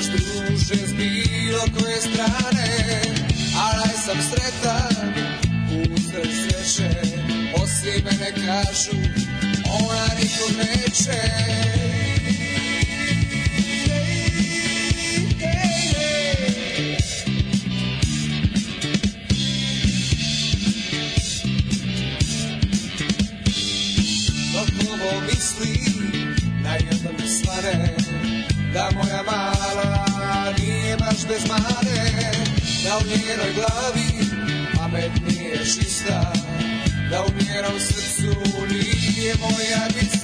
baš druže s bilo koje strane. Ali sam sretan usred sreće Osim mene kažu ona nikom neće bez mane Da u njenoj glavi pamet nije čista Da u njenom srcu nije moja lista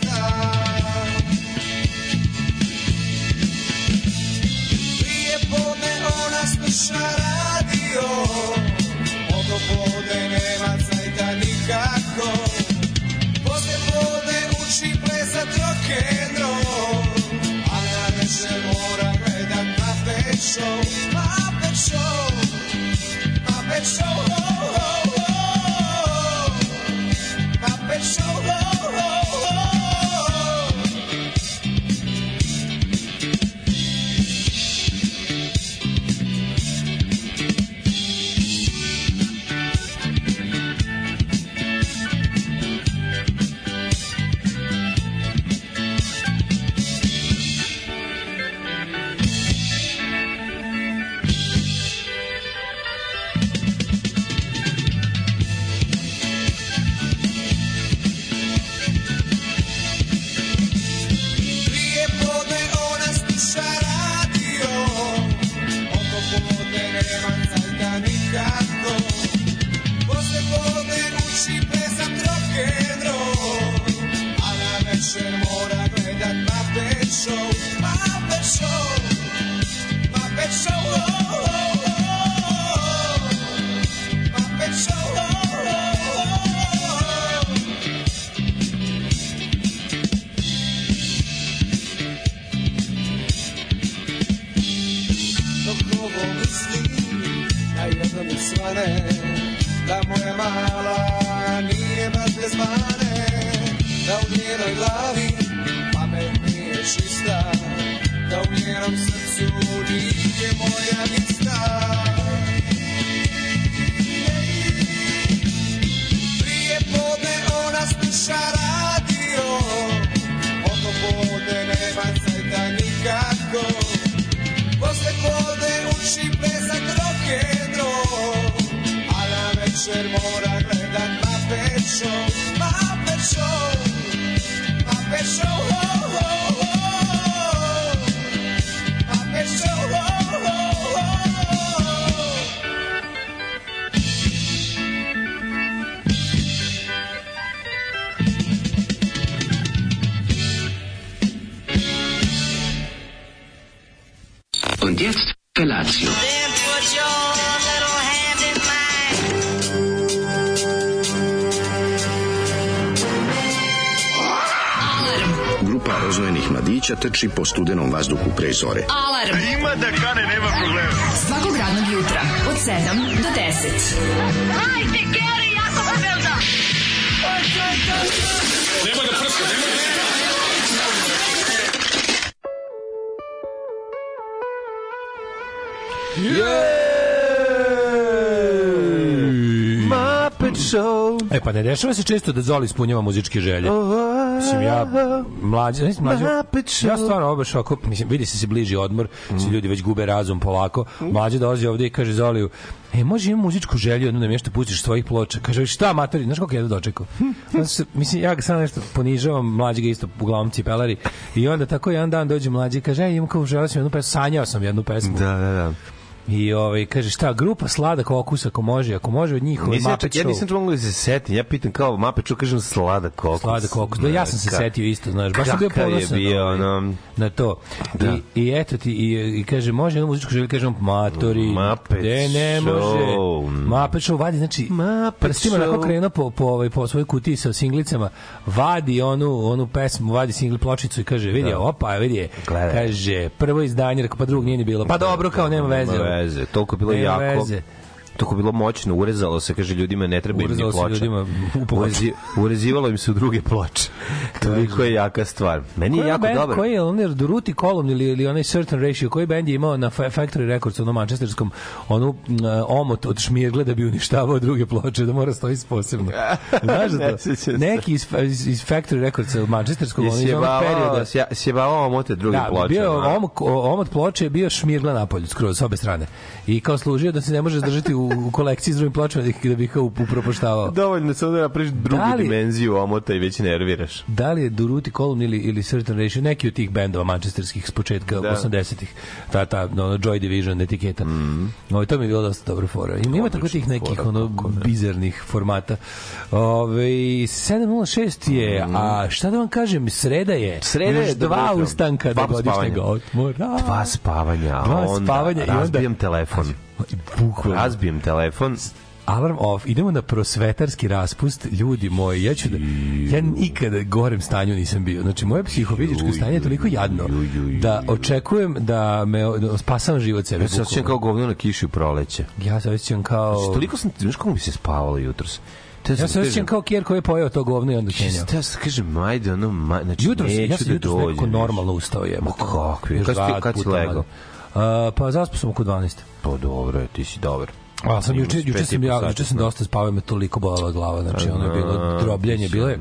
mine. Grupa rozvojenih mladića trči po studenom vazduhu pre zore. Alarm. Ima da kane, nema problema. Svakog radnog jutra, od 7 do 10. Hajde, Geri, jako se velda. Muppet Show. E pa ne dešava se često da Zoli ispunjava muzičke želje. Mislim, ja, mlađe, znam, mlađe, ja stvarno ovo baš ovako, mislim, vidi se se bliži odmor, svi ljudi već gube razum polako, mlađe dolazi ovde i kaže Zoliju, e, može imam muzičku želju, jednu da mi nešto pustiš svojih ploča. Kaže, šta, matori, znaš kako ja dočekao? Onda se, mislim, ja ga sad nešto ponižavam, mlađe ga isto uglavnom cipelari, i onda tako jedan dan dođe mlađe i kaže, ej, imam kao želeo sam jednu pesmu, sanjao sam jednu pesmu. Da, da, da. I ovaj, kaže, šta, grupa sladak okus, ako može, ako može od njih, ovaj Nisam, ja, nisam mogu da se setim. Ja pitam kao Muppet Show, kažem sladak kokus. Sladak kokus. Da, ja sam se setio isto, znaš. Baš sam bio kakav je ponosan bio, ovaj, na to. Da. I, I eto ti, i, i kaže, može jednu muzičku želju, kažem, matori, Muppet gde ne može. Muppet Show vadi, znači, Muppet prstima onako krenuo po, po, ovaj, po svojoj kutiji sa singlicama, vadi onu, onu pesmu, vadi singl pločicu i kaže, vidi, Da. opa, vidi. Kaže, prvo izdanje, rekao, pa drugog nije ni bilo. Pa dobro, kao nema veze. Veze, toliko je bilo Nema jako. veze. Tako bilo moćno, urezalo se, kaže ljudima ne treba im ni Urezalo se ploča. ljudima u. Urezi, urezivalo im se u druge ploče. Toliko je jaka stvar. Meni je Koji jako band, dobar. Koji je onaj Duruti Column ili, ili onaj Certain Ratio, koji band je imao na Fa- Factory Records, ono manchesterskom, onu m, omot od šmirgle da bi uništavao druge ploče, da mora stoji posebno. Znaš da to? se. Neki iz, iz, iz Factory Records, manchesterskog, Je ono iz onog perioda. sjebavao, sjebavao omote druge Da, ploče. bio omot, omot ploče je bio šmirgla napolju, skroz s obe strane. I kao služio da se ne može zdržati u, u kolekciji s drugim pločama da, ih- da bi ih kao upropaštavao. Dovoljno samo da napraviš drugu Da li- dimenziju omota i već nerviraš. da li je Duruti Column ili, ili Certain Ratio, neki od tih bendova manchesterskih s početka Da. 80-ih, ta, ta no, Joy Division etiketa. Mm. Ovo, to mi je bilo dosta dobra fora. Ima, ima tako tih nekih fora, ono, kako ne. bizarnih formata. Ove, 706 je, a šta da vam kažem, sreda je. Mm. Sreda je, dobro dva ustanka do Dva godišnjeg odmora. Dva spavanja, Dva onda spavanja i onda- razbijem telefon. Bukvalno. Razbijem telefon. Alarm off, idemo na prosvetarski raspust, ljudi moji, ja ću da, ja nikada gorem stanju nisam bio, znači moje psihofizičko stanje je toliko jadno da očekujem da me da spasavam život sebe. Ja se osjećam kao govno na kiši u proleće. Ja se osjećam kao... Toliko sam, znaš kako mi se spavalo jutros? Te Ja se osjećam kao kjer koji je pojeo to govno i onda kenjao. Ja se kažem, ajde, ono, ma, znači, Jutros, neću ja sam da jutros dođem. nekako normalno ustao je. Ma kakvi? Još Kad si legao? A, pa zaspao sam oko 12. Pa dobro ti si dobar. A sam juče juče sam ja juče sam sna. dosta spavao, me toliko bolela glava, znači ono je bilo drobljenje, bilo je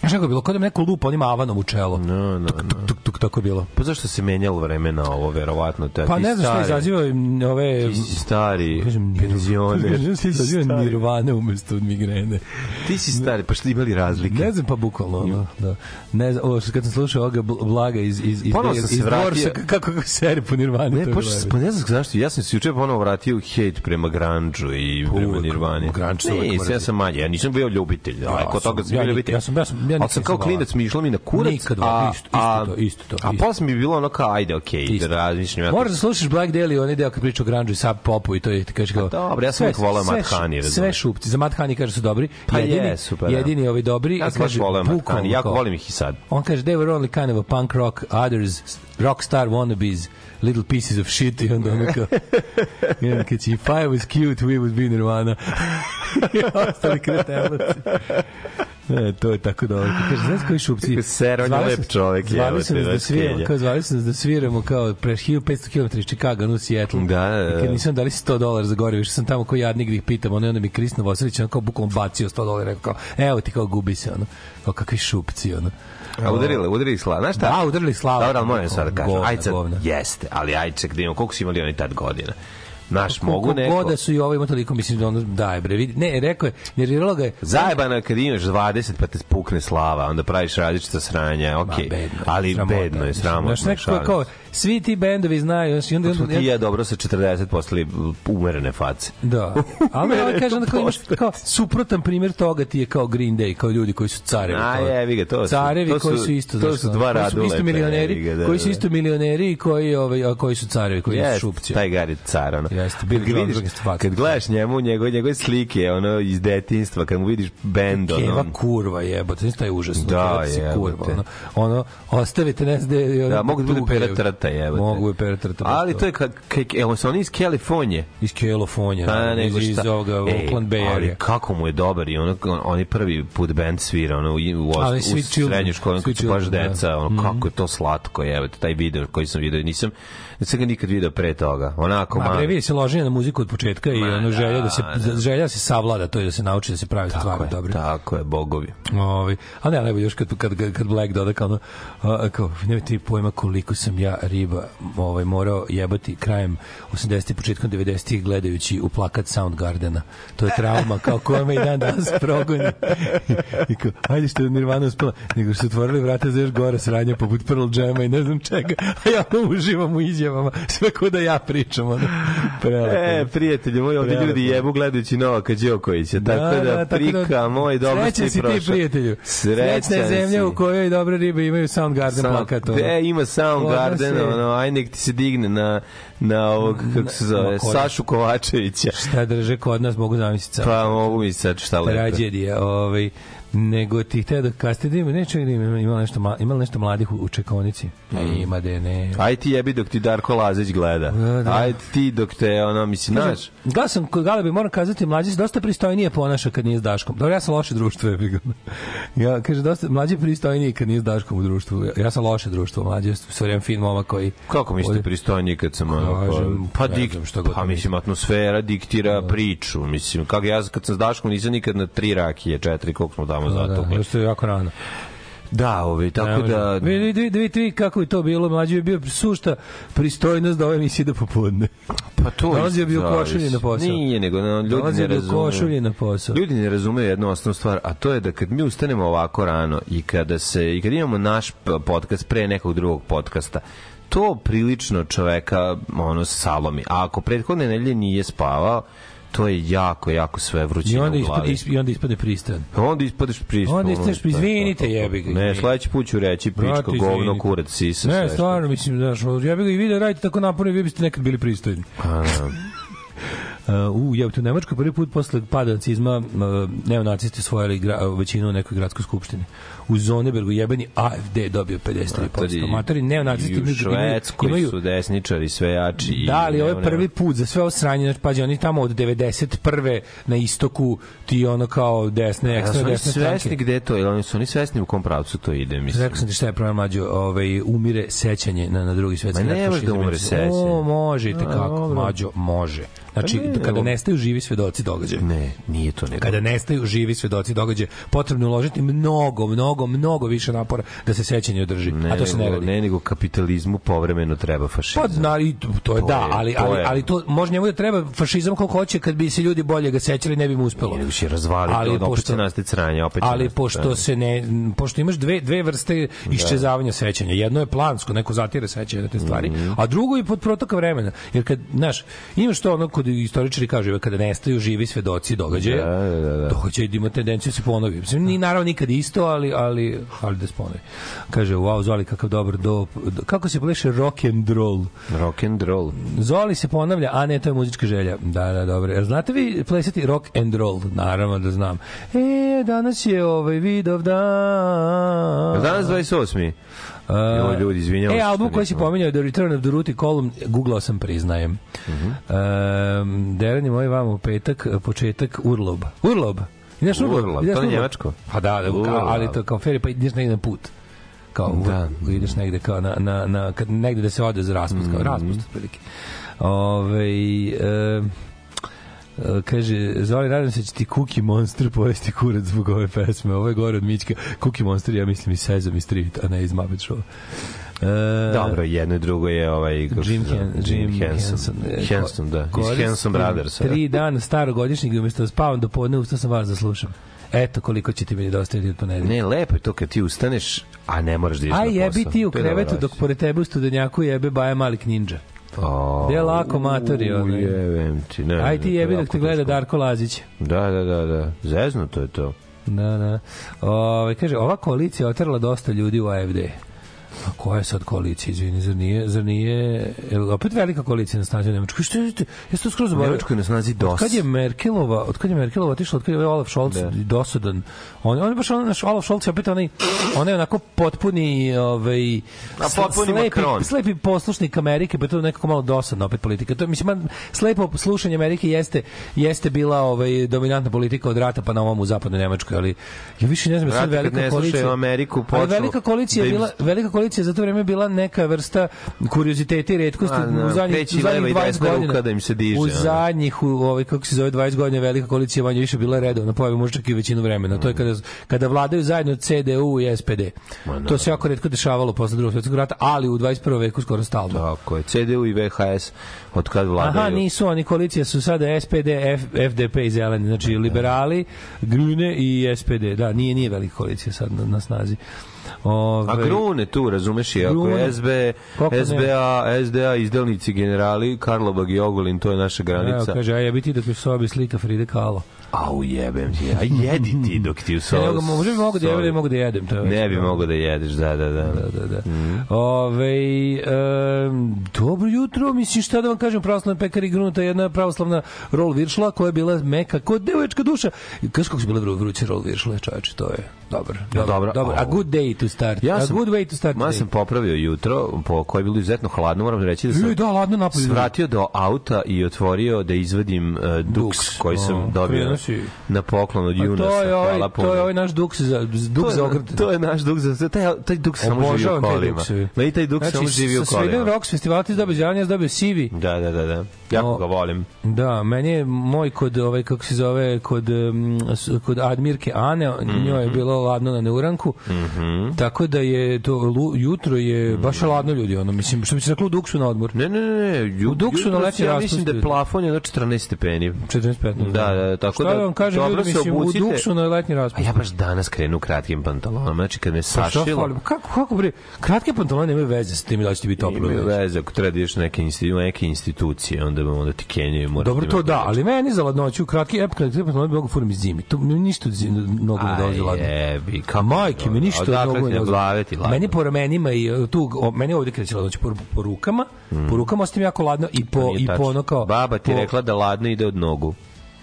Znaš kako je bilo, kao da me neko lupa onim avanom u čelo. No, no, tuk, tuk, tuk, tuk, tako je bilo. Pa zašto se menjalo vreme na ovo, verovatno? Te, Pa ti ne znam šta stari- izaziva im ove... Ti si stari Kažem, penzioner. Kažem, šta izaziva Stari. nirvane umesto od migrene. Ti si stari, pa što imali razlike? Ne znam pa bukvalno ono, da. Ne znam, ovo što kad sam slušao ovoga Bl- Blaga iz iz iz Ponovo sam iz se vratio. Dvorsa, kako kako seri po Nirvani. to Ne, je pošto, pa ne znam zašto, ja sam se juče ponovo vratio hejt prema grunge i prema Nirvani. se uvek Ne, ja sam manje, ja nisam bio ljubitelj, ja, Ja kod toga sam- bio ljubitelj. ja sam- ja sam- ja Ali sam kao klinac mi išlo mi na kurac, Nikad, a, isto- isto a, to, isto to, A isto. posle mi je bilo ono kao, ajde, okej, Isto. da razmišljam. Ja Moraš da slušaš Black Daily, onaj deo kad priča o grunge i sub popu i to je ti kaže kao. dobro, ja sam uvijek Matt šu- Honey. Sve šupci, za Matt Honey kaže su dobri. Pa jedini, jesu, pa da. jedini ovi dobri. Ja sam baš Matt bukvalno Honey, jako volim ih i sad. On kaže, they were only kind of a punk rock, others rockstar wannabes, little pieces of shit i onda ono kao, onda kad će, if I was cute, we would be Nirvana. I ostali kretenaci. E, to je tako dobro. Kaže, znaš koji šupci? Ser, on je lep čovek, Zvali su nas da sviramo, kao zvali su nas da sviramo kao pre 1500 km iz Chicago, no Seattle. Da, da, da. Kad nisam dali 100 dolara za gorivo, što sam tamo kao jadnik da ih pitam, ono, onda mi Kristina Vosilić, ono kao bukvalno bacio 100 dolara, rekao kao, evo ti kao gubi se, ono, kao kakvi šupci, ono. A udarili, udarili slava. Znaš šta? Da, udarili slava. Dobro, ali moram sad da kažem. Govna, Ajde sad, govna. jeste, ali ajde ček da vidimo koliko su imali oni tad godina. Naš, mogu neko... god da su i ovo ima toliko, mislim da ono, daj bre, vidi. Ne, rekao je, nerviralo ga je, Zajebano je kad imaš 20 pa te pukne slava, onda praviš različita sranja, okej, bedno je, ali bedno je, sramotno. Znaš, neko je kao, svi ti bendovi znaju, i onda, onda, ti ja dobro sa 40 postali umerene face. Da. Ali on kaže onda kao, imaš kao suprotan primjer toga ti je kao Green Day, kao ljudi koji su carevi. A, jebi ga, to su- carevi to su- koji su isto, to su dva su isto milioneri, ga, da, koji su da. isto milioneri i koji, ovaj, a koji su carevi, koji su Jeste, šupci. taj Gari car, ono. Jeste, Billy kad, ga vidiš, Greenberg faca. kad gledaš njemu, njegove, njegove slike, ono, iz detinjstva, kad mu vidiš bend, ono, Keva kurva jebote, to je užasno. Da, jebote. kurva, ono, ono, ostavite nas da je ono, Da, mogu da bude trta, jebote. Mogu da pera trta. Ali to je kad, evo su oni iz Kalifornije. iz Kalifornije, Pa naravno, nego iz, iz ovoga Ej, Oakland Bay Ali kako mu je dobar i ono, on, oni prvi put band svira ono, u, u, Ali u školu, ono, kad su baš da. deca, ono, kako je to slatko, evo, taj video koji sam video, nisam, nisam ga nikad video pre toga, onako, Ma malo. vidi se loženje na muziku od početka i Ma, ono želja da se da, želja da se savlada, to je da se nauči da se pravi stvari dobre. tako je, bogovi. Ovi, a ne, najbolje još kad, kad, kad, Black doda kao ono, kao, nemate ti pojma koliko sam ja riba ovaj, morao jebati krajem 80. početkom 90. gledajući u plakat Soundgardena. To je trauma, kao koja me i dan danas progoni. I kao, ajde što je Nirvana uspela, nego što su otvorili vrata za još gore sranja poput Pearl Jama i ne znam čega, a ja uživam u izjavama, sve ko da ja pričam, ono, prelepo. E, prijatelji moji, ovdje ljudi jebu gledajući Novaka Đokovića, tako da, tako da- prika, moj, dobro Srećan si si ti, prošao. prijatelju. Srećna je zemlja si. u kojoj dobre ribe imaju Soundgarden Sound- plakat. ono. E, ima Soundgarden, ono, aj nek ti se digne na, na ovog, kako se zove? Sašu Kovačevića. Šta drže kod nas, mogu zamisliti. Pa mogu mi sad šta lepo. Tragedija. Ovaj, nego ti hteo da kasnije da ima, neće da ima, ima nešto, ma- ima nešto mladih u, u čekonici? Ne, ima da ne. Aj ti jebi dok ti Darko Lazić gleda. Da, da. Aj ti dok te, ono, mislim, znaš, Gledao sam kod Galebi, moram kazati, mlađi se dosta pristojnije ponaša kad nije s Daškom. Dobro, ja sam loše društvo, je ga. Ja, kaže, dosta, mlađi pristojniji kad nije s Daškom u društvu. Ja, ja sam loše društvo, mlađi je sve vreme fin momak koji... Kako mislite ovde- pristojniji kad sam ono, Kažem, pa, ne dik, god pa mislim atmosfera diktira priču mislim kako ja kad sam s Daškom nisam nikad na tri rakije četiri koliko smo tamo Da, da, zatukli još to je jako rano. da ovi Ne tako da Vidi, vidi, vidi, vidi kako je to bilo. Mlađi je bio sušta pristojnost da ove emisije do popodne. pa to Dolazio bi u košulji na posao. nije nego no, ljudi Dolazio ne razumeju košulji na posao. Ljudi ne razumeju jednu osnovnu stvar, a to je da kad mi ustanemo ovako rano i kada se i kad imamo naš podcast pre nekog drugog podcasta, to prilično čoveka ono salomi. A ako prethodne nedelje nije spavao, to je jako, jako sve I vrućina onda, u ispade, glavi. isp- I onda ispade pristojan. Onda ispadeš pristup. Onda ispadeš, izvinite, jebi ga. Ne, sledeći put ću reći Brate, govno, kurac, sisa. Ne, stvarno, mislim, znaš, ja bih ga i vi da radite tako naporno, vi biste nekad bili pristojni. A, u, ja, u Nemačkoj prvi put posle pada nacizma uh, neonacisti osvojili gra, većinu u nekoj gradskoj skupštini. U Zonebergu jebeni AFD je dobio 53%. Matori neonacisti I u Švedskoj imaju, su desničari sve jači. i Da, ali ovo je prvi put za sve ovo sranje, znači pađi, oni tamo od 91. na istoku ti ono kao desne, ekstra desne svesni stranke. gde to, ili oni su oni svesni u kom pravcu to ide, mislim. Rekao sam ti šta je problem mlađo, ovaj, umire sećanje na, na drugi svetski Ma ne može da umre sećanje. O, može, te kako, mlađo, može. Znači, Pa ne, kada nestaju živi svedoci događaja. Ne, nije to nego. Kada nestaju živi svedoci događaja, potrebno je uložiti mnogo, mnogo, mnogo više napora da se sećanje održi. ne, a to se ne radi. Ne, nego kapitalizmu povremeno treba fašizam. Pa, na, i to, to je To da, je- ali, to ali, je. ali to može njemu da treba fašizam koliko hoće kad bi se ljudi bolje ga sećali ne bi mu uspelo. Nego će razvaliti, Ali opet pošto- će nastati sranje, opet ali pošto se ne pošto imaš dve dve vrste iščezavanja sećanja jedno je plansko neko zatire sećanje na te stvari Mhm. a drugo je pod protoka vremena jer kad znaš imaš to ono kod istoričari kažu kada nestaju živi svedoci događaja Da, da, da, da. događaj da ima tendenciju da se ponovi mislim ni naravno nikad isto ali ali ali da se ponovi kaže wow Zoli kakav dobar do kako se pleše rock and roll Rock and roll. Zoli se ponavlja, a ne, to je muzička želja. Da, da, dobro. Jel znate vi plesati rock and roll? Naravno da znam. E, danas je ovaj vidov dan. Danas 28. A, Evo ljudi, izvinjavam E, se album što koji si pominjao, The Return of the Ruti Column, googlao sam, priznajem. Mm Mhm. -hmm. Derani moj vam u petak, početak Urlob. Urlob? Ideš Urlob? Urlob, Ideš to je njemačko. Pa da, da kao, ali to kao feri, pa ideš negde na put kao Da. ideš negde kao na, na, na kad negde da se ode za raspust, Mhm. kao raspust otprilike. Ove, e, e, kaže, Zoli, nadam se da će ti Cookie Monster pojesti kurac zbog ove pesme. Ovo je gore od Mićka. Cookie Monster, ja mislim, iz Sesame Street, a ne iz Muppet Show. E, Dobro, jedno i drugo je ovaj Jim? Hen, Jim Henson. Henson. e, Henson, da. Iz Henson Brothers. Tri dana starogodišnjeg i umesto da spavam do podne, ustao sam vas da slušam. Eto koliko će ti meni dostaviti od ponedelja. Ne, lepo je to kad ti ustaneš, a ne moraš da ideš na Aj posao. jebi ti u krevetu dok pored tebe u studenjaku jebe Baja Malik Ninja. O, Gde je lako matori, u, onaj. Jebem ti, ne. Aj ti to je jebi dok jako te gleda. Darko Lazić. Da, da, da, da. Zeznuto je to. Da, da. Ove, kaže, ova koalicija je oterala dosta ljudi u AFD. A koja je sad koalicija, izvini, zar nije, zar nije, je li opet velika koalicija na snazi u Nemačkoj? Što je, jesi to skroz zaboravio? Nemačkoj je na snazi Od DOS. kad je Merkelova, od kad je Merkelova otišla, od kad je ovaj Olaf Scholz Da. dosadan. On, on je baš on, naš Olaf Scholz je opet onaj, on je onako potpuni, ovaj, A potpuni slepi, Macron. slepi poslušnik Amerike, pa je to nekako malo dosadno opet politika. To je, mislim, man, slepo slušanje Amerike jeste, jeste bila ovaj, dominantna politika od rata pa na ovom u zapadnoj Nemačkoj, ali ja više ne znam, sad Brate, kad velika ne slušaju koalicija. Ameriku, ali počnu velika koalicija da je im- bila, velika koalicija je za to vreme bila neka vrsta kurioziteta i retkosti A, da, u zadnjih, u zadnjih i 20 desna godina. da im se diže, U zadnjih, u, ovaj, kako se zove, 20 godina velika koalicija manje više bila redovna pojava, možda čak i većinu vremena. To je kada, kada vladaju zajedno CDU i SPD. To se jako redko dešavalo posle drugog svjetskog rata, ali u 21. veku skoro stalno. Tako je. CDU i VHS od kad vladaju. Aha, nisu oni koalicija su sada SPD, F, FDP i zeleni, znači liberali, Grune i SPD. Da, nije nije velika koalicija sad na, na snazi. Ove, A grune tu, razumeš, i ako je SB, Kako ne? SBA, SDA, izdelnici generali, Karlobag i Ogolin, to je naša Evo, granica. kaže, a jebi ti dok je u sobi slika Fride Kahlo. Au, jebem ti, a jedi ti dok ti u Ja, sobi. ne mogu, možda bi mogu da jedem, mogu da jedem. To Ne bi problem. mogao da jedeš, da, da, da. Da, da, da. Ove, um, dobro jutro, mislim šta da vam kažem, pravoslavna pekari grunuta jedna pravoslavna rol viršla koja je bila meka kod devojčka duša. Kaš kako su bile vru, vruće rol viršle, čoveče, to je dobro. Dobro, dobro. dobro. A good day to start. Ja a sam, good way to start. Day. sam popravio jutro, po koje je bilo izuzetno hladno, moram reći da sam Joj, da, ladno napolju. svratio do auta i otvorio da izvadim uh, duks, Duks. koji sam dobio si. na poklon od Junasa. to je ovaj, to je ovaj naš duks za duk za ogrt. To je naš duk za taj taj duk samo živi u kolima. Ma i taj duk samo živi u sa Sweden kolima. Rocks festivala ti dobio zelanje, ja dobio sivi. Da, da, da, da. Jako ga volim. Da, meni je moj kod ovaj kako se zove kod kod Admirke Ane, njoj je bilo ladno na neuranku. Tako da je to jutro je baš je ladno ljudi, ono mislim što bi se reklo duksu na odmor. Ne, ne, ne, ne. U duksu na letnji Ja mislim da je plafon je na 14 stepeni. 45. Da, da, tako Šta da, da vam kažem, ljudi, se mislim, u obucite. duksu na letnji A raspust. ja baš danas krenu u kratkim pantalonama. Znači, kad me Pa sašilo... fali? Kako, kako bre? Kratke pantalone nemaju veze s tim da će ti biti toplo. Imaju veze, ako treba da ideš neke, institu, neke institucije, onda, onda ti kenjaju. Dobro, ti to da, ali meni za ladnoću, kratki ep, kratki pantalone bi mogu furim iz zimi. To mi ništa od zimi, mnogo ne dolazi ladno. jebi, A majke mi ništa od mnogo ne dolazi. Meni po ramenima i uh, tu, meni ovde kreće ladnoć po, po rukama, po rukama ostajem jako ladno i po, Mm. I po ono kao... Baba ti rekla da ladno ide od nogu.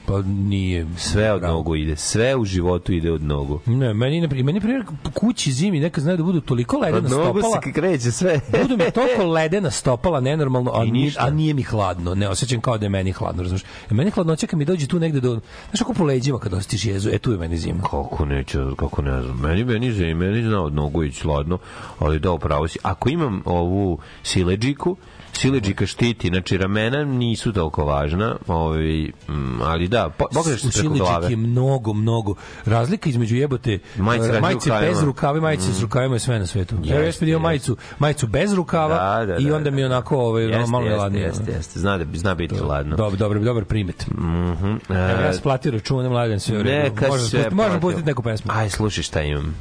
Pa nije. Sve od nogu ide. Sve u životu ide od nogu. Ne, meni, na meni primjer kući zimi neka znaju da budu toliko ledena Od nogu stopala. se kreće sve. Budu mi toliko ledena stopala nenormalno, a, nije, a nije mi hladno. Ne osjećam kao da je meni hladno, razumiješ? E, meni hladnoća kad mi dođe tu negde do... Znaš kako po leđima kad osjetiš jezu? E, tu je meni zima. Kako neće, kako ne znam. Meni, meni, zna, meni zna od nogu ići ladno, ali da, upravo si. Ako imam ovu sileđiku, sileđika štiti, znači ramena nisu toliko važna, ovaj, mm, ali da, po- pogledaš se preko glave. je mnogo, mnogo. Razlika između jebote Majice eh, majice rukavima. bez rukava i majice s rukavima je sve na svetu. Evo ja Jeste, sam jeste. majicu, majicu bez rukava Da, da, i da, onda mi da. onako ovaj, Jeste, malo jeste, neladnije. jeste, jeste. Zna, da, zna biti ladno. Dobar, dobar, dobar primet. Mhm. Evo ja E, sam platio račune, mladen sve u redu. Se pustiti- platio. pustiti neku pesmu. Aj, slušaj šta imam.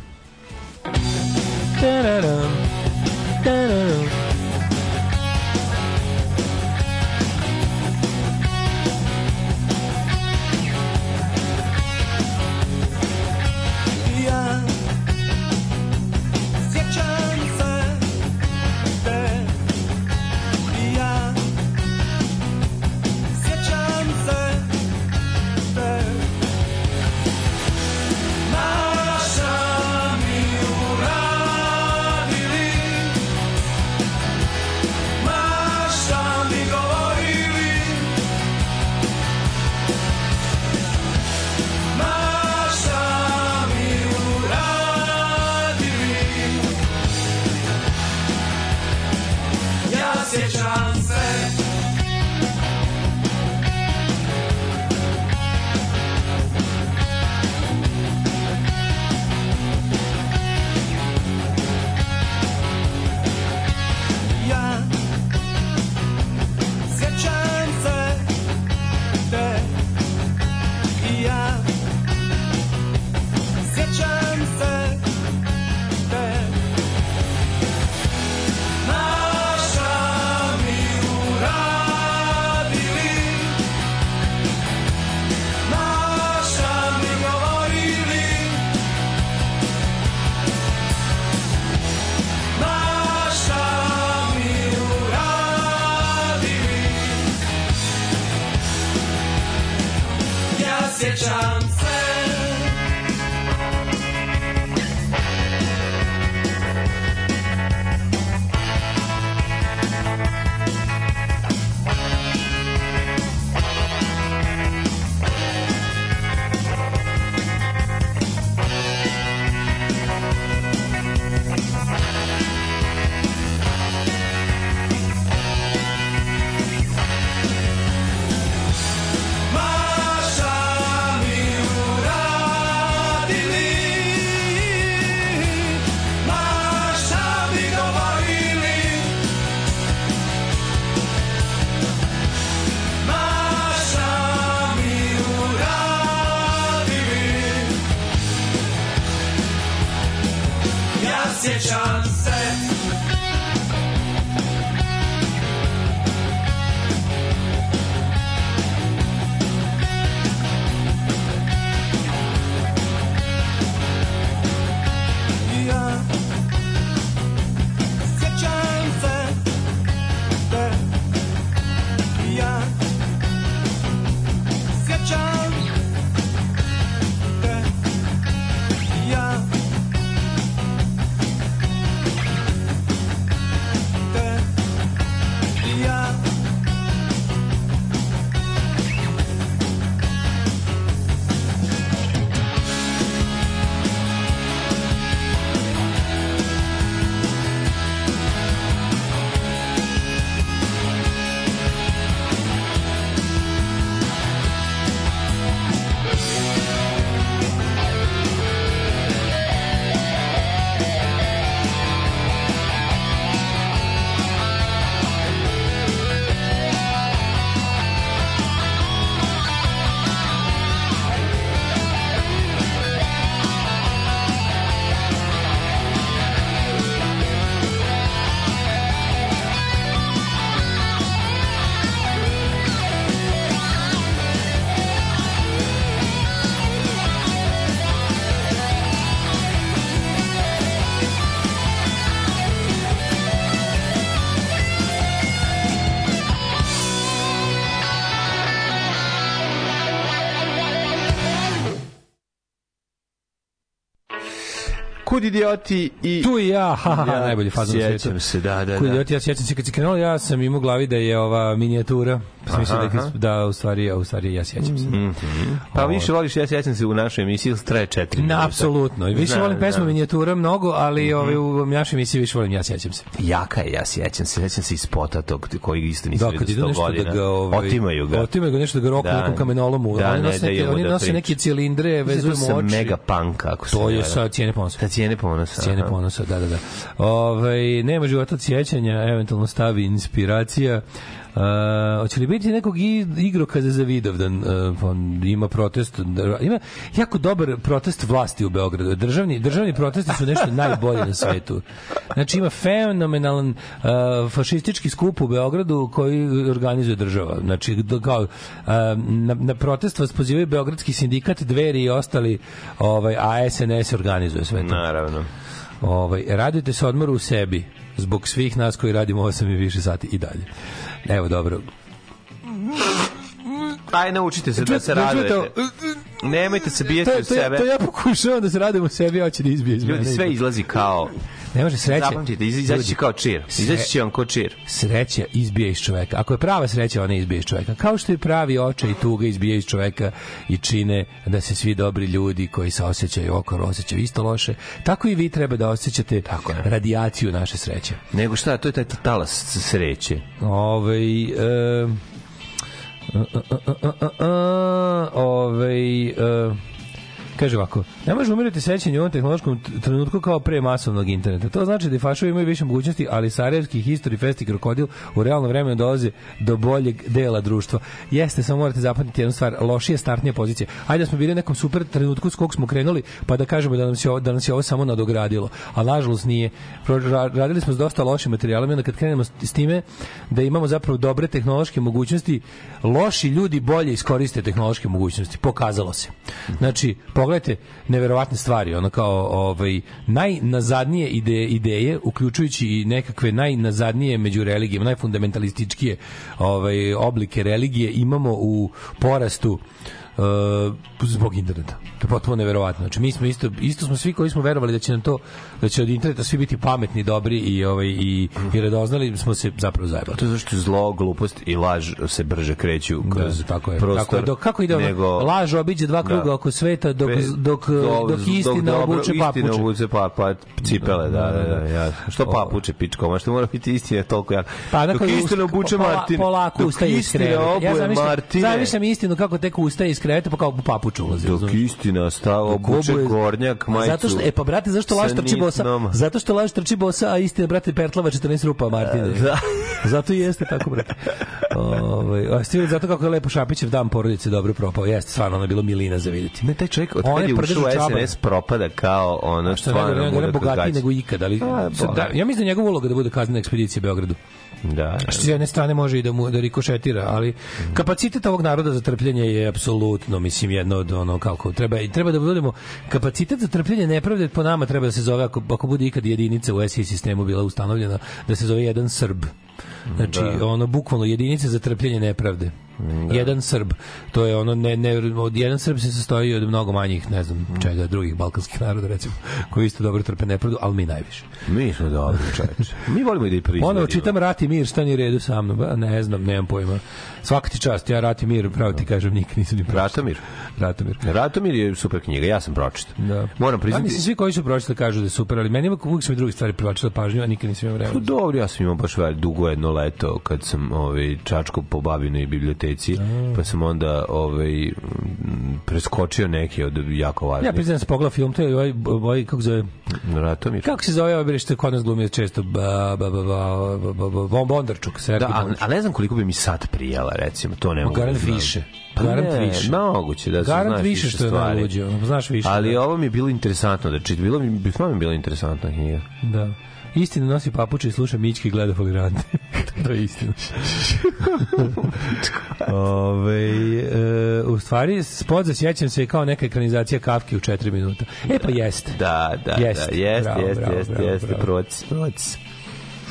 Tararam, tararam. ja Kud idioti i... Tu i ja, ha, ha, Ja, najbolji fazon na sjećam svetu. se, da, da, Kud da. idioti, ja sjećam se kad si krenuo, ja sam imao u glavi da je ova minijatura. Pa sam mislio da, da, u stvari, u stvari ja sjećam se. Pa više voliš, ja sjećam se u našoj emisiji, traje četiri Na, apsolutno. Više Znam, volim pesmu znam. minijatura mnogo, ali ovaj, u našoj emisiji više volim ja sjećam se. Jaka je, ja sjećam se, sjećam se iz spota tog koji isto nisam Da, vidio kad idu 100 nešto godina. da ga ovaj, Otimaju ga. Otimaju ga nešto da ga roku Da. nekom kamenolomu. Da, oni ne nose daju mu oni da nose neke cilindre, Mislim da vezuju to mu sa oči. mega punk, ako se To ne je sa cijene ponosa. Cijene ponosa. Cijene aha. ponosa, da, da, da. Ove, nema života od sjećanja, eventualno stavi inspiracija. Uh, hoće li biti nekog igrokaza za Vidovdan? Uh, pa ima protest, ima jako dobar protest vlasti u Beogradu. Državni, državni protesti su nešto najbolje na svetu. Znači ima fenomenalan uh, fašistički skup u Beogradu koji organizuje država. Znači, kao, uh, na, na protest vas pozivaju Beogradski sindikat, dveri i ostali, ovaj, a SNS organizuje sve to. Naravno. Ovaj, radite se odmoru u sebi zbog svih nas koji radimo 8 i više sati i dalje. Evo, dobro. Aj, naučite se da se radujete. Nemojte se bijeti u sebe. to ja pokušavam da se radim u sebi, hoće da izbije iz mene. Ljudi, sve izlazi kao... Ne može sreće. Zapamtite, iz- izaći će kao čir. Izaći će vam kao čir. Sreća izbija iz čoveka. Ako je prava sreća, ona izbija iz čoveka. Kao što je pravi očaj i tuga izbija iz čoveka i čine da se svi dobri ljudi koji se osjećaju okolo osjećaju isto loše, tako i vi treba da osjećate Tako je. radijaciju naše sreće. Nego šta, to je taj talas sreće. Ovaj e, ovaj e, Kaže ovako, ne može umirati sećanje u ovom tehnološkom trenutku kao pre masovnog interneta. To znači da fašovi imaju više mogućnosti, ali Sarajevski History Fest i Krokodil u realnom vremenu dolaze do boljeg dela društva. Jeste, samo morate zapamtiti jednu stvar, lošije startnije pozicije. Ajde da smo bili u nekom super trenutku s kog smo krenuli, pa da kažemo da nam se ovo, da nas je ovo samo nadogradilo. A nažalost nije. Radili smo s dosta lošim materijalima onda kad krenemo s time da imamo zapravo dobre tehnološke mogućnosti, loši ljudi bolje iskoriste tehnološke mogućnosti. Pokazalo se. Znači, pogledajte neverovatne stvari, ono kao ovaj najnazadnije ideje, ideje uključujući i nekakve najnazadnije među religijama, najfundamentalističkije ovaj oblike religije imamo u porastu zbog interneta. To je potpuno neverovatno. Znači mi smo isto isto smo svi koji smo verovali da će nam to da će od interneta svi biti pametni, dobri i ovaj i i radoznali smo se zapravo zajebali. To je zašto zlo, glupost i laž se brže kreću kroz Da, tako je. prostor. Tako je. Dok, kako ide ono? nego... Laž obiđe dva kruga Da. oko sveta dok, Pe- dok, do- dok istina dobro- obuče Istina papuče. obuče pa, pa, cipele, da, da, da, ja. Što papuče, pičko, ma što mora biti istina toliko jak. Pa dok onako istina obuče Martin. Polako dok ustaje iz istina kreveta. obuje Ja zamišljam, Martine. zamišljam istinu kako tek ustaje iz kreveta pa kao u papuču ulazi. Dok razumeš? istina stava obuče gornjak, majicu. Zato što, e pa brate, zašto laž trči bosa? nitnom. Zato što laž trči bosa, a istina, brate, pertlava 14 rupa Martine. Da. Zato i jeste tako, brate. Ovaj, a ste zato kako je lepo Šapićev dan porodice dobro propao. Jeste, stvarno, ono je bilo milina za vidjeti. Ne, taj čovjek od kad je ušao. SNS propada kao ono Što ne, stvarno ne, ne, muda bogatiji kagač. nego ikad, ali A, sad, da, ja mislim da je njegova uloga da bude kaznena ekspedicija Beogradu. Da, Što s jedne strane može i da mu da rikošetira, ali kapacitet ovog naroda za trpljenje je apsolutno mislim jedno od ono kako treba i treba da budemo kapacitet za trpljenje nepravde po nama treba da se zove ako, ako bude ikad jedinica u SI sistemu bila ustanovljena da se zove jedan Srb. Znači ono bukvalno jedinica za trpljenje nepravde. Jedan Srb. To je ono ne, ne od jedan Srb se sastoji od mnogo manjih, ne znam, čega drugih balkanskih naroda recimo, koji isto dobro trpe nepravdu, ali mi najviše. Mi smo dobri čoveče. Mi volimo i da i priznamo. Ono, čitam Rat i mir, stani redu sa mnom. Ba, ne znam, nemam pojma. Svaka ti čast, ja Rat i mir, pravo ti kažem, nikad nisam ni pročitao. Ratomir. Ratomir. Ratomir je super knjiga, ja sam pročitao. Da. Moram Pa priznati. mislim, svi koji su pročitali kažu da je super, ali meni uvijek su mi drugi stvari privlačile pažnju, a nikad nisam imao Pa vremena. dobro, ja sam imao baš vel, dugo jedno leto kad sam ovaj, čačko po babinoj biblioteci, pa sam onda ovaj, preskočio neke od jako važnih. Ja priznam da sam pogledao film, to je ovaj, ovaj kako zove, Ratomir. kako se zove ovaj što je kod nas glumio često, ba, ba, ba, ba, ba, ba, ba, Bondarčuk, Sergij Da, a, a ne znam koliko bi mi sad prijela, recimo, to ne mogu da Garant više. Pa Garant ne, više. moguće da se Garant znaš više što je najluđe, ono, znaš više. Ali da. ovo mi je bilo interesantno da čitam. Bilo mi, bi stvarno mi bila interesantna knjiga. Da. Istina nosi papuče i sluša Mićke i gleda folirante. to je istina. Ove, e, u stvari, spod za sjećam se kao neka ekranizacija Kafke u 4 minuta. E pa jeste. Da, da, Jest, da, jeste, bravo, jeste, bravo, jeste, bravo, jeste, proc, proc.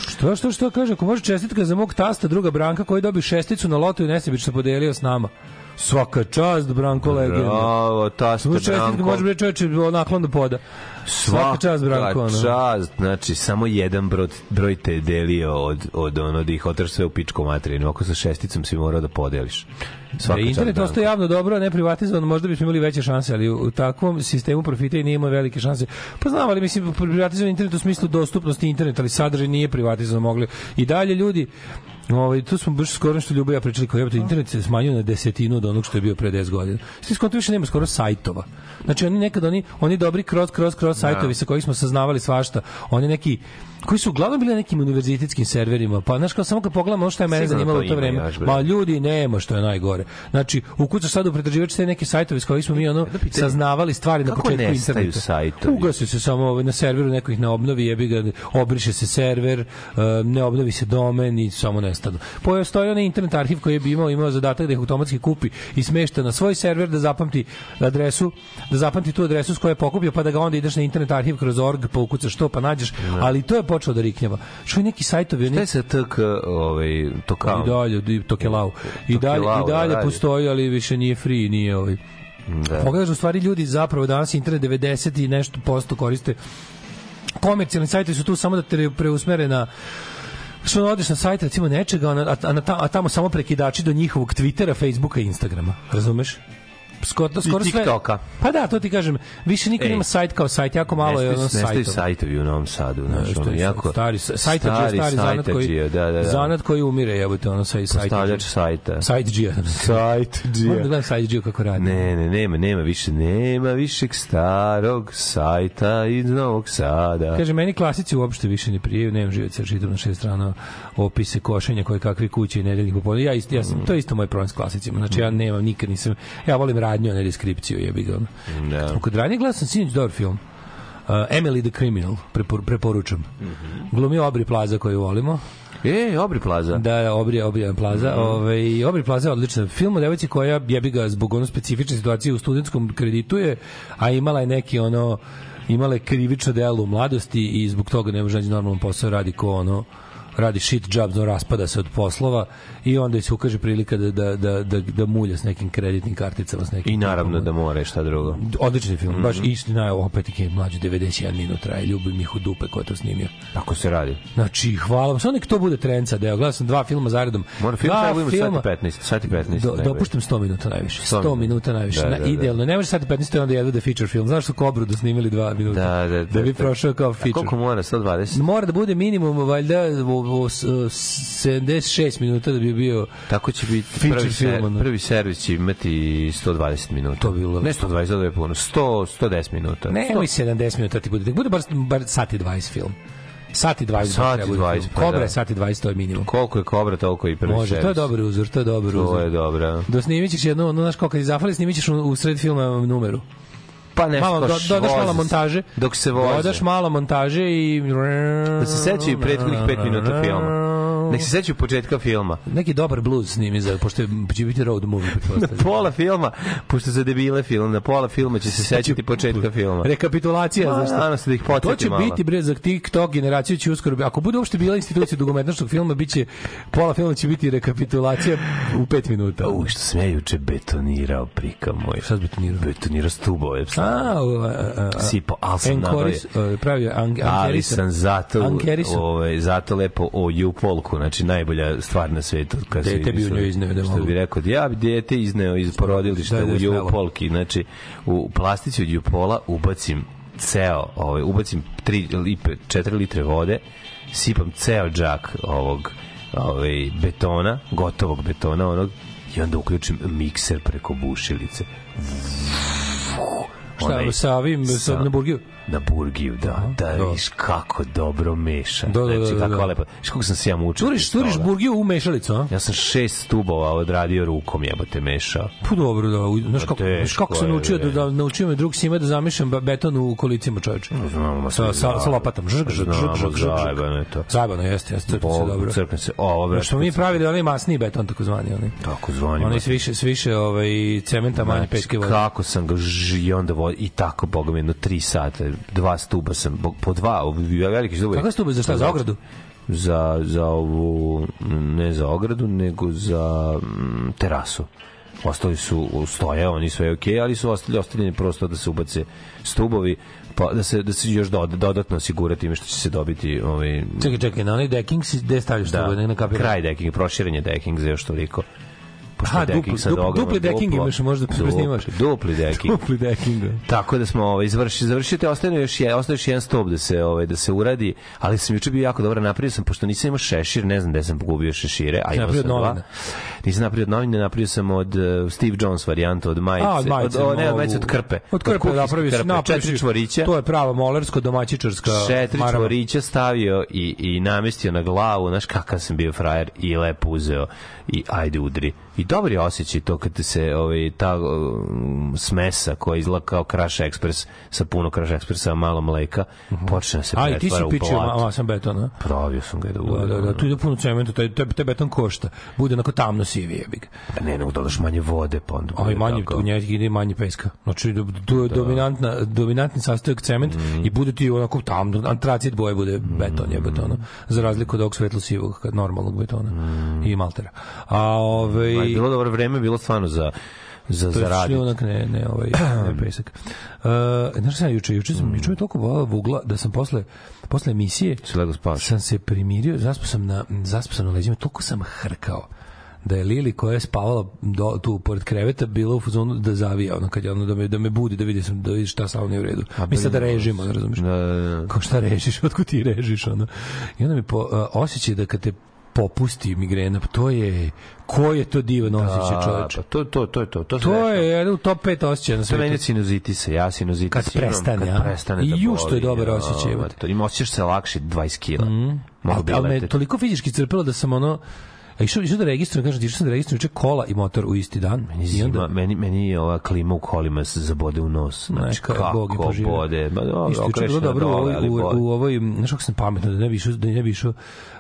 Što, što, što kaže, ako može čestitka za mog tasta, druga Branka, koji dobi šesticu na lotu i nesebično podelio s nama. Svaka čast, Branko legenda. Bravo, ta ste Može čestitka, Branko. može bre čoveče naklon do poda. Svaka čast, Branko, ono. čast, znači samo jedan broj, broj te delio od, od ono da ih otraš sve u pičku materinu. Oko sa šesticom si morao da podeliš. Da Svaka je čast, internet ostao javno dobro, a ne privatizovan, možda bismo imali veće šanse, ali u, u takvom sistemu profita i nije imao velike šanse. Pa znam, ali mislim, privatizovan internet u smislu dostupnosti interneta, ali sadržaj nije privatizovan mogli. I dalje ljudi, Ovaj tu smo baš skoro što Ljubo ja pričali kao jebote internet se smanjio na desetinu od onog što je bio pre 10 godina. Svi skonto više nema skoro sajtova. Znači oni nekad oni oni dobri kroz kroz kroz sajtovi sa kojih smo saznavali svašta. Oni neki koji su uglavnom bili na nekim univerzitetskim serverima. Pa znaš kao samo kad pogledamo ono što je mene zanimalo to to vreme. Ma ljudi nema što je najgore. Znači ukucaš sad u pretraživač te neke sajtove s kojih smo mi ono saznavali stvari na početku interneta. sajtovi? Ugasi se samo ovaj, na serveru neko ih ne obnovi, jebi ga, obriše se server, ne obnovi se domen i samo nestanu. Postoji onaj internet arhiv koji je bi imao, imao zadatak da ih automatski kupi i smešta na svoj server da zapamti adresu, da zapamti tu adresu s koje je pokupio, pa da ga onda ideš na internet arhiv kroz org, pa ukucaš to, pa nađeš, ali to je počelo da riknjava. Što je neki sajtovi, Šta je sa TK, ovaj, to kao? i dalje, Tokelau. I dalje, i dalje radi. postoji, ali više nije free, nije ovaj. Da. Pogledaš u stvari ljudi zapravo danas internet 90 i nešto posto koriste komercijalni sajtovi su tu samo da te preusmere na što odeš na sajt recimo nečega, a, a, a, a tamo samo prekidači do njihovog Twittera, Facebooka i Instagrama. Razumeš? Skoro, skoro sve, TikToka. Pa da, to ti kažem. Više niko nema sajt kao sajt, jako malo je ono Nestaju sajtova. sajtovi u Novom Sadu, znaš, Što ono, jako... stari sajtađija, stari zanat koji sajtađija, da, da, da. zanat koji umire, jebote, ono sa Postavljač sajta. Sajtđija. Sajtđija. Moram da gledam sajtđiju kako radi. Ne, ne, nema, nema više, nema višeg starog sajta iz Novog Sada. Kaže, meni klasici uopšte više ne prijaju, nemam živaca, čitam na šest strana opise košenja koje kakve kuće i nedeljnih popolja. Ja, ja sam, to je isto moj problem s klasicima. Znači, ja nemam, nikad nisam, ja volim radnju, a ne deskripciju, jebi ga. Da. Kod radnje gledao sam sinoć dobar film. Uh, Emily the Criminal, prepor, preporučam. Glumi Obri Plaza koju volimo. E, Obri Plaza. Da, da, Obri, Obri Plaza. Mm. Ovaj, Obri Plaza je odličan film o devojci koja jebi ga zbog ono specifične situacije u studentskom kreditu je, a imala je neki ono imala je krivično delo u mladosti i zbog toga ne može naći normalan posao, radi ko ono radi shit job, no, raspada se od poslova i onda se ukaže prilika da, da, da, da, da mulja s nekim kreditnim karticama. S nekim I naravno da more, šta drugo. Odlični film, Mhm. baš istina, opet je mlađe 91 minut traje, ljubim ih u dupe ko je to snimio. Tako se radi. Znači, hvala vam. Samo nek to bude trend sad. Evo, gledao sam dva filma zaredom. Mora film treba imati filma. sati 15, sati 15. Do, dopuštam 100 minuta najviše. 100, 100 minuta najviše. Da, Da, da, da. Idealno. Ne može sati 15, to je onda jedno da feature film. Znaš što Kobru da snimili dva minuta? Da, da, da. Da bi da. prošao kao A feature. koliko mora? 120? Mora da bude minimum valjda o- o- s- 76 minuta da bi bio Tako će biti prvi, film, ser, ono. prvi servis će imati 120 minuta. To bi bilo Ne lepo. 120, to je puno. 100, 110 minuta. Nemoj 70 minuta ti bude. Bude bar, bar sati 20 film. Sati 20 Sati treba bude 20, film. pa Kobra da. sati 20, to je minimum. Koliko je kobra, toliko i prvi Može, servis. to je dobar uzor, to je dobar To uzor. je dobro. Do snimit ćeš jednu, ono, znaš kao kad je zafali, snimit ćeš u, u sred filma numeru. Pa nešto malo, do, kao dodaš malo montaže. Dok se voze. Dodaš malo montaže i... Da se sećaju prethodnih 5 minuta filma. Nek se sećaju početka filma. Neki dobar blues snimi za, pošto će biti road movie, pretpostavljam. Pola filma, pošto za debile film, na pola filma će se sećati početka filma. Rekapitulacija, Ma, znaš šta? se da ih To će malo. biti, bre, za TikTok generaciju će uskoro... Ako bude uopšte bila institucija dugometražnog filma, biće, pola filma će biti rekapitulacija u pet minuta. U, što sam ja juče betonirao, prika moj. Šta betonirao? Betonirao stubove. A, u, a, a, a, Sipo, ali sam Enkoris, nabavio. uh, pravio Ali sam zato, ovaj, zato lepo o Jupolku, znači najbolja stvar na svetu. Kad Dete bi u njoj izneo da Što bi rekao, ja bi dete izneo iz porodilišta Da, da, u. Jupolki, znači u plastici od Jupola ubacim ceo, ovaj, ubacim 3 lipe, 4 litre vode, sipam ceo džak ovog ovaj, betona, gotovog betona onog, i onda uključim mikser preko bušilice. Šta, sa ovim, sa, sa- na burgiju? Na burgiju, da, da, da. viš kako dobro meša. Da, da, da, znači, da, kako da. lepo. Viš kako sam se ja mučio. Turiš, turiš burgiju u mešalicu, a? Ja sam šest stubova odradio rukom, jebote, mešao. Pa dobro, da. Znaš Pa kako, znaš kako sam naučio da, da naučio me drug Sima da zamišljam be- beton u kolicima čoveče. Znamo, Sa, sa, sa lopatom. Žrg, žrg, žrg, žrg, žrg. Zajebano je to. Zajebano, jeste, jeste, crkne se dobro. crkne se. O, ovo, Znaš, smo mi pravili onaj masni beton, takozvani, onaj. Tako zvani. Onaj s više, s više ovaj, cementa, manje Znači, peske vode. kako sam ga i onda i tako, boga mi, jedno tri sata, dva stuba sam, po dva, veliki stubovi. Kakva stuba, za šta, za ogradu? Za, za ovu, ne za ogradu, nego za mm, terasu. ostali su stoje, oni sve okej, ali su ostali ostavljeni prosto da se ubace stubovi pa da se da se još doda- dodatno osigurati time što će se dobiti ovaj Čekaj, čekaj, na onaj decking si gde stavljaš da, ne na kapiram. kraj decking, proširen je decking za još toliko. Pošto Aha, je decking dupli- sa dup- dogama, dupli decking duplo. imaš, možda. Dupli, dupli decking. Dupli decking. da. Tako da smo ovaj završili završite ostane još je ostaje još jedan stop da se ovaj da se uradi, ali sam juče bio jako dobro napravio sam pošto nisam imao šešir, ne znam gde sam pogubio šešire, a imao Napravio sam od dva. Nisam napravio od novine, napravio sam od uh, Steve Jones varijantu od majice, A, od majice. od, o, ne, od majice od krpe. Od krpe, kuhinjske napraviš, krpe, napraviš. četiri čvorića. To je prava molersko domaćičarska četiri čvorića stavio i, i namestio na glavu, znaš kakav sam bio frajer i lepo uzeo i ajde udri. I dobar je osjećaj to kad se ovaj, ta um, smesa koja izgleda kao Crash Express sa puno Crash Expressa, malo mleka, počne da se A, i ti si pretvara u pičio masan beton, a? Pravio sam ga da Da, bude. da, da, tu ide puno cementa, taj, taj, taj beton košta. Bude onako tamno sivi, jebi ga. Pa ne, nego dodaš manje vode, pa onda A i bude manje, tako. u njej ide manje peska. Znači, do- tu je dominantna, dominantni sastojak cement Mhm. i bude ti onako tamno, antracit boje bude beton, je betona. Za razliku od ovog svetlo sivog, kad normalnog betona i maltera. A ove... Je bilo dobro vreme, bilo stvarno za za To je zaraditi. šljunak, ne, ne, ovaj, ne pesak. Uh, znaš šta, juče, juče, sam, juče me toliko vugla da sam posle, posle emisije sam se primirio, zaspao sam na, zaspao sam na leđima, toliko sam hrkao da je Lili koja je spavala do, tu pored kreveta bila u fazonu da zavija ono kad je ono da me da me budi da vidi sam da vidi šta sa mnom nije u redu. Mi sad da režimo, ne razumeš? Da, da, da. Kao šta režiš, otkud ti režiš ono. I onda mi po, uh, osjećaj da kad te popusti migrena, pa to je ko je to divan osjećaj, A, čoveče. pa to, to, to je to. To, To je jedan u top 5 osjećaja na To meni je svetu. sinuzitisa, ja sinuzitisa Kad imam, prestane, kad prestane I da ju, što je dobar ja, osjećaj, te. to, Ima osjećaš se lakše 20 kila. Mm. Ali, ali me toliko fizički crpilo da sam ono A išao, išao da registrujem, kažem ti, išao sam da registrujem juče kola i motor u isti dan. Meni, I onda, zima, meni, meni je ova klima u kolima se zabode u nos. Znači, Neka, Bog kako poživio. bode. Ma, dobro, Isto je bilo dobro u u, bode. u ovoj, znaš kako sam pametno, da ne bi išao, da ne bi išao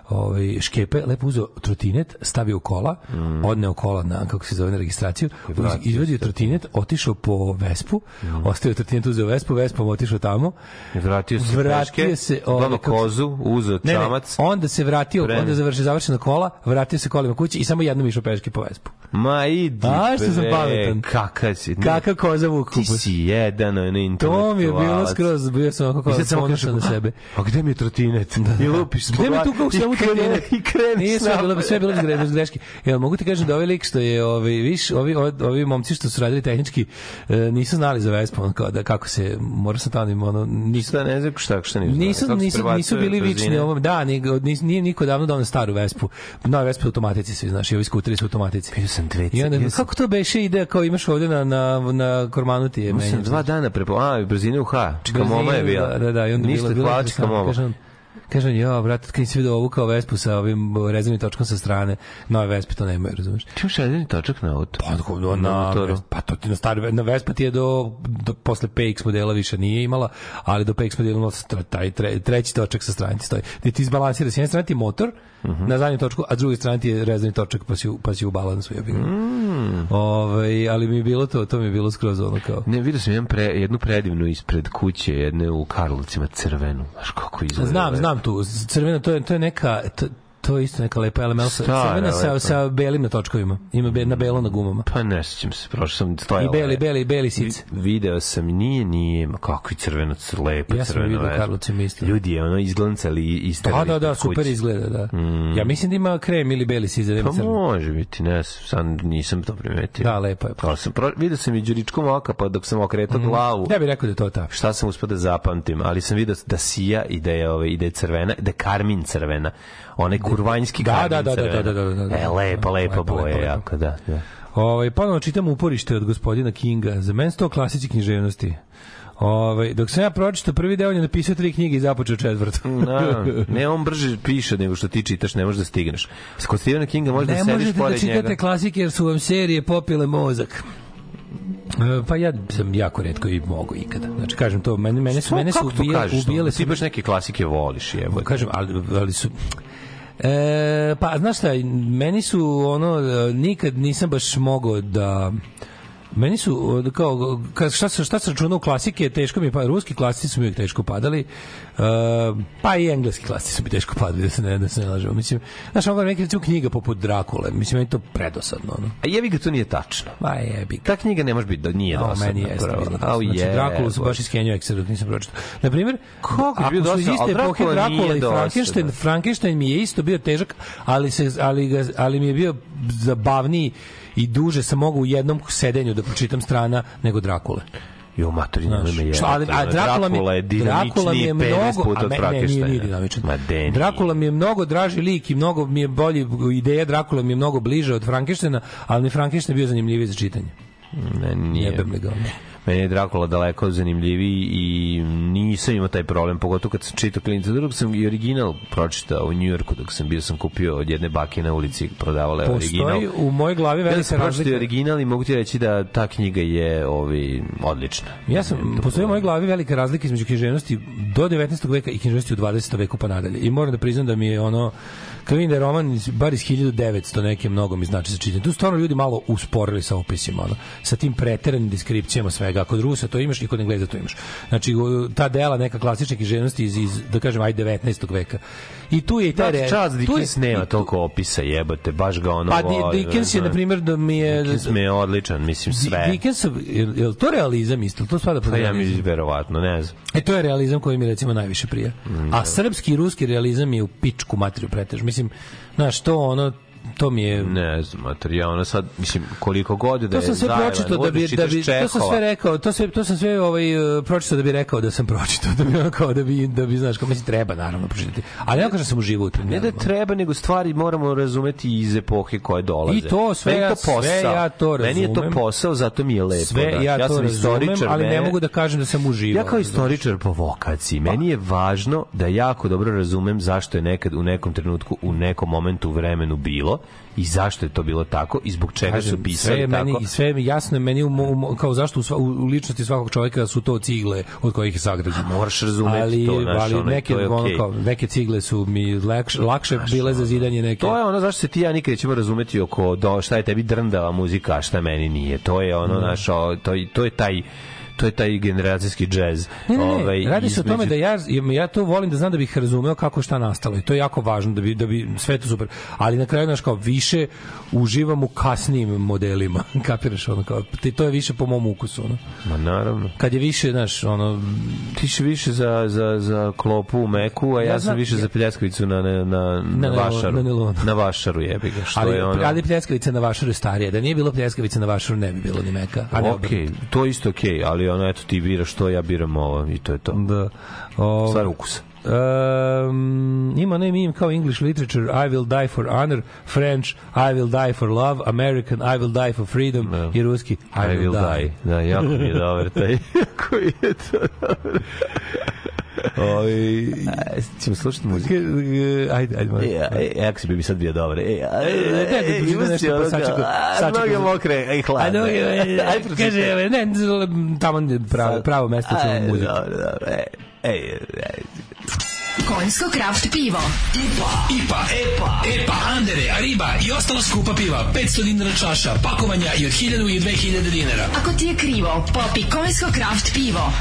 ovaj, škepe, lepo uzeo trotinet, stavio kola, odneo kola na, kako se zove, na registraciju, Mm. Mm. izvadio trotinet, otišao po Vespu, ostavio trotinet, uzeo Vespu, Vespom otišao tamo, I Vratio se Vratio peške, se, ovaj, kako se- kozu, uzeo Ne, ne, čamac. onda se vratio, Krene. onda završi završena kola, vratio se kolima kući i samo jednom išao peške po Vespu. Ma idi, A, što sam bre, pametan. Kakav si. ne, Kakav koza vuk Ti kupus. si jedan, ono, To mi je bilo intelektualac. skroz, bio sam onako I kao ponosan na sebe. a gde mi je trotinet? I lupiš Gde mi tu kao u svemu i krene-? I krene sve bilo, sve bilo bez gre- bez greške. Jel, mogu ti kažem da ovaj lik što je, ovaj, viš, ovi, ovi, ovi momci što su radili tehnički, e, nisu znali za Vespu, ono, kao da kako se, mora sam tamo, ono, nisu, Šta ne znam šta, šta nisu. Nisu, znali. Nisu, prebacuje nisu bili vični ovom, da, ni, nis, nije niko davno donao staru Vespu. Nove Vespe u automatici svi, znaš, i ovi skuteri su automatici. Vidio sam dve I onda, ja sam- kako to beše ide, kao imaš ovde na, na, na kormanu ti je menjač, dva dana prepo... A, brzine u H. Čika moma je bila. Da, da, da, i onda Ništa, bilo hvala čika moma. Kaže on, jo, brate, kad nisi vidio ovu kao Vespu sa ovim rezervnim točkom sa strane, nove Vespe to nemaju, razumeš? Ti imaš jedan točak na auto. Pa, tako, na, Na motoru. pa to ti na stari, na Vespa ti je do, do posle PX modela više nije imala, ali do PX modela taj tre, treći točak sa strane ti stoji. Gde ti izbalansira, s jedne strane ti je Mhm. na zadnju točku, a s druge strane ti je rezervni točak pa si, pa si u balansu. Ja bih. Mm. Ovaj, ali mi je bilo to, to mi je bilo skroz ono kao... Ne, vidio sam jedan pre, jednu predivnu ispred kuće, jedne u Karlovcima, crvenu. Znaš kako izgleda. Znam, znam tu. Crvena, to je, to je neka... To, to je isto neka lepa LML sa, crvena sa, sa belim na točkovima. Ima be, na belo na gumama. Pa ne sjećam se, prošao sam stojao. I beli, beli, beli sic. Video sam, nije, nije, ma kako je crveno, cr- lepo Ja sam crveno. vidio u vespa. Karlovcima isto. Ljudi je ono izglancali i Da, isterali. da, da, kod super izgleda, da. Ja mislim da ima krem ili beli sic, da Pa crno. može biti, ne, sad nisam to primetio. Da, lepo je. Kao sam, pro, vidio sam i đuričkom oka, pa dok sam okretao glavu, Ja bih rekao da je to ta. šta sam uspio da zapamtim, ali sam vidio da sija i da je, ove, i da je crvena, da je karmin crvena. Onaj kurvanjski Da, karmin da, da, da, crvena. da, da, da, da. E, lepa, lepa boja, jako, da, da. Ovaj ponovo čitam uporište od gospodina Kinga. Za mene su to klasici književnosti. Ovaj dok sam ja pročitao prvi deo, on je napisao tri knjige i započeo četvrtu. No, ne, on brže piše nego što ti čitaš, ne možeš da stigneš. Kod Stephena Kinga možeš da ne sediš možete da pored čitate njega. klasike jer su vam serije popile mozak. E, Pa ja sam jako redko i mogu ikada. Znači kažem to, mene mene su mene su ubijale, ubijale Ti su baš neke klasike voliš, jebote. kažem, ali, ali su E, pa znaš šta, meni su ono e, nikad nisam baš mogao da Meni su kao kad šta se šta se računa u klasike, teško mi pa ruski klasici su mi uvijek teško padali. Uh, pa i engleski klasici su mi teško padali da se ne da se ne lažemo. Mislim, znaš, ovo neki recimo knjiga poput Drakule, mislim meni to predosadno, ono. A jebi ga, to nije tačno. Ma jebi ga. Ta knjiga ne može biti da nije dosadna. meni jeste. Au, Znači, je, Drakulu su baš iz Kenja Ekser, dok nisam pročitao. Na primjer, Kako je ako su iz iste epohe Drakula nije i Frankenstein. Frankenstein mi je isto bio težak, ali, se, ali, ga, ali mi je bio zabavniji i duže sam mogao u jednom sedenju da pročitam strana nego Drakule. Jo, matori, nemoj me Šta, ali, a. Drakula mi, Drakula je Drakula mi je dinamičniji 15 mnogo, puta a od me, ne, nije, nije Frankensteina. Drakula mi je mnogo draži lik i mnogo mi je bolji ideja Drakula mi je mnogo bliže od Frankensteina, ali mi Frankenstein bio zanimljiviji za čitanje. Ne, nije. Jebem ga. Meni je Drakula daleko zanimljiviji i nisam imao taj problem, pogotovo kad sam čitao klinica. Drug sam i original pročitao u Njujorku dok sam bio, sam kupio od jedne bake na ulici, prodavala je original. Postoji u mojoj glavi velika sam pročitao razlika. original i mogu ti reći da ta knjiga je ovi, odlična. Ja sam, postoji u mojoj glavi velika razlika između književnosti do 19. veka i književnosti u 20. veku pa nadalje. I moram da priznam da mi je ono, kad vidim da je roman iz- bar iz 1900 neke mnogo mi znači za čitanje. Tu stvarno ljudi malo usporili sa opisima, ono, sa tim preteranim deskripcijama svega. Kod Rusa to imaš i kod Engleza to imaš. Znači, ta dela neka klasična književnosti iz, iz da kažem, aj 19. veka. I tu je i taj... Da, re- Charles je- Dickens nema toliko opisa, jebote, baš ga ono Pa Di- voli, Dickens je, na primjer, da mi je... Dickens mi je odličan, mislim, sve. Dickensov, je, je to realizam isto? To spada pod Pa ja realizam? mislim, verovatno, ne znam. E to je realizam koji mi recimo najviše prija. A srpski i ruski realizam je u pičku materiju pretež. Mislim, znaš, to ono, to mi je... Ne znam, mater, ja ono sad, mislim, koliko god da To je sam sve pročitao da god bi da bi to sam sve rekao, to sve to sam sve ovaj uh, pročitao da bi rekao da sam pročitao, da bi ono kao da bi da bi znaš, kao mislim treba naravno pročitati. Ali ne kažem da sam uživao u tim. Ne da treba, nego stvari moramo razumeti iz epohe koje dolaze. I to sve Meni ja- to posao. sve ja to Meni je to razumem. posao, zato mi je lepo. sve znaš. ja, to sam razumem, istoričar, ali ne mogu da kažem da sam uživao. Ja kao istoričar po vokaciji, meni je važno da jako dobro razumem zašto je nekad u nekom trenutku, u nekom momentu vremenu bilo i zašto je to bilo tako i zbog čega su Kažem, sve pisali je meni, tako. i sve je jasno je meni u, u, kao zašto u, sva, u, ličnosti svakog čovjeka su to cigle od kojih je sagrađeno. moraš razumeti ali, to, znaš, ali ono, neke, to je ono, okej. kao, neke cigle su mi lakše, lakše bile za zidanje neke. To je ono zašto se ti ja nikad ćemo razumeti oko do šta je tebi drndava muzika, a šta meni nije. To je ono naš, o, to, to je taj to je taj generacijski džez. Ne, ne, ne, Ovaj, radi se o tome između- da ja, ja to volim da znam da bih razumeo kako šta nastalo i to je jako važno da bi, da bi sve to super, ali na kraju znaš kao više uživam u kasnijim modelima, kapiraš ono kao, te- to je više po mom ukusu ono. Ma naravno. kad je više znaš ono Ti si više za, za, za klopu u meku, a ja, Ja sam znam- više za pljeskavicu na, na, na, na, na- vašaru. na nilonu. Na vašaru jebi ga. Što ali, je ono... ali pljeskavica na vašaru je starija. Da nije bilo pljeskavice na vašaru, ne bi bilo ni meka. A ne Ok, to je isto okej, ali ono, eto, ti biraš to, ja biram ovo i to je to. Da. O, Stvar ukusa. Um, ima ne meme kao English literature I will die for honor, French I will die for love, American I will die for freedom Da. i ruski I, I will die. Da, jako mi je dobar taj. jako je to dobar. Oj, ćemo slušati muziku. Ajde, ajde, molim. E, e, jako si bi mi sad bio dobar. E, a, E, e, da e, pročitam imaš nešto, pa sad ću Noge mokre, ej, A hladne. Aj, pročitaj. kaže, ne, tamo je pravo, pravo mesto Aj, za muziku. Dobro, dobro. Ej, ej, ej. Konjsko kraft pivo. IPA, IPA, EPA, EPA, Andere, Ariba i ostala skupa piva. 500 dinara čaša, pakovanja i od 1000 i 2000 dinara. Ako ti je krivo, popi konjsko kraft pivo.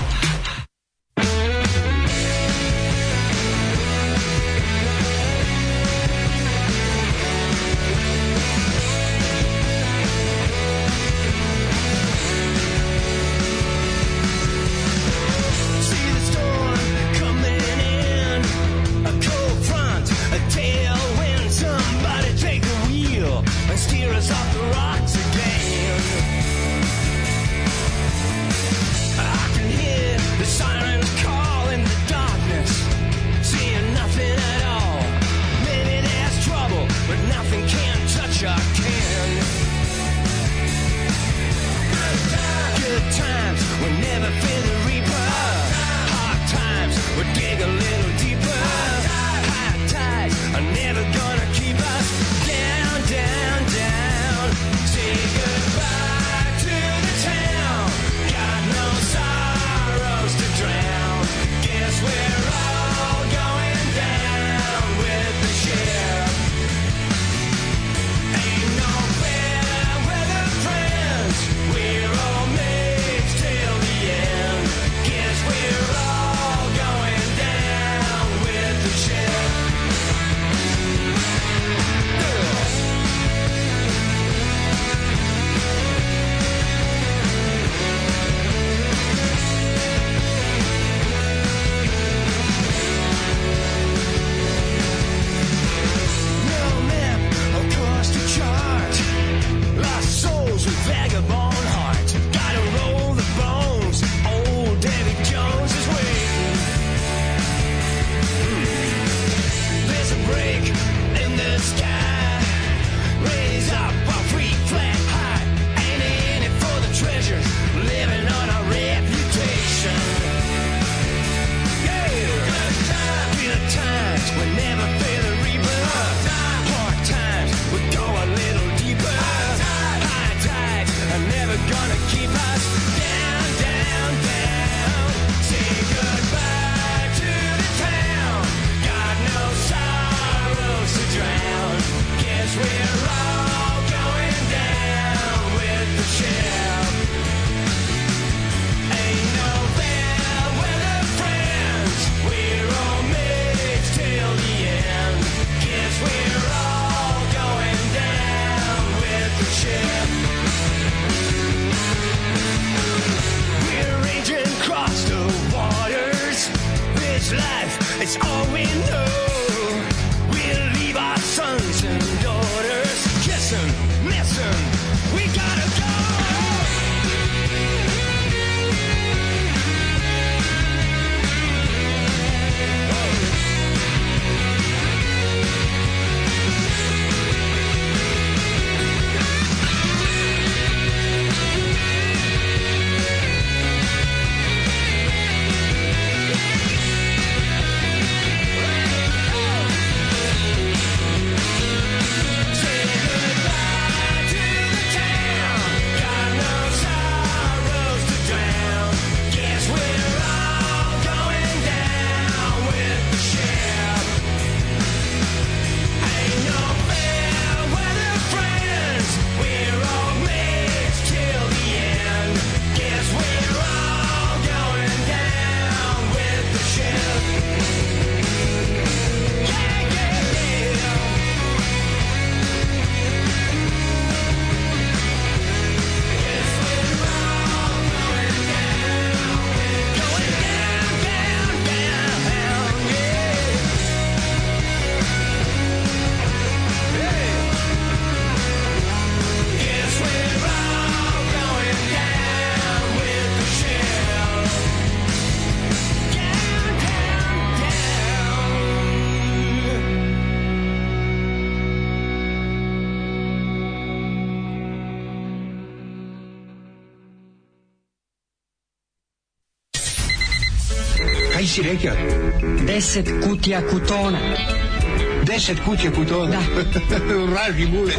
Si rekao? Deset kutija kutona. Deset kutija kutona? Da. Vraži bulec.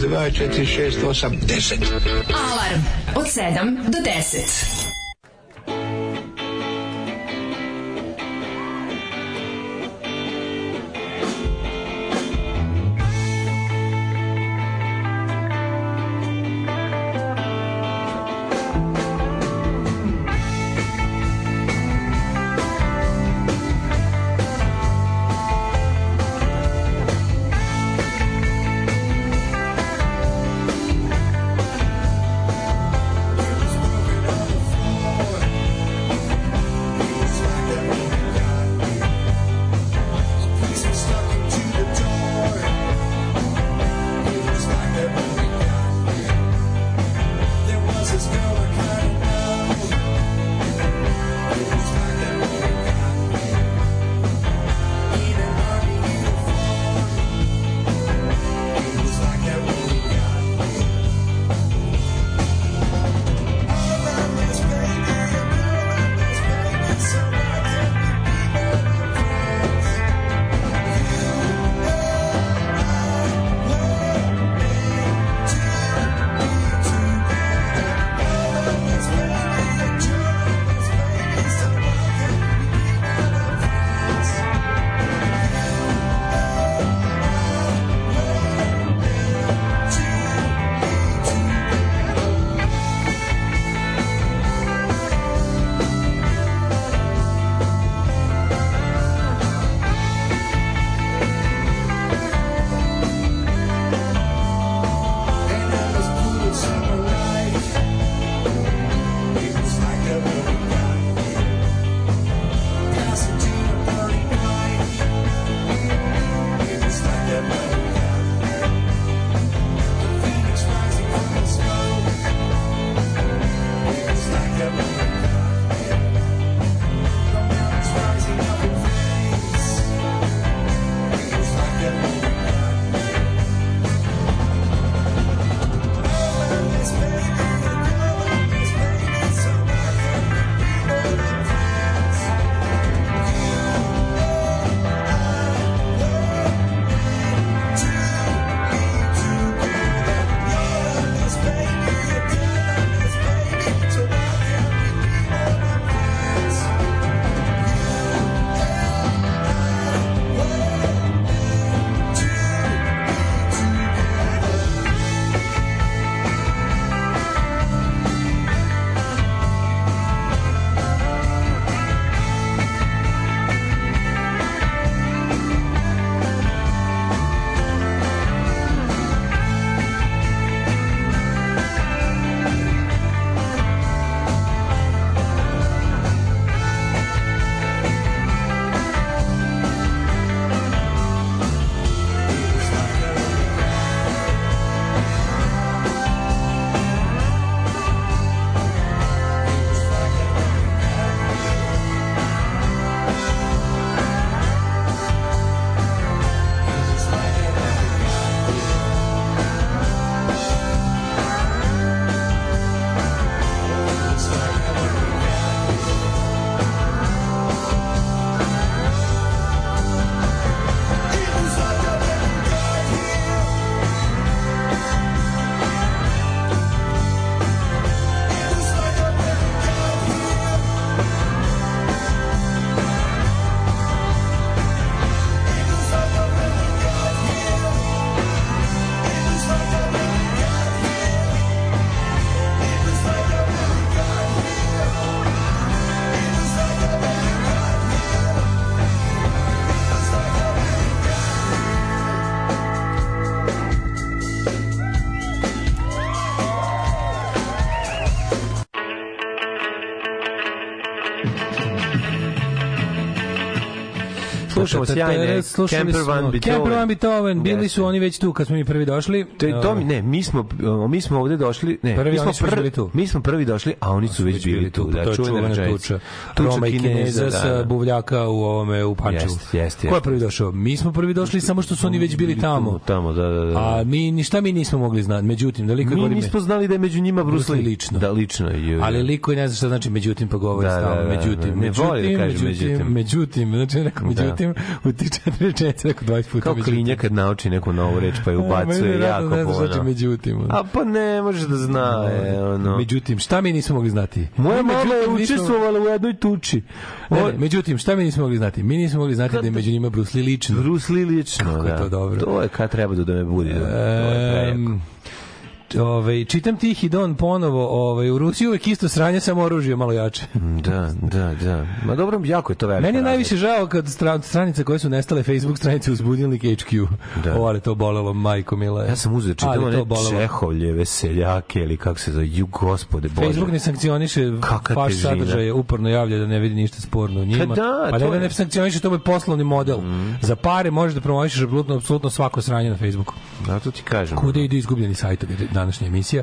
Dva, četiri, šest, osam, deset. Alarm od 7 do 10. slušamo sjajne Camper Van Beethoven. Camper Van Beethoven, bili su oni već tu kad smo mi prvi došli. To je to mi ne, mi smo mi smo ovde došli, ne, Prvi, mi smo bili tu. Mi smo prvi došli, a oni su već bili tu. Da, to je čuvena tuča. Roma i Kineza da, sa da. buvljaka u ovome u Pančevu. Ko je prvi došao? Mi smo prvi došli samo što su oni već bili tamo. Tamo, da, da, da. A mi ništa mi nismo mogli znati. Međutim, da liko mi govori nismo znali da je među njima Bruce Lee lično. Da, lično. Ali liko ne zna šta znači međutim pa govori Da, stalno. međutim, međutim, kaže međutim, međutim. međutim, znači rekao Da. međutim, u ti četiri rečenice rekao 20 puta Kao međutim. klinja kad nauči neku novu reč pa je ubacuje je jako šta znači puno. međutim. ono. A pa ne može da zna, e, ono. Međutim, šta mi nismo mogli znati? Moja mama je učestvovala u jednoj tuči. Ne, ne, međutim, šta mi nismo mogli znati? Mi nismo mogli znati da je među njima Bruce Lee lično. Bruce Lee lično, Kako je da. to dobro. To je kad treba da me budi. To je Ovaj čitam Tihi Don ponovo, ovaj u Rusiji uvek isto sranje samo oružje malo jače. Da, da, da. Ma dobro, jako je to veliko. Meni je najviše žao kad stra, stranice koje su nestale Facebook stranice uz budilnik HQ. Da. O, ali to bolelo, majko mila. Ja sam uzeo čitamo Ali to one bolelo. Čehovljeve seljake ili kako se zove, ju gospode Bože. Facebook ne sankcioniše Kakva vaš težina. sadržaj, uporno javlja da ne vidi ništa sporno u njima. Pa da, pa ne da ne sankcioniše, to je poslovni model. Za pare možeš da promovišeš apsolutno, apsolutno svako sranje na Facebooku. Da, to ti kažem. Kuda idu izgubljeni sajtovi, današnja emisija.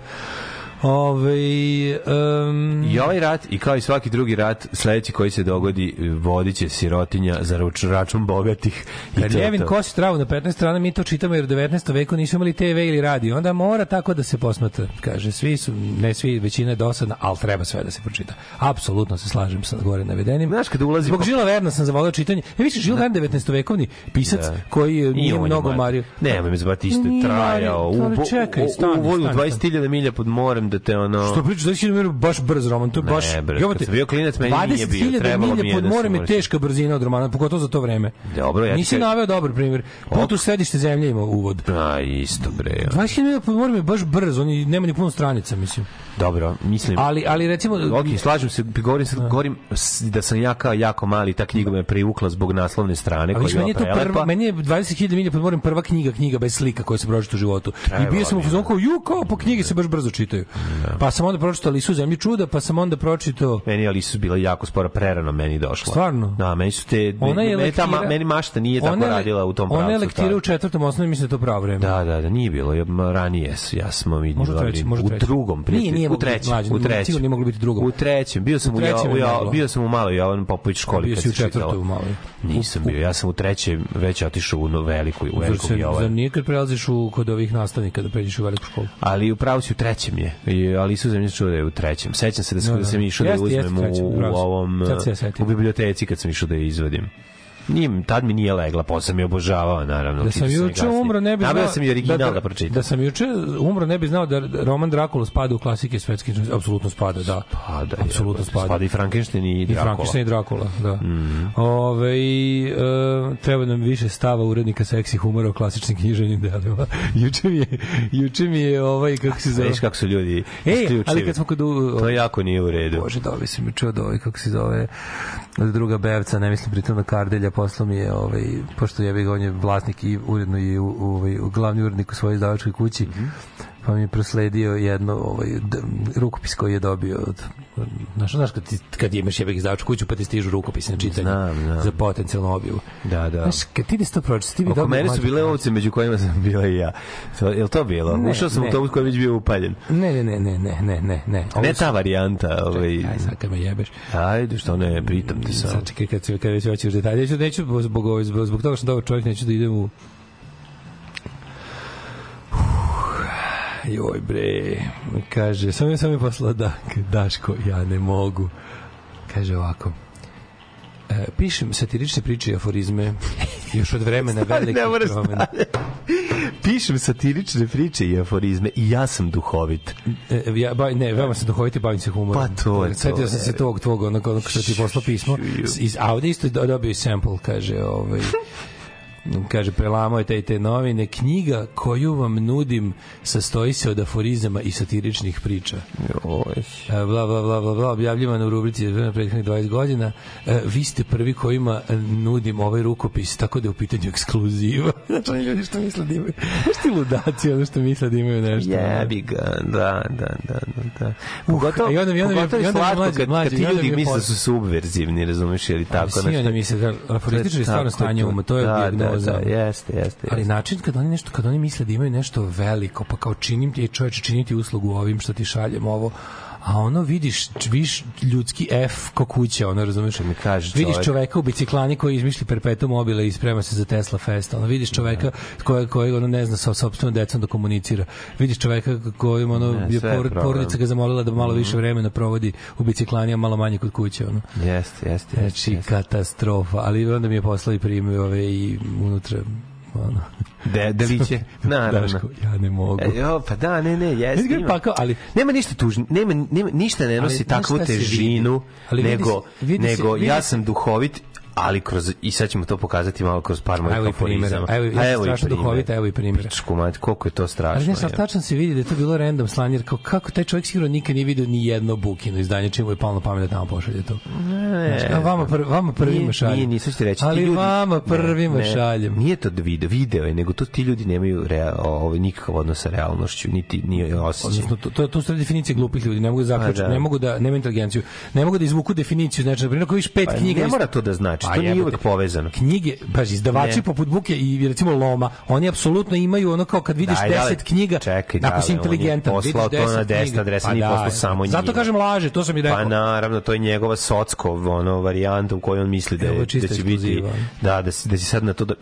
Ove, um, I ovaj rat, i kao i svaki drugi rat, sledeći koji se dogodi, vodit će sirotinja za račun bogatih. I Kad Ljevin kosi travu na 15 strana, mi to čitamo jer u 19. veku nisu imali TV ili radio. Onda mora tako da se posmatra. Kaže, svi su, ne svi, većina je dosadna, ali treba sve da se pročita. Apsolutno se slažem sa gore navedenim. Znaš, kada ulazi... Zbog Žila Verna sam zavolio čitanje. Ja više Žil Vern 19. vekovni pisac Da. koji nije mnogo mar- mario. Nemoj me zbati isto trajao. čekaj, stani, u, u, u, stani, 20.000 milja pod morem da te ono... Što pričaš, da si mir baš brz roman, to je Ne, baš... kad sam bio klinac, meni nije bio, 20.000 trebalo mi je pod da se morem je teška brzina od romana, pogotovo za to vreme. Dobro, ja Nisi naveo dobar primjer. Put u središte zemlje ima uvod. A, isto bre. 20.000 milja pod morem je baš brz, on i nema ni puno stranica, mislim. Dobro, mislim... Ali, ali recimo... Ok, slažem se, govorim, sad, govorim s- da sam ja kao jako mali, ta knjiga me privukla zbog naslovne strane, koja je meni je bila to prva, meni je 20.000 milja pod morem prva knjiga, knjiga bez slika koja se pročita u životu. I bio sam u mi fazonu kao, ju, kao, po knjige se baš brzo čitaju. Pa sam onda pročitao Lisu u zemlji čuda, pa sam onda pročitao Meni je Alisu bila jako sporo prerano meni došla. Stvarno? Da, meni su te Ona je meni, ta, meni mašta nije tako je- radila u tom pravcu. Ona je lektira u četvrtom osnovi, mislim da to pravo vreme. Da, da, da, nije bilo. Ranije su, ja smo mi Možda u trećem, možda u u drugom, Nije, nije u trećem, mlađe, u trećem. sigurno nije moglo biti drugom. U trećem, bio sam U u, trećem u, ja, moglo. bio sam u maloj Jovan Popović školi Bio si u četvrtoj u maloj. Nisam bio, ja sam u trećem već otišao u veliku, u Zar, veliku zar Jovan. nije kad prelaziš u, kod ovih nastavnika da pređeš u veliku školu? Ali upravo si u trećem je. I Alisu zemlje čuda je u trećem. Sećam se da, sam, Da, da, da. sam išao da je Jeste, jeste uzmem trećem, u, u ovom u biblioteci kad sam išao da je izvadim. Nije, tad mi nije legla, posle sam je obožavao, naravno. Da sam juče umro ne bi znao sam i original da, pročitam. Da sam juče umro ne bi znao da roman Drakula spada u klasike svetske apsolutno spada, da. Spada, apsolutno spada. Spada i Frankenstein i I Dracula. Frankenstein i Drakula, da. Mhm. Ove, e, treba nam više stava urednika seksi humora o klasičnim književnim delima. juče mi je, juče mi je ovaj, kako se zove... Viš kako su ljudi Ej, isključivi. ali kad smo kod... u- To jako nije u redu. Bože, da, sam mi čuo da ovaj, kako se zove, druga bevca, ne mislim pritom na Kardelja, poslao mi je, ovaj, pošto je on je vlasnik i uredno i ovaj, glavni urednik u svojoj izdavačkoj kući, Mhm. Pa mi je prosledio jedno ovaj, rukopis koji je dobio od, znaš, znaš kad, ti, kad imaš jebek izdavačku kuću pa ti stižu rukopisi na čitanje Znam, znam. za potencijalnu objavu. Da, da. Znaš, kad ti ne to pročitaš, ti bi Oko mene su bile ovce među kojima sam bila i ja. To, je li to bilo? Ne, Ušao sam ne. u autobus koji je već bio upaljen. Ne, ne, ne, ne, ne, ne, ne, ne. Ovo Ne ta varijanta. Ovaj, Aj, sad kad me jebeš. Ajde, što ne, pritam te sam. Sad čekaj kad kad već hoćeš detalje. Neću, neću zbog, zbog, zbog, zbog toga što sam dobar čovjek, neću da idem u Joj bre, kaže, sam je sam je poslao da, Daško, ja ne mogu. Kaže ovako, e, pišem satirične priče i aforizme još od vremena velikih ne moraš promena. Pišem satirične priče i aforizme i ja sam duhovit. E, ja, ba, ne, veoma sam duhovit i bavim se humorom. Pa to je to, Setio sam se tog, tvog, onog, onog što ti poslao pismo. Iz, a ovde isto do- dobio sample, kaže, ovaj, kaže, prelamao je te i te novine. Knjiga koju vam nudim sastoji se od aforizama i satiričnih priča. Oj. E, bla, bla, bla, bla, bla, objavljivano u rubrici za prethodnih 20 godina. E, vi ste prvi kojima nudim ovaj rukopis, tako da je u pitanju ekskluziva. znači, oni ljudi što misle da imaju, ti ludaci, ono što misle da imaju nešto. Jebi ga, da, da, da, da. da. Pogotovo, i onda mi- onda mi- onda slatko mlađi- kad, mlađi, kad ti ljudi misle da su subverzivni, razumeš, ili tako Svi oni misle da aforističari stvarno stanje uma, to je da, dijagnoza. Da, jeste, jeste. Ali način kad oni nešto kad oni misle da imaju nešto veliko, pa kao činim ti čoveče činiti uslugu ovim što ti šaljem ovo, a ono vidiš viš ljudski F ko kuća, ono razumeš? mi kaže vidiš čovek. čoveka u biciklani koji izmišlji perpetuum mobile i sprema se za Tesla Fest, ono vidiš čoveka koji koji ono ne zna sa sopstvenom decom da komunicira. Vidiš čoveka kojim ono Ne, je por, porodica ga zamolila da malo više vremena provodi u biciklani, a malo manje kod kuće, ono. Jeste, jeste, jeste. Znači, jeste. katastrofa. Ali onda mi je poslao i primio ove i unutra ono. De, deliće, naravno. Daško, ja ne mogu. E, jo, pa da, ne, ne, jeste. Vidi ima. pa kao, ali Nema ništa tužno, nema, nema ništa ne nosi znaš takvu se vidi? težinu Ali vidi nego vidi se- nego vidi ja sam duhovit ali kroz i sad ćemo to pokazati malo kroz par mojih Evo i aforizama. Evo, sam i strašno primjera. duhovita, evo i primjera. Pičku mać, koliko je to strašno. Ali ne, sad tačno se vidi da je to bilo random slanje, jer kao kako taj čovjek sigurno nikad nije video ni jedno bukino izdanje čim mu je palo na pamet da tamo pošalje to. Ne, Znači, vama, prv, vama prvima šaljem. Nije, nisu ti reći. Ali ljudi, vama prvima ne, ne, šaljem. Nije to video, video je, nego to ti ljudi nemaju rea, ovaj, nikakav odnos sa realnošću, niti nije osjećaj. Odnosno, to, to, to su definicije glupih ljudi, ne mogu da zaključiti, Pa da. ne mogu da, nema inteligenciju, ne mogu da izvuku definiciju, znači, na primjer, ako viš pet Pa knjiga... ne mora to da znači, Pa to nije uvek povezano. knjige, paži, izdavači Ne. poput Buke i recimo Loma, oni apsolutno imaju ono kao kad vidiš Daj, dale, 10 knjiga, čekaj, ako si inteligentan, vidiš to na 10 10 knjiga. adresa, Pa nije da, poslao samo Zato njima. kažem laže, to sam i rekao. Pa naravno, to je njegova Sockov ono, varijanta u kojoj on misli da, je, da će biti... Da, da, si- da si sad na to... Da,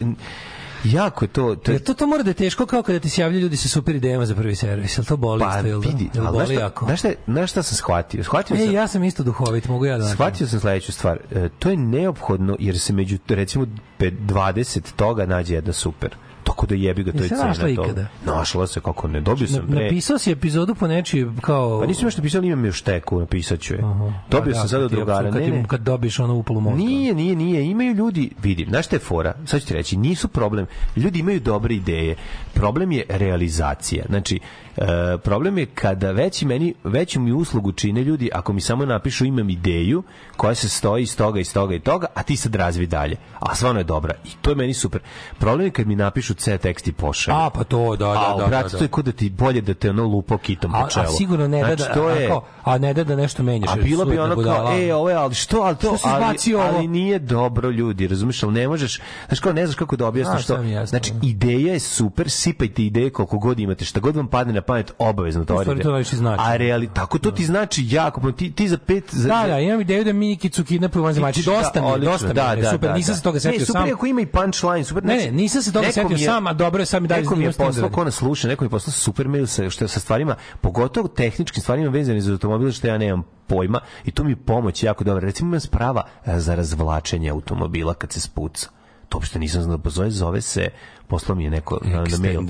jako je to... to Jer to, to mora da je teško kao kada ti se javljaju ljudi sa super idejama za prvi servis. Jel to boli pa isto? Jel, da? vidi, ali boli znaš jako? znaš šta, znaš šta sam shvatio? Shvatio E, sam, ja sam isto duhovit, mogu ja da. Shvatio sam sledeću stvar. E, to je neophodno jer se među recimo pe- 20 toga nađe jedna super. Tako da jebi ga, to je cena našla ikada? Našla se, kako ne, dobio sam pre. napisao si epizodu po nečiji kao... Pa nisam još napisao, ali imam još teku, napisat ću je. Dobio Pa sam da, sada kad od drugara. kad ne. Kad dobiš ono upalu mozga. Nije, nije, nije. Imaju ljudi, vidim, znaš je fora? Sad ću ti reći, nisu problem. Ljudi imaju dobre ideje. Problem je realizacija. Znači, e, problem je kada veći meni, veću mi uslugu čine ljudi ako mi samo napišu imam ideju koja se stoji iz toga, iz toga i toga, a ti sad razvi dalje. A stvarno je dobra. I to je meni super. Problem je kad mi napišu C tekst i pošalju. A, pa to, da, da, A, da. brate, da, da. to je kod da ti bolje da te ono lupo kitom A, po čelu. a sigurno ne da, Znači, da, to a, je, kao, a ne da da nešto menjaš. a bilo bi ono kao, e, ovo je, ali što, ali to, Što ali, ali nije dobro ljudi, razumiješ, ali ne možeš, znaš kao, ne znaš kako da objasniš A, jasno, znači, da. ideja je super, sipajte ideje koliko god imate, šta god vam padne na pamet, obavezno to U stvari radite. to znači. A reali, tako to ti znači jako, ti, ti za pet, za, Da, da, imam ideju da Mikicu kidnapuju. Dosta mi, je, odlično, dosta mi, je, da, super, da, nisam da. se toga setio ne, super sam. ako ima i punchline, super. Ne, znači, ne, nisam se toga setio sam, a dobro je sad mi dalje Neko mi je poslao, ko nas sluša, neko mi je poslao super mail sa, što, sa stvarima, pogotovo tehničkim stvarima vezanim za automobil, što ja nemam pojma, i to mi je pomoć jako dobra. Recimo imam sprava e, za razvlačenje automobila kad se spuca. To uopšte nisam znao, pa zove, zove se, poslao mi je neko na, na mail.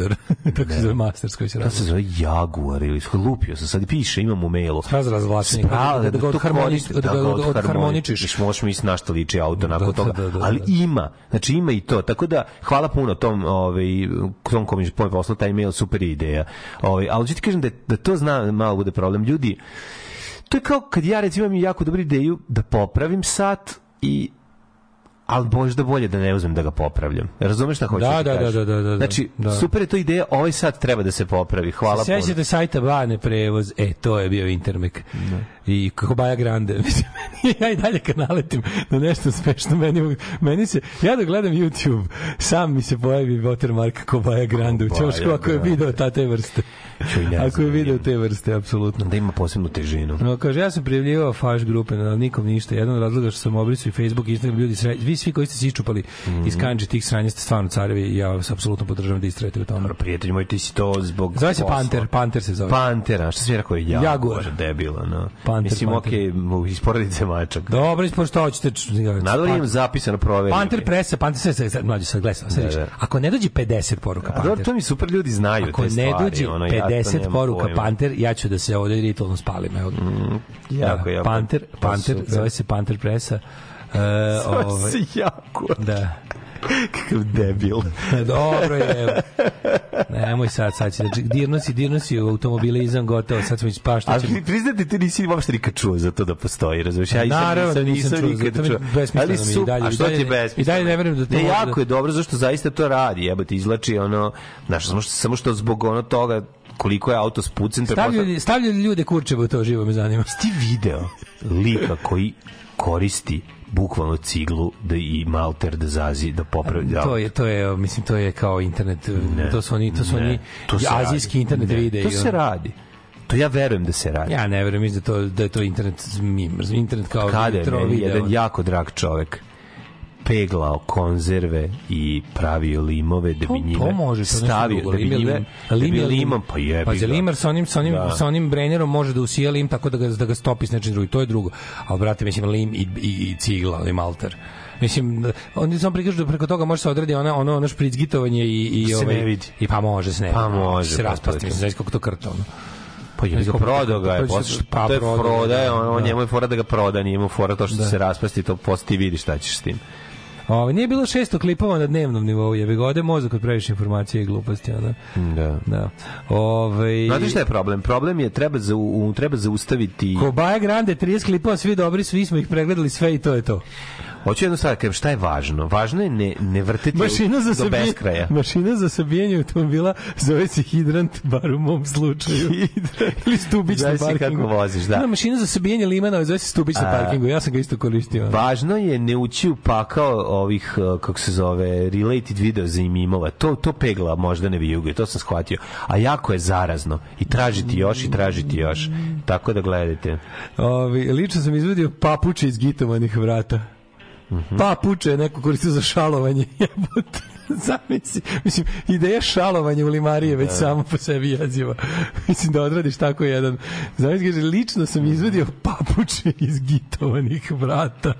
Tako se zove Masters koji se To se radi. zove Jaguar ili lupio sam, sad piše, imam u mailu. Sprava za razvlačenje, Sprava, da ga to odharmoni- koristi, da ga odharmoničiš. odharmoničiš. Viš, Možeš misliti na što liči auto nakon Da, toga, da, da, da, ali da. ima, znači ima i to, tako da hvala puno tom, ovaj, tom kom je poslao taj mail, super ideja. Ovaj, ali ću ti kažem da, da to zna malo bude problem. Ljudi, to je kao kad ja recimo imam jako dobru ideju da popravim sat i ali možda bolje da ne uzmem da ga popravljam. Razumeš šta hoću Da, da, kažem? da, da, da, da. Znači, Da. super je to ideja, ovaj sat treba da se popravi. Hvala puno. Sećate sajta Bane prevoz, e, to je bio Intermek. I kako Baja Grande. Mislim, ja i dalje kad naletim na nešto smešno, meni, meni se, ja da gledam YouTube, sam mi se pojavi watermark ko Baja Grande u ćošku, ako je video ta te vrste. Čuj, ne Ako je video te vrste, apsolutno. da ima posebnu težinu. No, kaže, ja sam prijavljivao faš grupe, na nikom ništa. Jedan od razloga što sam obrisao i Facebook, Instagram, ljudi, sre... vi svi koji ste se iščupali Mhm. iz kanđe tih sranja ste stvarno carevi i ja vas apsolutno podržavam da istrajete u tome. Dobro, prijatelj moj, ti si to zbog Zove se posla. Panter, Panter se zove. Pantera, što si rekao? Jaguar. Jaguar. Debilo, no. Panter, Mislim, Panter. okej, okay, iz porodice mačak. Dobro, ispod što hoćete. Nadal imam zapisano proveri. Panter presa, Panter sad, mlađe, sad, gledaj, sad, Da, da. Ako ne dođe 50 poruka A dobro, Panter, to mi super ljudi znaju ako te ne stvari. dođe ono, ja to 50 nemam poruka pojma. Panter, ja ću da se ovde ritualno spalim. Evo. Jako, Da, jako. Panter, To Panter, zove se Panter presa. E, Zove ovaj, se Jaguar. Da. Kakav debil. Dobro je. Nemoj sad, sad će, znači, dirno si, dirno si u automobilizam, gotovo, sad ćemo ispašta. Ali priznati ti nisi uopšte nikad čuo za to da postoji, razumiješ? Ja nisam, Naravno da nisam, nisam nisam čuo, nikad mi čuo. besmisleno Ali mi su, dalje, a što ti je i dalje ne verujem da to Ne, jako da- je dobro zašto zaista to radi, jebote, izlači ono, znaš, samo što, samo što zbog ono toga koliko je auto spucen, Stavljaju, stavljaju ljude kurčeva u to, živo me zanima. ti video lika koji koristi bukvalno ciglu da i malter da zazi da popravi To je to je mislim to je kao internet to su oni to su Ne, oni to azijski radi. internet Ne, videi. to se radi to ja verujem da se radi Ja ne verujem mislim da to da je to internet mim, internet kao kada je video. jedan jako drag čovek peglao konzerve i pravio limove da bi To- njime to može, to je nešto stavio da bi njime lim. da bi limom pa jebi Pa za limar sa onim sa onim Da. sa onim brenerom može da usija lim tako da ga da ga stopi s nečim drugim. To je drugo. A brate mislim lim i i, i cigla, lim alter. Mislim, da- oni samo prikažu da preko toga može se odredi ono ono ono špricgitovanje i i Se ovaj ne vidi. i pa može se ne. Pa vidi. može, se pa to raspasti, to. mislim, znaš kako to krta ono. Pa je ga prodao ga je, pa- posle, pa to je prodaje, da, on, on da. njemu je fora da ga proda, nije mu fora to što Da. se raspasti, to posle ti vidiš šta ćeš s tim. Ovaj nije bilo 600 klipova na dnevnom nivou, jebi ga ode mozak od previše informacije i gluposti, ona. Da. Da. Ovaj Znate šta je problem? Problem je treba, za, u, treba zaustaviti... Kobaja Grande 30 klipova, svi dobri, svi smo ih pregledali sve i to je to. Hoću jednu stvar, da kažem, šta je važno? Važno je ne, ne vrteti Mašina za do sabijanje, beskraja. mašina za sabijanje automobila zove se hidrant, bar u mom slučaju. Ili stubić na parkingu. kako voziš, da. Ima mašina za sabijanje limana, zove se stubić na parkingu. Ja sam ga isto koristio. Važno je ne ući u pakao ovih, uh, kako se zove, related video za imimova. To, to pegla možda ne vijuguje, to sam shvatio. A jako je zarazno. I tražiti još i tražiti još. Tako da gledajte. Ovi, lično sam izvedio papuče iz gitovanih vrata. Mhm. Papuče je neko koristio za šalovanje. Jebote. Zamisli, mislim, ideja šalovanja u limarije već samo po sebi jeziva. Mislim da odradiš tako jedan. Zamisli, kaže, lično sam izvedio papuče iz gitovanih vrata.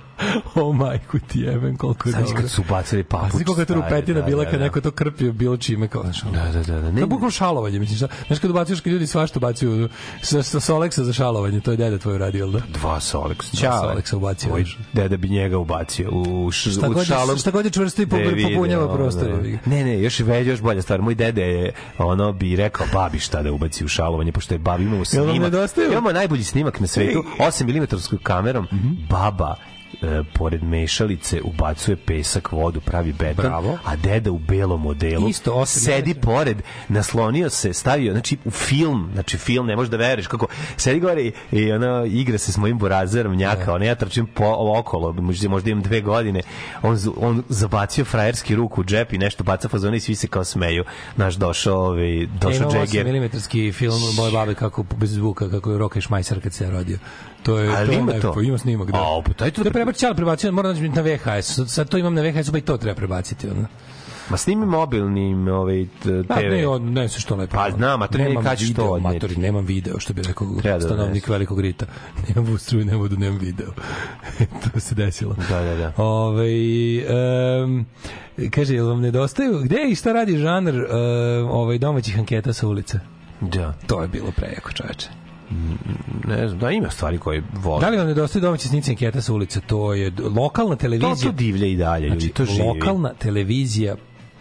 O majku ti jebem, koliko je dobro. kad su bacili A papuč. znaš koliko je to rupetina da, bila da, kad da. neko to krpio bilo čime kao znaš. Da, da, da. da. Ne, bukvalno šalovanje, mislim. šta- Znaš kad ubaciš kad ljudi svašta bacuju sa, sa Soleksa za šalovanje, to je deda tvoj radio, jel da? dva Solex. Dva. Solexa ubacio. Ovaj deda bi njega ubacio u, š, Šta u god šalom. šta god je čvrsto i da popunjava prostor, ga. Ne, ne, još je još bolja stvar. Moj dede je ono bi rekao babi šta da ubaci u šalovanje pošto je babi vam snimak. Imamo najbolji snimak na svetu, 8 mm kamerom. Mhm. Baba e, pored mešalice ubacuje pesak, vodu, pravi beton, Bravo. a deda u belom modelu Isto, osam sedi milimetara. pored, naslonio se, stavio, znači u film, znači film, ne možeš da veruješ kako sedi gore i, i ono igra se s mojim burazerom, njaka, ono ja trčim po okolo, možda, možda imam dve godine, on, on zabacio frajerski ruku u džep i nešto baca fazone i svi se kao smeju. Naš došao, ovaj, došao Jagger. 8 mm film moje babe kako bez zvuka kako je Roka Šmajser kad se rodio. To je Ali to ima to? Ima snimak, da. A, pa taj to- to je prebacio, moram naći na VHS. Sad- to imam na VHS, pa i to treba prebaciti. Ono. Ma snimi mobilnim ovaj, t- Pa, ne, TV. od, ne se što lepo. Pa znam, a to Nemam kad ćeš to video, odneti. matori, nemam video, što bi rekao Treba da stanovnik doneseš. velikog rita. Nemam ustruju, ne vodu, nemam video. to se desilo. Da, da, da. Ove, um, kaže, jel vam nedostaju? Gde i šta radi žanr uh, ovaj, domaćih anketa sa ulice? Da. To je bilo prejako, čoveče. Ne znam, da ima stvari koje vole. Da li vam nedostaje domaće snimci anketa sa ulice? To je lokalna to, televizija. to divlje i dalje, ljudi, znači, to živi. lokalna televizija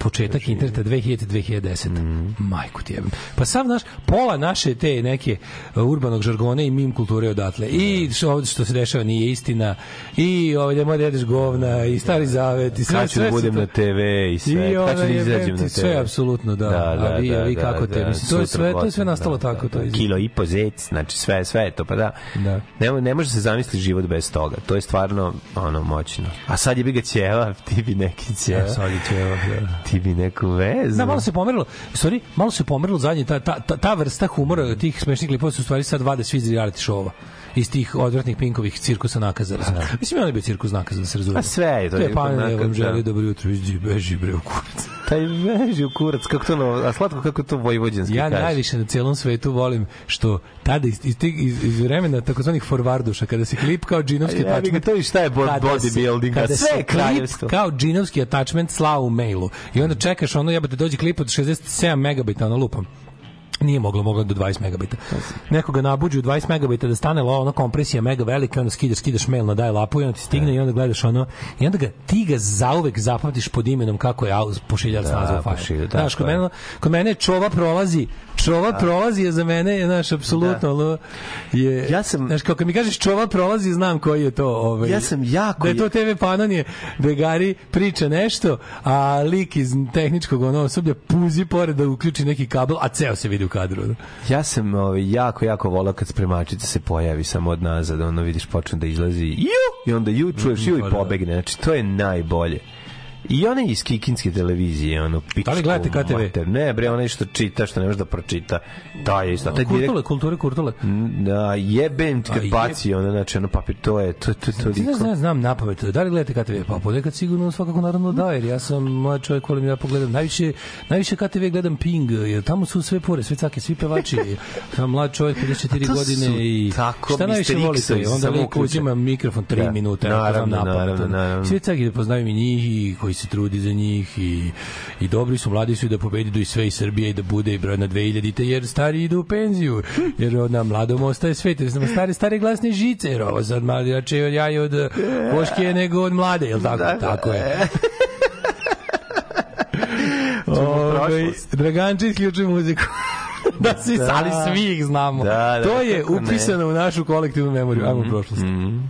početak interneta 2000-2010. Mhm. Majku ti jebem. Pa sav naš, pola naše te neke uh, urbanog žargona i mim kulture odatle. I što, ovdje što se dešava nije istina. I ovdje moj dedeš govna i stari zavet. I sve, Kad ću da budem to- na TV i sve. I kad ću da je, izađem na TV. sve apsolutno, da. A vi- a vi kako te, mislim, to je sve- to je sve nastalo tako, to je- Kilo i po zec, znači sve, sve je to, pa da. Da. Ne, ne može se zamisliti život bez toga. To je stvarno ono moćno. A sad je bi ga ćeva, ti bi neki ćeva. Ja, sad je ćeva, da. Ti bi neku vezu. Da, malo se pomerilo. Sorry, malo se pomerilo zadnje ta, ta, ta, ta vrsta humora tih smešnih klipova su u stvari sad vade svi iz reality showa iz tih odvratnih pinkovih cirkusa nakaza. razumeš? Mislim, on je bio cirkus nakaza, da se razume. A sve je to. To je panel, ja vam želi da. dobro jutro, iđi, beži bre u kurac. Taj veži u kurac, kako to, no, a slatko kako to vojvođanski Ja kaže. najviše na celom svetu volim što tada iz, iz, iz, iz vremena takozvanih forwarduša, kada se klip kao džinovski Ja attachment... to i šta je bodybuilding, kada sve kraljevstvo. klip kao džinovski attachment slao u mailu. I onda čekaš ono, jebate, dođe klip od 67 megabita, ono lupam Nije moglo, moglo do 20 megabita. Nekoga nabuđu 20 megabita da stane lo, ono kompresija mega velika, onda skidaš, skidaš mail na daj lapu i onda ti stigne i onda gledaš ono i onda ga ti ga zauvek zapamtiš pod imenom kako je pošiljač Da, nazvao fajl. pošiljač, Znaš, kod mene, kod mene čova prolazi čova prolazi je za mene je naš apsolutno ono je Ja sam- znaš kako mi kažeš čova prolazi znam koji je to ovaj Ja sam jako- da je to TV Panonije da Gari priča nešto a lik iz tehničkog ono osoblja puzi pored da uključi neki kabel a ceo se vidi u kadru ono. Ja sam ovaj, jako, jako volao kad spremačica se pojavi samo od nazad, ono vidiš počne da izlazi ju, i onda ju čuješ ju i Pa da. pobegne. Znači, to je najbolje. I one iz kikinske televizije, ono, pičku Da li gledate KTV? mater. Ne, bre, onaj što čita, što ne može da pročita. Da, je isto. Taj direkt, Kurtule, kulture, kurtule. da, jebem ti kad A je- baci, ono, znači, ono, papir, to je, to, to, to, ne znam, znam na pamet. Da li gledate KTV? Pa ponekad sigurno svakako naravno da, jer ja sam mlad čovjek, volim ja pogledam. Najviše, najviše KTV gledam Ping, jer tamo su sve pore, sve cake, svi pevači. Sam mlad čovjek, 54 A to su godine i tako šta najviše volite? Onda lik uzima mikrofon 3 Da. znam Naravno, naravno, ono. naravno. Svi cake da poznaju i njih i koji se trudi za njih i, i dobri su, mladi su i da pobedi i sve i Srbije i da bude i broj na 2000-te jer stari idu u penziju jer od nam mladom ostaje svet jer smo stari, stari glasne žice jer ovo sad mladi jače od jaje od koške nego od mlade, jel tako? Tako je. Ove, Draganče isključuje muziku. da svi, Da. ali svi ih znamo. Da, da, to je kako ne. Mhm. upisano u našu kolektivnu memoriju. Ajmo u prošlost. Dogodilo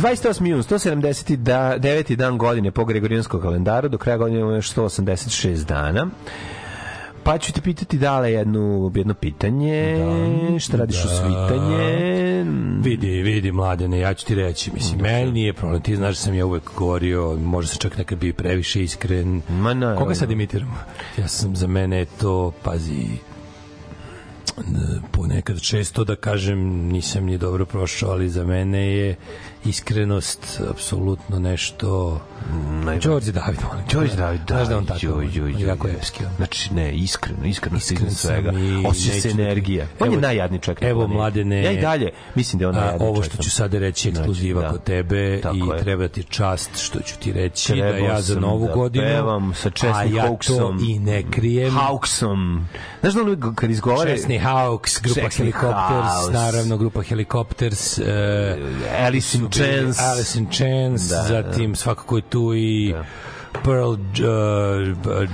28. jun, 179. dan godine po Gregorijanskom kalendaru, do kraja godine imamo još 186 dana. Pa ću te pitati dale jednu, jedno pitanje. šta radiš u da. svitanje? Vidi, vidi, mladene, ja ću ti reći, mislim, meni nije problem, ti znaš da sam ja uvek govorio, možda sam čak nekad bio previše iskren. Ma naravno. Koga sad imitiramo? Ja sam za mene to, pazi, ponekad često da kažem nisam ni dobro prošao, ali za mene je iskrenost apsolutno nešto Đorđe David, molim. Đorđe David, da. Znaš da on tako, je joj, jako epski. Znači, ne, iskreno, iskreno se Iskren iznad sam svega. Osjeća se energija. On je Evo- najjadniji čovjek. na Evo, mladene, Ja i dalje mislim da je on A, najjadniji ovo čovjek što ću sada reći je ekskluziva Znači, da. kod tebe Tako i je. treba ti čast što ću ti reći da Trebao ja za novu da godinu pevam sa Chesney a ja to Hawksom. i ne krijem Hawksom. Znaš da on kad izgovara... Chesney Hawks, grupa Chesney Helicopters, Hawks. naravno grupa Helicopters, uh, Alice in Chains. Alice in Chains, Da, da. zatim svakako je tu i Pearl uh,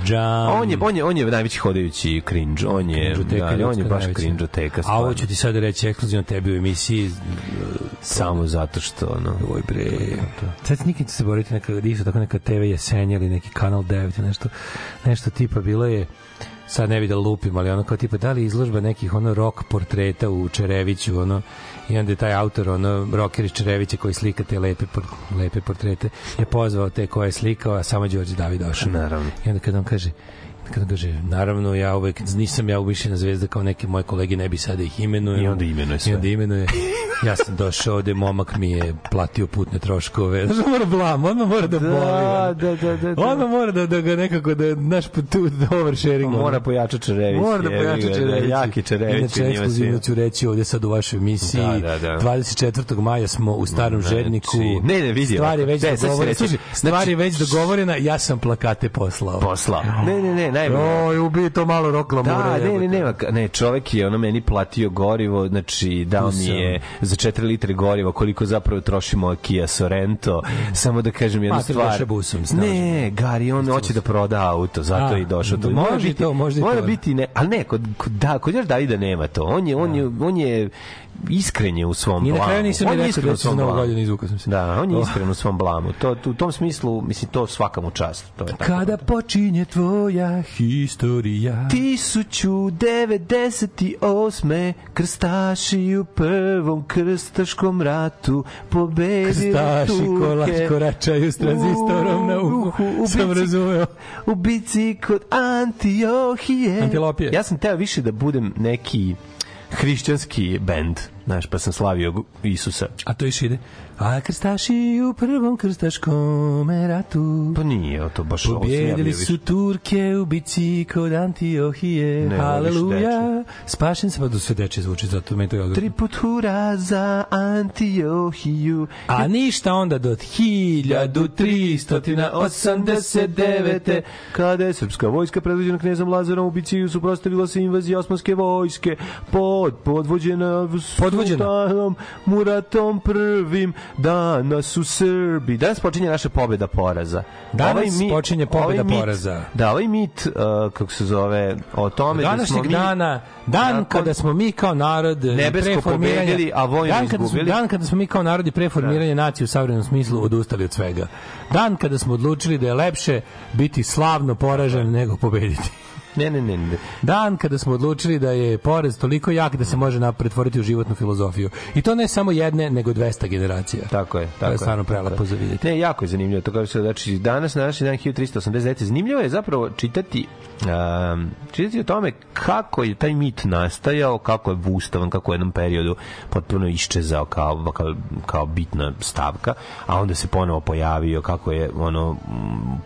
Jam. On je, on je, on je najveći hodajući cringe. On je, Cringeoteka da, on je baš najveća. cringeoteka. A ovo ću ti sad reći ekskluzivno tebi u emisiji Samo zato što, ono... Oj bre. Sad nikad se boriti neka isto tako neka TV jesenja ili neki kanal 9 ili nešto nešto tipa bilo je sad ne bi da lupim, ali ono kao tipa da li izložba nekih ono rock portreta u Čereviću, ono i onda je taj autor, ono, rocker iz Čerevića koji slika te lepe, lepe portrete, je pozvao te koje je slikao, a samo Đorđe David došao. Naravno. I onda kad on kaže, kad on kaže, naravno ja uvek nisam ja umišljena zvezda kao neke moje kolege, ne bi sada ih imenujem. I onda imenuje sve. I onda imenuje. Ja sam došao ovde, momak mi je platio putne troškove. Znaš, on mora blam, odmah mora da, boli. Da, ono. da, da, da, da. Odmah mora da, da ga nekako, da, naš tu oversharing. ono. Mora pojača Čerević. Mora da pojača ga, Čerević. Jaki Čerević. Inače, ekskluzivno ću reći ovde sad u vašoj emisiji. Da, da, da. 24. maja smo u starom Znači, žedniku. ne, ne, vidi Stvar je ovako. već dogovorena. reći. Slušaj, stvar je već dogovorena, ja sam plakate poslao. Poslao. Ne, ne, ne, najbolje. Oj, ubije to malo rok Da, lamura. ne, ne, nema, ne, čovek je ono meni platio gorivo, znači dao mi je za 4 litre goriva koliko zapravo troši moja Kia Sorento. Samo da kažem jednu stvar. busom. Ne, Gari, on hoće da proda auto, zato je i došao tu. da, može i to, može i mora to. biti ne, ali ne, kod, kod, da, kod još Davida nema to. On je, on je, on je iskren je u svom Ni blamu. na kraju nisam ni rekao da u svom novu godinu izvukao sam se. Da, on je iskren u svom blamu. To, u tom smislu, mislim, to svaka mu čast. To je tako. Kada počinje tvoja historija? 1098. krstaši u prvom krstaškom ratu pobedili Krstaši Turke. koračaju s tranzistorom na uhu. u Sam bici- razumeo. U bici kod Antiohije. Antilopije. Ja sam teo više da budem neki hrišćanski bend. Znaš, pa sam slavio Isusa. A to još ide. A krstaši u prvom krstaškom ratu. Pa nije, to baš Pobjedili su Turke u bici kod Antiohije. Ne, Haleluja. Spašen sam, pa do sve deče zvuči, zato me to je odgovor. Tri put hura za Antiohiju. A ništa onda do 1389. kada je srpska vojska predvođena knezom Lazarom u Biciju suprostavila se invaziji osmanske vojske pod Podvođena. sultanom Muratom prvim danas su Srbi danas počinje naša pobeda poraza Danas počinje pobeda ovaj mit- poraza. da ovaj mit uh, kako se zove o tome da smo mi dana, dan nakon- kada smo mi kao narod e, Nebesko pre formiranja- pobedili, a vojno dan kada, smo, izgubili. dan kada smo mi kao narod i pre formiranja nacije u savremenom smislu odustali od svega. Dan kada smo odlučili da je lepše biti slavno poražen nego pobediti. Ne ne ne, ne. Dan kada smo odlučili da je poraz toliko jak da se može pretvoriti u životnu filozofiju. I to ne samo jedne, nego 200 generacija. Tako je, tako To je stvarno prelepo za vidjeti. Ne, jako je zanimljivo. To kaže se, znači, danas na naši dan 1389. Zanimljivo je zapravo čitati um, čitati o tome kako je taj mit nastajao, kako je ustavan, kako je u jednom periodu potpuno iščezao kao, kao, kao bitna stavka, a onda se ponovo pojavio kako je ono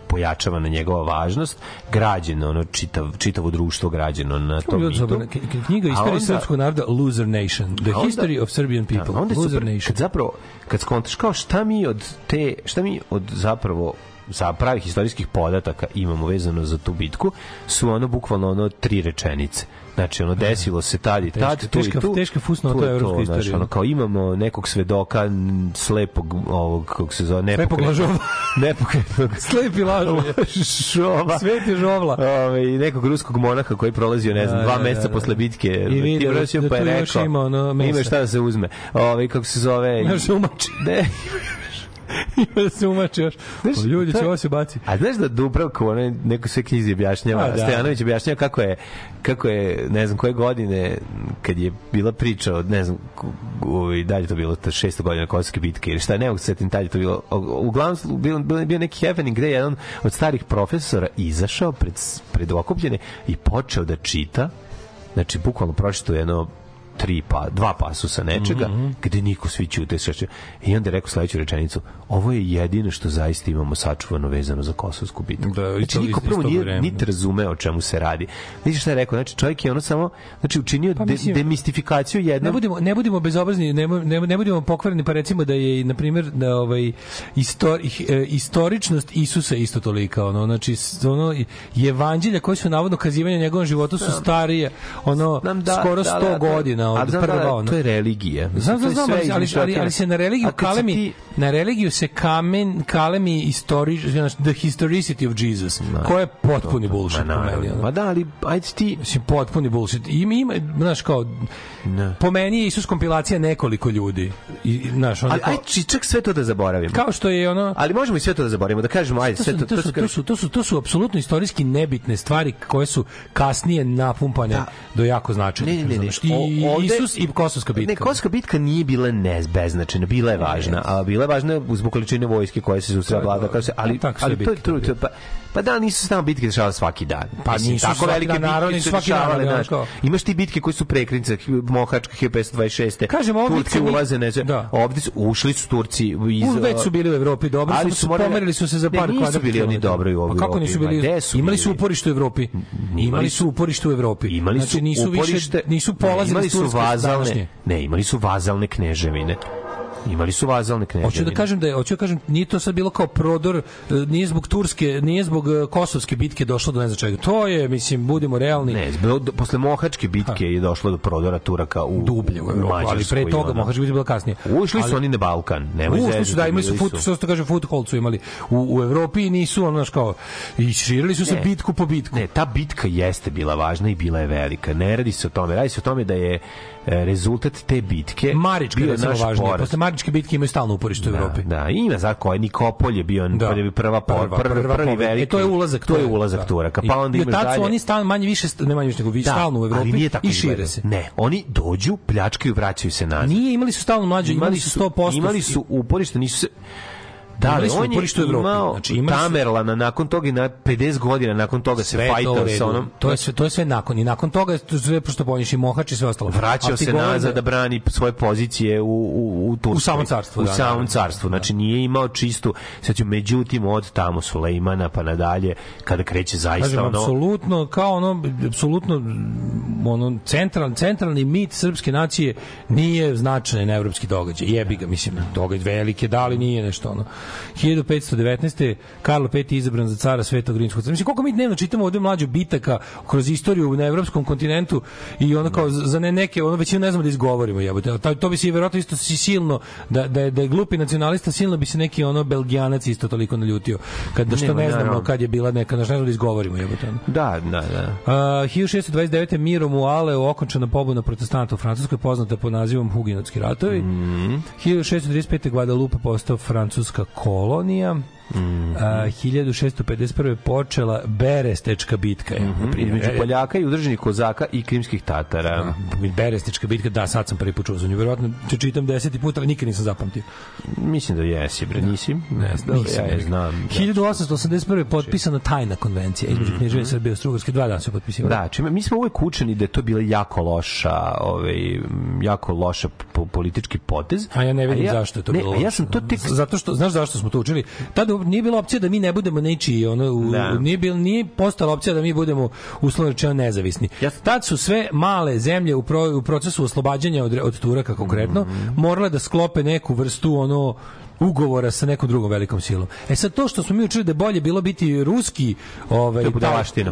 pojačavana njegova važnost, građeno ono čitav, čitavo društvo građeno na tom mitu. Knjiga istorije srpskog naroda Loser Nation. The onda- History of Serbian People. Da, onda je Loser super, Nation. kad zapravo, kad skontaš kao šta mi od te, šta mi od zapravo sa pravih istorijskih podataka imamo vezano za tu bitku, su ono bukvalno ono tri rečenice. Znači, ono, desilo se tad i Teška- tad, tu teška- i tu. teška fusnota znaš, istoriji. Ono, kao imamo nekog svedoka slepog, ovog, kako se zove, Slepog lažova. nepokretnog Slepi lažov je. žova. Sveti žovla. Ove, i nekog ruskog monaha koji prolazio, ne znam, Da, dva da, meseca da, da. posle bitke. I Tim Rusijom, da pa je rekao, ima ono. Ima šta da se uzme. Ove, kako se zove... Se umači. Ne, Ima da se umači još. Znaš, Pa ljudi će ovo se baci. A znaš da Dubravko, ono neko sve knjizi objašnjava, A, da. Stojanović objašnjava kako je, kako je, ne znam, koje godine, kad je bila priča od, ne znam, ku- ovaj, dalje to bilo, ta 600 godina Kosovske bitke, ili šta, ne mogu se setim dalje to bilo, O- uglavnom bio, bio, bio neki happening gde je jedan od starih profesora izašao pred, pred okupljene i počeo da čita, znači, bukvalno pročito jedno tri pa dva pasusa nečega Mhm. gde niko svi ćute i onda je rekao sledeću rečenicu ovo je jedino što zaista imamo sačuvano vezano za kosovsku bitku. Da, znači niko prvo nije niti razumeo o čemu se radi. Vidiš šta je rekao? Znači čovjek je ono samo znači učinio Pa de, mislim- demistifikaciju jednog Ne budemo ne budemo bezobrazni, ne, ne, ne budemo pokvareni, pa recimo da je na primjer da ovaj istori, e, istoričnost Isusa isto tolika, ono znači ono i evanđelja koji su navodno kazivanja njegovom životu su starije, ono da, skoro da, 100 da, to je- godina ali od prva da, ono. to je religija Znam, to znam, znam, ali, ali, ali, ali se na religiju si kalemi, ti- na religiju se kamen, kalemi istori, znači, the historicity of Jesus, koja je potpuni bullshit Ma, meni. ono. Ma da, ali ajde ti Mislim, potpuni bullshit. Ima, ima, znaš, kao, Ne. po meni je Isus kompilacija nekoliko ljudi. I, znaš, onda ali kao, ajde či- čak sve to da zaboravimo kao što je ono... ali možemo i sve to da zaboravimo da kažemo ajde To sve to, to, su, to, su, to, su, to su apsolutno istorijski nebitne stvari koje su kasnije napumpane Da. do jako značajnih. Ne, ne, ne, ovde- Isus i Kosovska bitka. Ne, Kosovska bitka nije bila ne beznačajna, bila je važna, a bila je važna zbog količine vojske koje se susrela vlada, kao se, ali, tako ali to je bitke to pa, pa da, nisu se tamo bitke dešavale svaki dan. Pa Mislim, nisu tako velike dan, naravno, bitke nisu su se svaki dan, dešavale, ono znaš. kao- Imaš ti bitke koje su prekrince, Mohačka 1526. Kažem, ova Turci bitka nije- ulaze, ne znam, Da. ovde su, ušli su Turci iz... U, već su bili u Evropi dobro, Ali su morali- pomerili su se za par nisu kvadratnih bili oni dobri u A kako nisu Evropi, bili? imali su uporište u Evropi. Imali Imali su uporište u Evropi. Imali su znači, nisu uporište, nisu polazili su vazalne, ne, imali su vazalne kneževine. Imali su vazalne kneževine. Hoću da kažem da je, hoću da kažem nije to sad bilo kao prodor, e, nije zbog turske, nije zbog e, kosovske bitke došlo do ne znam čega. To je, mislim, budimo realni. Ne, zbog, posle Mohačke bitke je došlo do prodora Turaka u dublje u ali Mađarsku pre i toga ono. Mohačka bitka je bila kasnije. Ušli su Ali- oni na Balkan, nemoj Ušli su zezati, da imali su fut, što se to kaže foothold su imali u, u Evropi nisu ono znaš kao i širili su se Ne. bitku po bitku. Ne, ta bitka jeste bila važna i bila je velika. Ne radi se o tome, radi se o tome da je rezultat te bitke Marička bio naš važnije. poraz. Posle Maričke bitke imaju stalno uporište u Evropi. Da, da, ima za koje Nikopolj je bio Da. prva, prva, Prva- prva prvi veliki. E, to je ulazak to je ulazak Da. Turaka. I- Pa onda I imaš dalje. su oni stalno manje više ne manje više nego više stalno u Evropi nije tako i šire se. Ne, oni dođu, pljačkaju, vraćaju se nazad. Nije, imali su stalno mlađe, imali su 100%. imali su uporište, nisu se Da, ali on je imao Znači, Tamerlana, nakon toga i na 50 godina nakon toga se fajtao sa onom... To je sve to je sve nakon i nakon toga sve prosto poniš i mohač i sve ostalo. vraćao se nazad da brani svoje pozicije u u u Turskoj. U samom carstvu, u da, samom da, da. carstvu. Znači nije imao čistu, sad ću međutim od tamo Sulejmana pa nadalje kada kreće zaista Kažem, ono apsolutno, kao ono, apsolutno, ono, central, centralni mit srpske nacije nije značajan evropski događaj. Jebi ga, mislim, događaj velike, da li nije nešto ono. 1519. Karlo V. izabran za cara Svetog Rimskog cara. Mislim, koliko mi dnevno čitamo ovde mlađu bitaka kroz istoriju na evropskom kontinentu i ono kao za ne neke, ono većinu ne znamo da izgovorimo, jebote. To, to bi se i verovatno isto si silno, da, da, je, da je glupi nacionalista, silno bi se neki ono belgijanac isto toliko naljutio. Kad da što ne znamo kad je bila neka, ne znamo da izgovorimo, jebote. Da, da, da. Uh, 1629. mirom u Aleu okončana pobuna protestanta u Francuskoj poznata pod nazivom Huginotski ratovi. Mm. 1635. Guadalupe postao francuska kolonija. Mm. Uh, 1651. počela Berestečka bitka. Mm -hmm. Između Poljaka i udrženih kozaka i krimskih tatara. Berestečka bitka, da, sad sam prvi put čuo za nju. Verovatno ću čitam deseti put, ali nikad nisam zapamtio. Mislim da jesi, bre, nisi? Ne, znam, Nisam. ja je znam. Da. 1881. potpisana tajna konvencija između Knježeve Srbije i Austro-Ugarske. Dva dana su potpisivali. Da, čime, mi smo uvek učeni da je to bila jako loša, ovaj, jako loša po, politički potez. A ja ne vidim ja, zašto je to ne, bilo. Ja sam to tek... Zato što, znaš zašto smo to učili? Tada nije bila opcija da mi ne budemo nečiji, ono, u, Da. nije, bil, nije postala opcija da mi budemo uslovno rečeno nezavisni. Ja- Tad su sve male zemlje u, pro, u procesu oslobađanja od, od Turaka konkretno Mhm. morale da sklope neku vrstu ono ugovora sa nekom drugom velikom silom. E sad to što smo mi učili da je bolje bilo biti ruski, ovaj To je.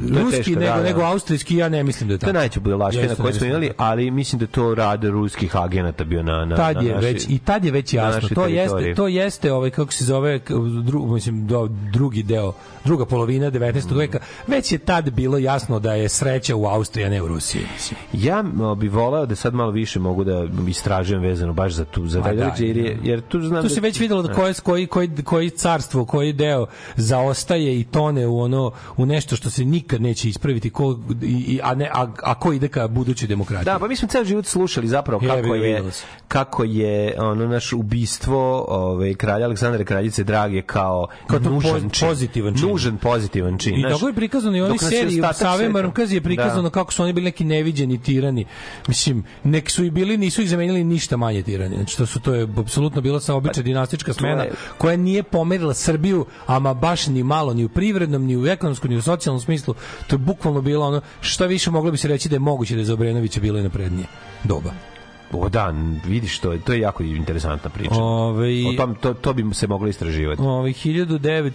To je ruski teško, nego da, da. nego austrijski, ja ne mislim da je To tako. je najveća budalaština Jeste, koju smo da imali, je tako. ali mislim da je to rad ruskih agenata bio na, na, tad na je naši- već i tad je već na jasno to teritoriji. jeste to jeste ovaj kako se zove dru, mislim do, drugi deo druga polovina 19. veka već je tad bilo jasno da je sreća u Austriji a ne u Rusiji mislim. Ja bi voleo da sad malo više mogu da istražujem vezano baš za tu za da, događaj, jer, je- jer tu znam tu da, se već videlo da koje koji koji koji carstvo koji deo zaostaje i tone u ono u nešto što se nikad neće ispraviti ko i, i- a ne a, a ko ide ka budućoj demokratiji Da, pa mi smo ceo život slušali zapravo kako je videlo se. kako je ono naš ubistvo ovaj kralja Aleksandra kraljice Drage kao, Kao nužan čin. pozitivan čin. Nužan pozitivan čin. I tako je prikazano i je seriji u Save Marmkazi je prikazano Da. kako su oni bili neki neviđeni tirani. Mislim, nek su i bili, nisu ih zamenili ništa manje tirani. Znači, to, su, to je apsolutno bila sa obična dinastička smena je- koja nije pomerila Srbiju, ama baš ni malo, ni u privrednom, ni u ekonomskom, ni u socijalnom smislu. To je bukvalno bilo ono, šta više moglo bi se reći da je moguće da je za Obrenovića bilo i naprednije doba. O da, vidiš to, je- to je jako interesantna priča. Ove, O tom, to, to bi se moglo istraživati. Ove, 1902.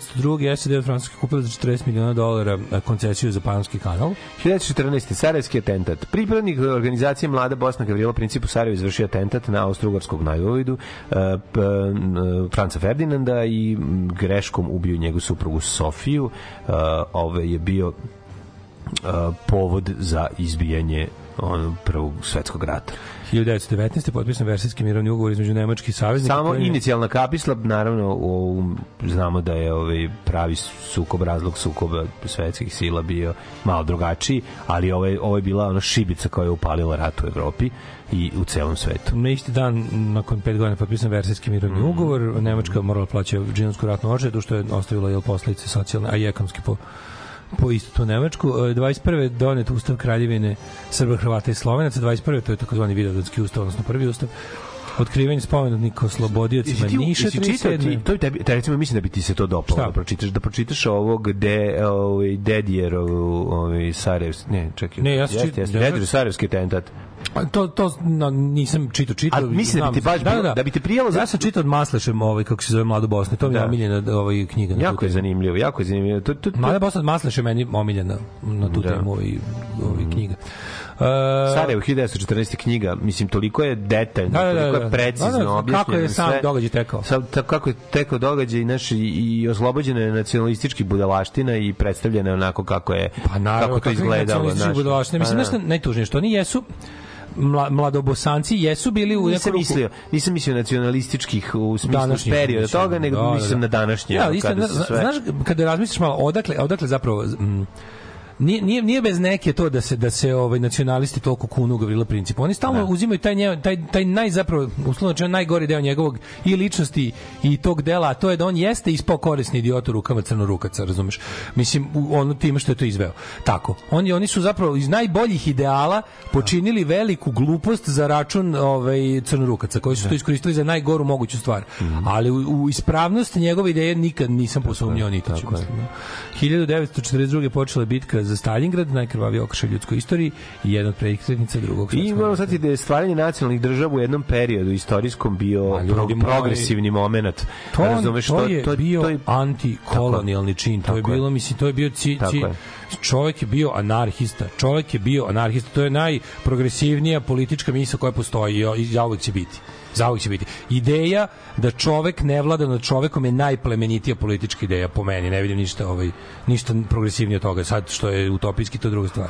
SED od Francuske kupila za 40 miliona dolara a, koncesiju za Panamski kanal. 1914. Sarajevski atentat. Pripadnik organizacije Mlada Bosna Gavrilo Princip u Sarajevu izvršio atentat na austro-ugarskog najvovidu n- Franca Ferdinanda i greškom ubio njegu suprugu Sofiju. Uh, ove je bio povod za izbijanje ono, prvog svetskog rata. 1919. potpisan versijski mirovni ugovor između Nemačke i saveznika. Samo koji inicijalna kapisla, naravno, u, znamo da je ovaj pravi sukob, razlog sukoba svetskih sila bio malo drugačiji, ali ovo je, ovo je bila ona šibica koja je upalila rat u Evropi i u celom svetu. Na isti dan, nakon pet godina, potpisan versijski mirovni Mhm. ugovor. Nemačka morala plaća džinovsku ratnu odštetu, što je ostavilo jel, posledice socijalne, a i ekonomski po po istu tu Nemačku. E, 21. donet ustav kraljevine Srba, Hrvata i Slovenaca. 21. to je takozvani Vidovdanski ustav, odnosno prvi ustav. Otkrivanje spomenutnika oslobodiocima Niša jesi čitao ti, 37. to je tebi, te, recimo, mislim da bi ti se to dopalo Šta? da pročitaš, da pročitaš ovog de, ovaj, Dedijerovu, ovaj, Sarajevski, ne, čekaj. Ne, ja sam jeste, čit- jeste, ja- Dedijerov Sarajevski atentat. A To, to no, nisam čitao, čitao. A mislim da bi ti baš bilo- da bi ti prijelo za- Ja sam čitao od Maslešem, ovaj, kako se zove Mlado Bosne, to mi je Da. omiljena ovaj, knjiga. Jako je zanimljivo, jako je zanimljivo. To, to, to, Mlada Bosna od Masleša je meni omiljena na tu Da. temu ovaj, ovaj knjiga. Uh, Sarajevo 1914. knjiga, mislim toliko je detaljno, Da, da, da, toliko da. je precizno Da, da, objašnjeno. kako je sam sve. događaj tekao. Sam, tako kako je tekao događaj naš i, i oslobođena je nacionalistički budalaština i predstavljena je onako kako je Pa naravno, kako to izgledalo. znaš. budalaštine. Mislim, Pa, znaš šta najtužnije, što oni jesu mla, mladobosanci jesu bili u ruku- mislio, nisam mislio nacionalističkih u smislu Današnjih, perioda toga, nego da, mislim da. na današnje. Ja, isto, kada sve... znaš, kada razmisliš malo, odakle, odakle zapravo mm, nije, nije, nije bez neke to da se da se ovaj nacionalisti toliko kunu Gavrila Principa. Oni stalno uzimaju taj nje, taj taj naj zapravo uslovno rečeno najgori deo njegovog i ličnosti i tog dela, a to je da on jeste ispao korisni idiot u rukama crnorukaca, razumeš? Mislim ono time što je to izveo. Tako. Oni oni su zapravo iz najboljih ideala počinili veliku glupost za račun ovaj crnorukaca koji su to iskoristili za najgoru moguću stvar. Ali u, u ispravnost njegove ideje nikad nisam posumnjao niti ću. mislim, da. 1942. počela bitka za Stalingrad, najkrvaviji okršaj ljudskoj istoriji i jedna od prekretnica drugog I svetskog moramo sad da je stvaranje nacionalnih država u jednom periodu istorijskom bio ljudi pro, progresivni moment. To, Razumeš, to, je bio to je- antikolonijalni čin. To je bilo, mislim, to je bio ci, ci, je. čovjek je bio anarhista. Čovjek je bio anarhista. To je najprogresivnija politička misla koja postoji i i zauvek će biti. Zauvek će biti. Ideja da čovek ne vlada nad čovekom je najplemenitija politička ideja po meni. Ne vidim ništa ovaj ništa progresivnije od toga. Sad što je utopijski to je druga stvar.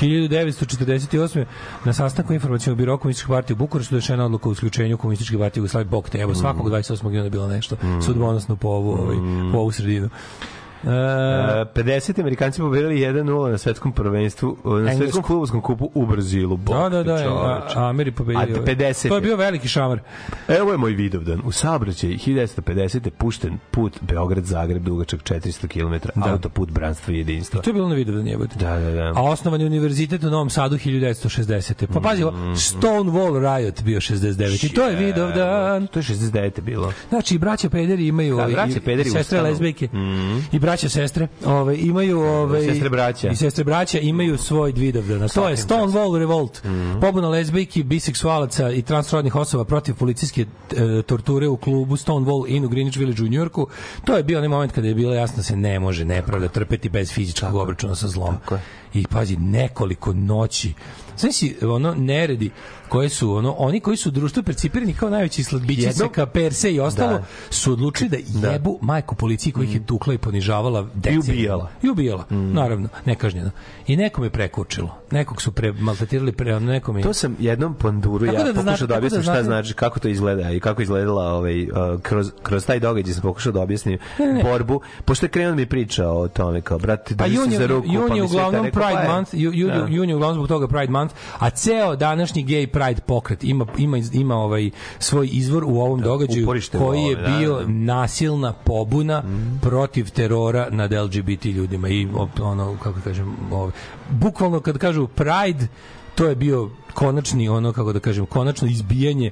1948. na sastanku informacionog biro komunističke partije u Bukureštu došena odluka o isključenju komunističke partije Jugoslavije Bog te. Evo svakog 28. juna je bilo nešto sudbonosno po ovu, ovaj, po ovu sredinu. E, E, 50 Amerikanci pobedili 1-0 na svetskom prvenstvu, na Englesku. svetskom klubovskom kupu u Brazilu. Bog Da, da, da, a, čoveče. a Ameri pobedio. A 50. To je bio veliki šamar. Evo je moj vidovdan. U saobraćaju 1950. pušten put Beograd-Zagreb dugačak 400 km, Da. autoput Branstva i jedinstva. To je bilo na vidu da nije bude. Da, da, da. A osnovan je univerzitet u Novom Sadu 1960. Pa pazi, Mm-hmm. Stonewall Riot bio 69. I to je Vidovdan. To je 69. bilo. Znači, i braća pederi imaju, Da, braća i- pederi i sestre lezbijke, i braća sestre, ovaj, imaju... Ovaj, Sestre braća. I sestre braća imaju svoj Vidovdan. A To je Stonewall Revolt. Mhm. Pobuna lezbijki, biseksualaca i transrodnih osoba protiv policijske e, torture u klubu Stonewall Inn u Greenwich Village u Njujorku. To je bio onaj moment kada je bilo jasno da se ne može nepravda trpeti bez fizičkog obračuna sa zlom. I pazi, nekoliko noći. Znaš si, ono, neredi koje su, ono, oni koji su u društvu percipirani kao najveći sladbići Jedno- ka perse i ostalo, Da. su odlučili da jebu majku policiji koja ih je tukla i ponižavala decenijama. ubijala. I ubijala, naravno, nekažnjeno. I nekom je prekučilo. Nekog su pre, maltretirali pre, nekom je... To sam jednom panduru ja da da pokušao da objasnim da šta znači, kako to izgleda i kako izgledala ovaj, uh, kroz, kroz taj događaj sam pokušao da objasnim ne. borbu, pošto je krenuo da mi priča o tome, kao, brate, Pa jun se za ruku, pa mi sve Pride pa month, ju, ju, Da. jun je uglavnom zbog toga Pride month, a ceo današnji gay Pride pokret ima, ima, ima ovaj svoj izvor u ovom događaju uporište u koji je da, bio da. Mhm. nasilna pobuna protiv terora nad LGBT ljudima i ono, kako kažem, ovaj, bukvalno kad kažu Pride, to je bio konačni ono kako da kažem konačno izbijanje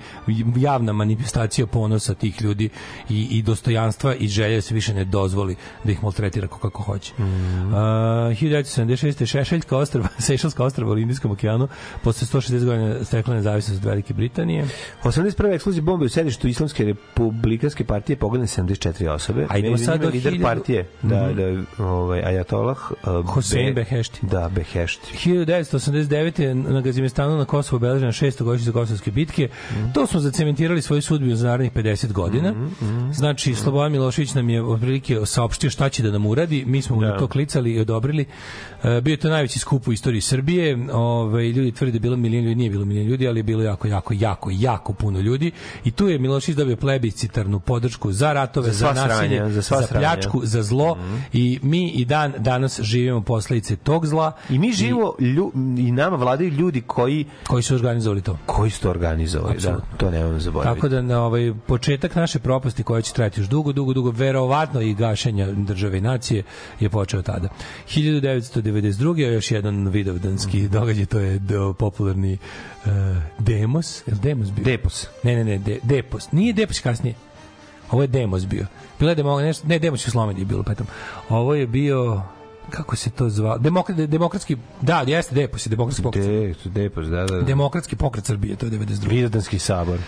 javna manifestacija ponosa tih ljudi i, i dostojanstva i želje da se više ne dozvoli da ih maltretira kako, kako hoće. Mm. Uh, 1976. Šešeljka ostrava, Sejšelska ostrava u Indijskom okeanu posle 160 godina stekla nezavisnost od Velike Britanije. 81. eksplozija bombe u sedištu Islamske republikanske partije pogodne 74 osobe. A idemo sad do lider 1000 partije, da, da, ovaj, Ajatolah uh, Hossein Be- Behešti. Da, Behešti. 1989. je na Gazimestanu na Kosovo obeležena 6. godišnjica Kosovske bitke. To smo zacementirali svoju sudbinu za narednih 50 godina. Znači, Slobodan Milošević nam je otprilike saopštio šta će da nam uradi. Mi smo Da. to klicali i odobrili. E, bio je to najveći skup u istoriji Srbije. Ove, ljudi tvrde da je bilo milion ljudi, nije bilo milion ljudi, ali je bilo jako, jako, jako, jako puno ljudi. I tu je Milošić dobio plebiscitarnu podršku za ratove, za, za nasilje, sranje, za, za pljačku, sranje. za zlo. Mm -hmm. I mi i dan danas živimo posledice tog zla. I mi živimo, i, lju, i nama vladaju ljudi koji... Koji su organizovali to. Koji su to organizovali, Absolutno. da, to nemam zaboraviti. Tako da na ovaj, početak naše propasti koja će trajati još dugo, dugo, dugo, verovatno i gašenja države i nacije je počeo tada. 1990 92. još jedan vidovdanski mm -hmm. događaj, to je do, popularni uh, Demos. Je Demos bio? Depos. Ne, ne, ne, de, Depos. Nije Depos kasnije. Ovo je Demos bio. Bilo je Demos, nešto, ne, Demos je u Sloveniji bilo, petom. Pa Ovo je bio kako se to zvao? Demokrat, demokratski, da, jeste Depos, je demokratski pokret. De, Depos, da, da. Demokratski pokret Srbije, to je 92. Vidovdanski sabor.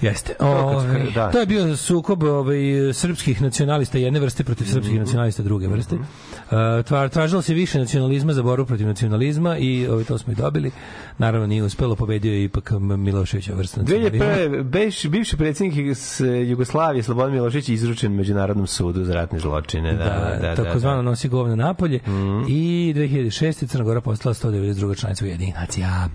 Jeste. kre- da. To je bio sukob ovaj, srpskih nacionalista jedne vrste protiv srpskih nacionalista druge vrste. Uh, tva- tražilo se više nacionalizma za borbu protiv nacionalizma i ovaj, to smo i dobili. Naravno nije uspelo, pobedio je ipak Miloševića vrsta nacionalizma. 2001. Beš, bivši predsjednik s Jugoslavije Slobodan Milošević izručen Međunarodnom sudu za ratne zločine. Da, Da, da, da, takozvano da. nosi govno napolje i 2006. Crna Gora postala 192. članica Ujedinih nacija.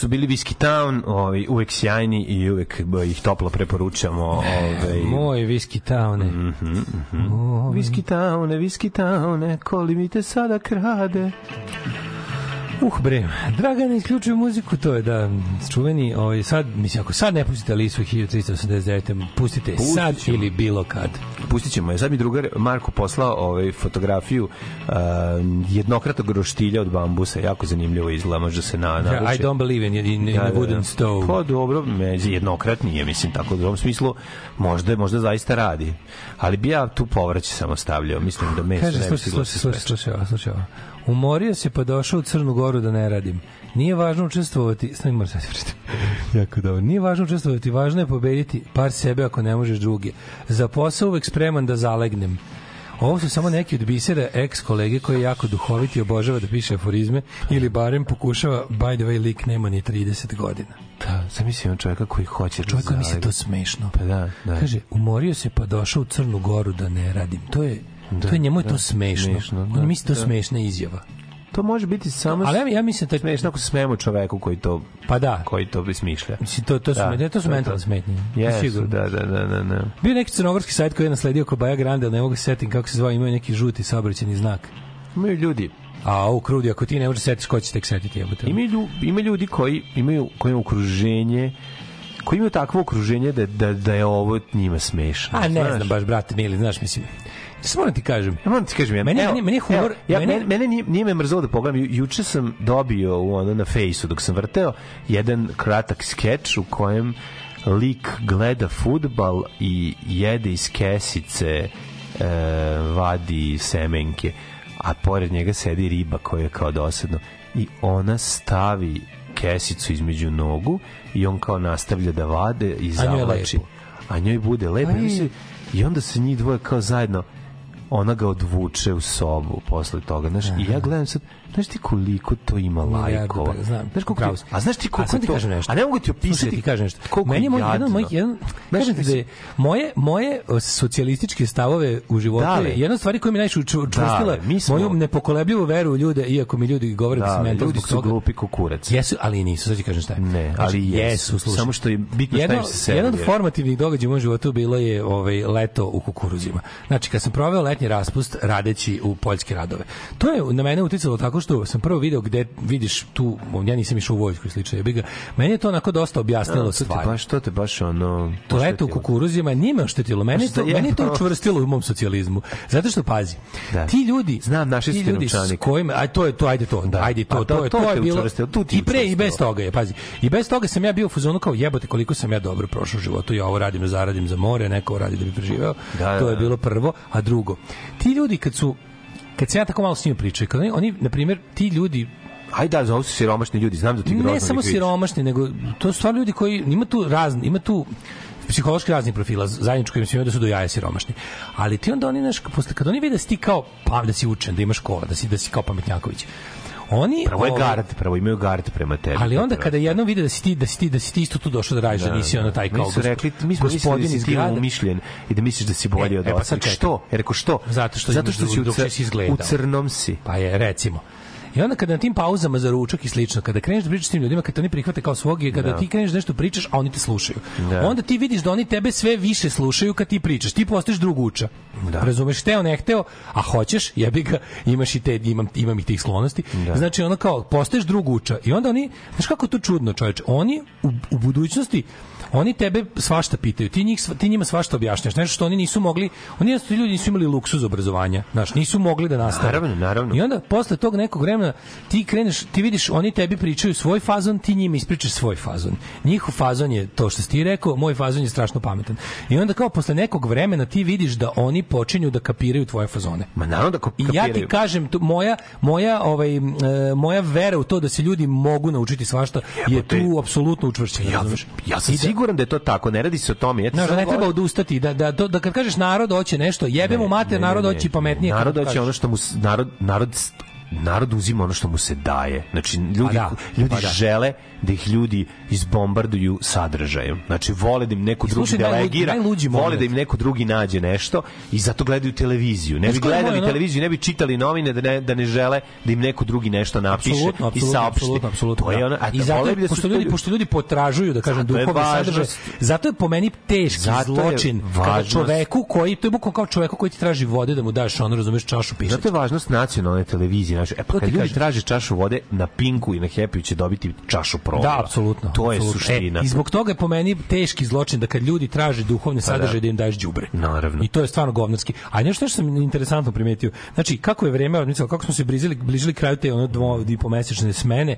Su bili Whiskey Town, ovaj, uvek sjajni i uvek ih toplo preporučamo. Ovaj, Moj Whiskey Town. Mhm, Whiskey Towne, Whiskey Towne, koli mi te sada krade. Uh bre, Dragana isključuje muziku, to je da čuveni, ovaj sad mislim ako sad ne pustite Lisu 1389, pustite Pustit sad ćemo. ili bilo kad. Pustit ćemo je. Sad mi drugar Marko poslao ovaj, fotografiju uh, jednokratnog roštilja od bambusa. Jako zanimljivo izgleda. Možda se na, Yeah, naruči. I don't believe in, in, in a wooden stove. Pa dobro, me, jednokratni je, mislim, tako da u tom smislu možda, možda zaista radi. Ali bi ja tu povrće samo stavljao. Mislim da meso Kaže, slušaj, slušaj, slušaj, slušaj, slušaj. Umorio se pa došao u Crnu Goru da ne radim. Nije važno učestvovati, stani moram sad jako dobro. Nije važno učestvovati, važno je pobediti par sebe ako ne možeš druge. Za posao uvek spreman da zalegnem. Ovo su samo neki od bisera ex kolege koji je jako duhoviti i obožava da piše aforizme ili barem pokušava, by the way, lik nema ni 30 godina. Da, zamislim čovjeka koji hoće Čovjek koji da misli to smešno. Pa da, da. Kaže, umorio se pa došao u Crnu Goru da ne radim. To je, to je njemu je to da, smešno. smešno, On da, misli to da. smešna izjava. To može biti samo Ali ja, ja mislim da smešno ako se čoveku koji to pa da, koji to bi smišlja. mislim to to su Da, da, to su mentalne smetnje. Jesu, Sigurno. da, da, da, da, da. Bio neki crnogorski sajt koji je nasledio Kobaja Grande, ne mogu se setim kako se zvao, imao neki žuti saobraćajni znak. Imaju ljudi, A u krudi, ako ti ne možeš setiš, ko će tek setiti jebote? imaju, lju- ima ljudi koji imaju koji imaju okruženje koji imaju takvo okruženje da, da, da je ovo njima smešno. A ne znaš? znam baš, brate, mili, znaš, mislim, samo moram ti kažem, Ja moram ti kažem, ja, Meni- evo, meni- meni je humor- evo, ja, meni- mene, nije, nije me mrzelo da pogledam. Ju, juče sam dobio u ono na fejsu dok sam vrteo jedan kratak skeč u kojem lik gleda futbal i jede iz kesice e, vadi semenke a pored njega sedi riba koja je kao dosadno. I ona stavi kesicu između nogu i on kao nastavlja da vade i A njoj zavlači. a njoj bude lepo. I onda se njih dvoje kao zajedno ona ga odvuče u sobu posle toga, znaš, i ja gledam sad, znaš ti koliko to ima Milijardu, lajkova, pa, znam, znaš koliko, ti- a znaš ti koliko ti to, kažem nešto. a ne mogu ti opisati, Slušaj, ti kažem nešto. koliko Meni je moj, jedan, mojih, jedan, kažem ti da je, moje, moje socijalističke stavove u životu Dale. je jedna stvari koja mi najviše učvrstila smo- moju nepokolebljivu veru u ljude, iako mi ljudi govore da, Da, sam mental ljudi su glupi kukurac. Jesu, ali nisu, sad ti kažem šta je. Ne, Znači, ali jesu. slušaj. Samo što je bitno šta Jedno, im se servira. jedan od formativnih događaja u mom životu bilo je ovaj leto u kukuruzima. Znači kad sam proveo letnji raspust radeći u poljske radove. To je na mene uticalo tako što sam prvo video gde vidiš tu, ja nisam išao u vojsku i slično, jebi ga. Meni je to onako dosta objasnilo to te stvari. baš, to te baš ono... To leto u kukuruzima nije me oštetilo. Meni, to, meni je to učvrstilo u mom socijalizmu. Zato što, pazi, Da. ti ljudi... Znam, ste ljudi s kojima... Aj, to je to, ajde to. Da. Ajde to, A to, to- je, to to, je bilo... tu ti I pre i bez toga je, pazi. I bez toga sam ja bio u fazonu kao jebote koliko sam ja dobro prošao u životu. Ja ovo radim da zaradim za more, neko radi da bi preživeo. Da, to da, je da. bilo prvo. A drugo, ti ljudi kad su kad se ja tako malo s njima pričaju, kad oni, oni na primjer, ti ljudi Ajde, da, ovo su siromašni ljudi, znam da ti grozno ne samo siromašni, nego to su stvarno ljudi koji ima tu razni, ima tu psihološki raznih profila, zajedničko im svima da su do jaja siromašni. Ali ti onda oni, znaš, posle, kad oni vide da si ti kao, pa, da si učen, da imaš škola, da si, da si kao pametnjaković, oni... Prvo je ovaj, gard, prvo imaju gard prema tebi. Ali onda prvo. kada jednom vide da si ti da si ti da si ti isto tu došao da radiš, da, nisi ono taj kao Mi su rekli, mi smo mislili da gospodin si iz ti grada. umišljen i da misliš da si bolji E, od e, pa sad. Što? Ja rekao što? Zato što Zato što si u, cr- u crnom si. Pa je, recimo. I onda kada na tim pauzama za ručak i slično, kada kreneš da pričaš s tim ljudima, kada te oni prihvate kao svog i kada Da. ti kreneš nešto pričaš, a oni te slušaju. Da. Onda ti vidiš da oni tebe sve više slušaju kad ti pričaš. Ti postaješ drug uča. Da. Razumeš, hteo, ne hteo, a hoćeš, jebi ga, imaš i te, imam, imam i tih sklonosti. Da. Znači, ono kao, postaješ drug uča. I onda oni, znaš kako to čudno, čoveče, oni u, u budućnosti, oni tebe svašta pitaju, ti, njih, ti njima svašta objašnjaš, nešto što oni nisu mogli, oni jednostavno ljudi nisu imali luksuz obrazovanja, znaš, nisu mogli da nastave. Naravno, naravno. I onda posle tog nekog vremena ti kreneš, ti vidiš, oni tebi pričaju svoj fazon, ti njima ispričaš svoj fazon. Njihov fazon je to što si ti rekao, moj fazon je strašno pametan. I onda kao posle nekog vremena ti vidiš da oni počinju da kapiraju tvoje fazone. Ma naravno da ko- I ja ti kapiraju. kažem, to, moja, moja, ovaj, e, moja vera u to da se ljudi mogu naučiti svašta je Jebote. tu apsolutno učvršćena. Ja, ja sam da- siguran da je to tako, ne radi se o tome. Ja ti da ne treba odustati, da, da, to- da kad kažeš narod hoće nešto, jebemo mater, narod hoće pametnije. Narod hoće ono što mu narod narod narod uzima ono što mu se daje. Znači ljudi Pa da, ljudi pa da. žele da ih ljudi izbombarduju sadržajem. Znači vole da im neko I drugi delegira, najluđi vole da im neko drugi nađe nešto i zato gledaju televiziju. Ne bi je gledali moj, ono- televiziju, ne bi čitali novine da ne, da ne žele da im neko drugi nešto napiše Apsolutno, i saopšti. apsolutno, apsolutno. To je da. ono, a I zato, bi da pošto, to ljudi, pošto ljudi potražuju, da kažem, je važnost- sadržaje, zato je po meni teški Zato je zločin kada čoveku koji, to je bukvalno kao čoveku koji ti traži vode da mu daš ono, razumeš, čašu pišeć. Zato je važnost nacionalne televizije. Znači, e, pa kad ljudi traže čašu vode, na Pinku i na Happy će dobiti čašu proliva. Da, apsolutno. To je apsolutno. suština. E, I zbog toga je po meni teški zločin da kad ljudi traže duhovne sadržaje da. da im daješ đubre. Naravno. I to je stvarno govnarski. A nešto što sam interesantno primetio, znači kako je vreme odmicalo, kako smo se bližili, bližili kraju te ono dvo i po mesečne smene,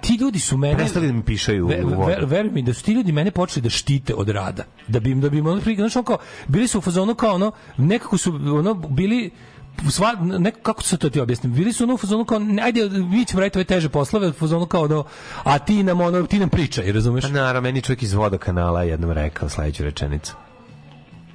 ti ljudi su mene Prestali da mi pišaju u Ve- vodu. ver, veruj mi da su ti ljudi mene počeli da štite od rada. Da bi im da bi im ono prije, znači ono kao bili su u fazonu kao ono nekako su ono bili sva, neko, kako se to ti objasnim, bili su ono u fazonu kao, ne, ajde, mi ćemo raditi ove teže poslove, u fazonu kao da, a ti nam, ono, ti nam pričaj, razumeš? Pa naravno, meni čovjek iz voda kanala jednom rekao sledeću rečenicu.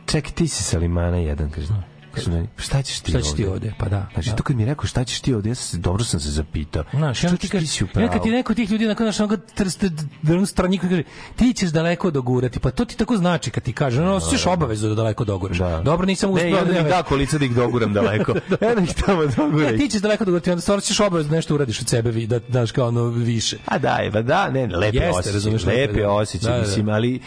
Čekaj, ti si Salimana jedan, kaže. Meni, šta ćeš ti Šta ćeš ti ovde? Pa da, Znači, da. to kad mi je rekao šta ćeš ti ovde, ja se, dobro sam se zapitao. Znaš, onda ti Čovječe, kaže, ti si u i onda kad ti neko tih ljudi nakon našeg onoga trste drnu straniku kaže ti ćeš daleko dogurati, pa to ti tako znači kad ti kaže, ono, osjećaš obavezu da daleko doguraš. Da. Dobro, nisam Ne, i uspeo. onda mi ne, da kolica da ih doguram daleko. Eno ih tamo doguraj. Ne, ti ćeš daleko dogurati, onda stvarno ćeš obavezu da nešto uradiš od sebe, da daš kao ono više. A daj, pa da, ne, ne, lepe osjećaj, lepe, da. osjećaj, Da, da, da. mislim, ali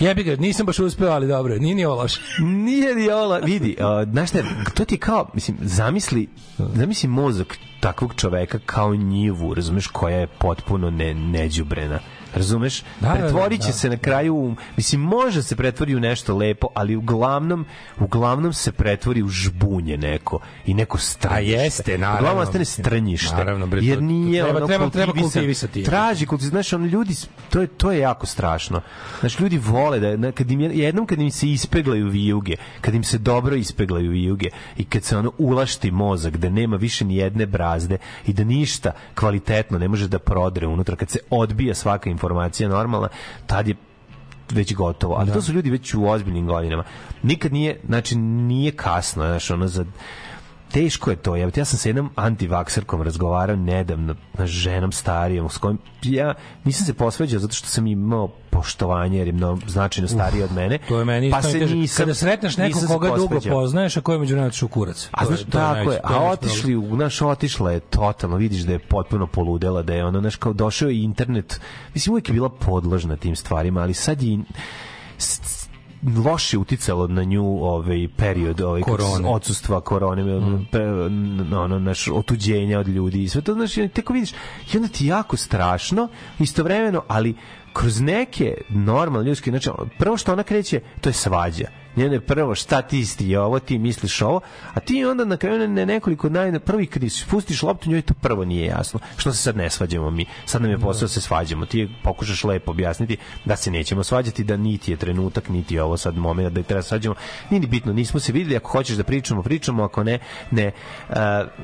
Jebi ga, nisam baš uspeo, ali dobro, nije ni ovo. Nije ni ovo, vidi, uh, znaš šta, to ti kao, mislim, zamisli, zamisli mozak takvog čoveka kao njivu, razumeš, koja je potpuno ne, neđubrena. Razumeš? Da, da, Pretvorit će da. se na kraju, u- mislim, može se pretvori u nešto lepo, ali uglavnom, uglavnom se pretvori u žbunje neko i neko strnjište. A jeste, naravno. Uglavnom ostane strnjište. Naravno, bre, jer to- to nije treba- ono treba- treba kultivisati. Traži kultivisati. Znaš, ono, ljudi, to je, to je jako strašno. Znaš, ljudi vole da, na- kad im, je- jednom kad im se ispeglaju vijuge, kad im se dobro ispeglaju vijuge i kad se ono ulašti mozak, da nema više ni jedne brazde i da ništa kvalitetno ne može da prodre unutra, kad se odbija svaka informacija normalna, tad je već gotovo. Ali to su ljudi već u ozbiljnim godinama. Nikad nije, znači nije kasno, znaš, ono za teško je to. Ja, ja sam sa jednom antivakserkom razgovarao nedavno, na ženom starijom, s kojom ja nisam se posveđao zato što sam imao poštovanje jer je mnogo značajno stariji od mene. To je meni pa se najteže. nisam, Kada sretneš nekog koga dugo poznaješ, a koji je među nama otišao u kurac. A To znaš, je- to tako je, to a otišli, u, znaš, otišla je totalno, vidiš da je potpuno poludela, da je ono, znaš, kao došao je internet, mislim, uvijek je bila podložna tim stvarima, ali sad je loše uticalo na nju ovaj period ovaj Korone. odsustva korone pre- n- ono naš otuđenja od ljudi i sve to znači teko vidiš i onda ti jako strašno istovremeno ali kroz neke normalne ljudske znači prvo što ona kreće to je svađa njene prvo šta ti isti ovo ti misliš ovo a ti onda na kraju ne nekoliko naj prvi kad spustiš loptu njoj to prvo nije jasno. Što se sad ne svađamo mi? Sad nam je posao da se svađamo. Ti pokušaš lepo objasniti da se nećemo svađati da niti je trenutak niti je ovo sad moment da treba da se svađamo. Nije ni bitno nismo se videli ako hoćeš da pričamo pričamo. Ako ne ne.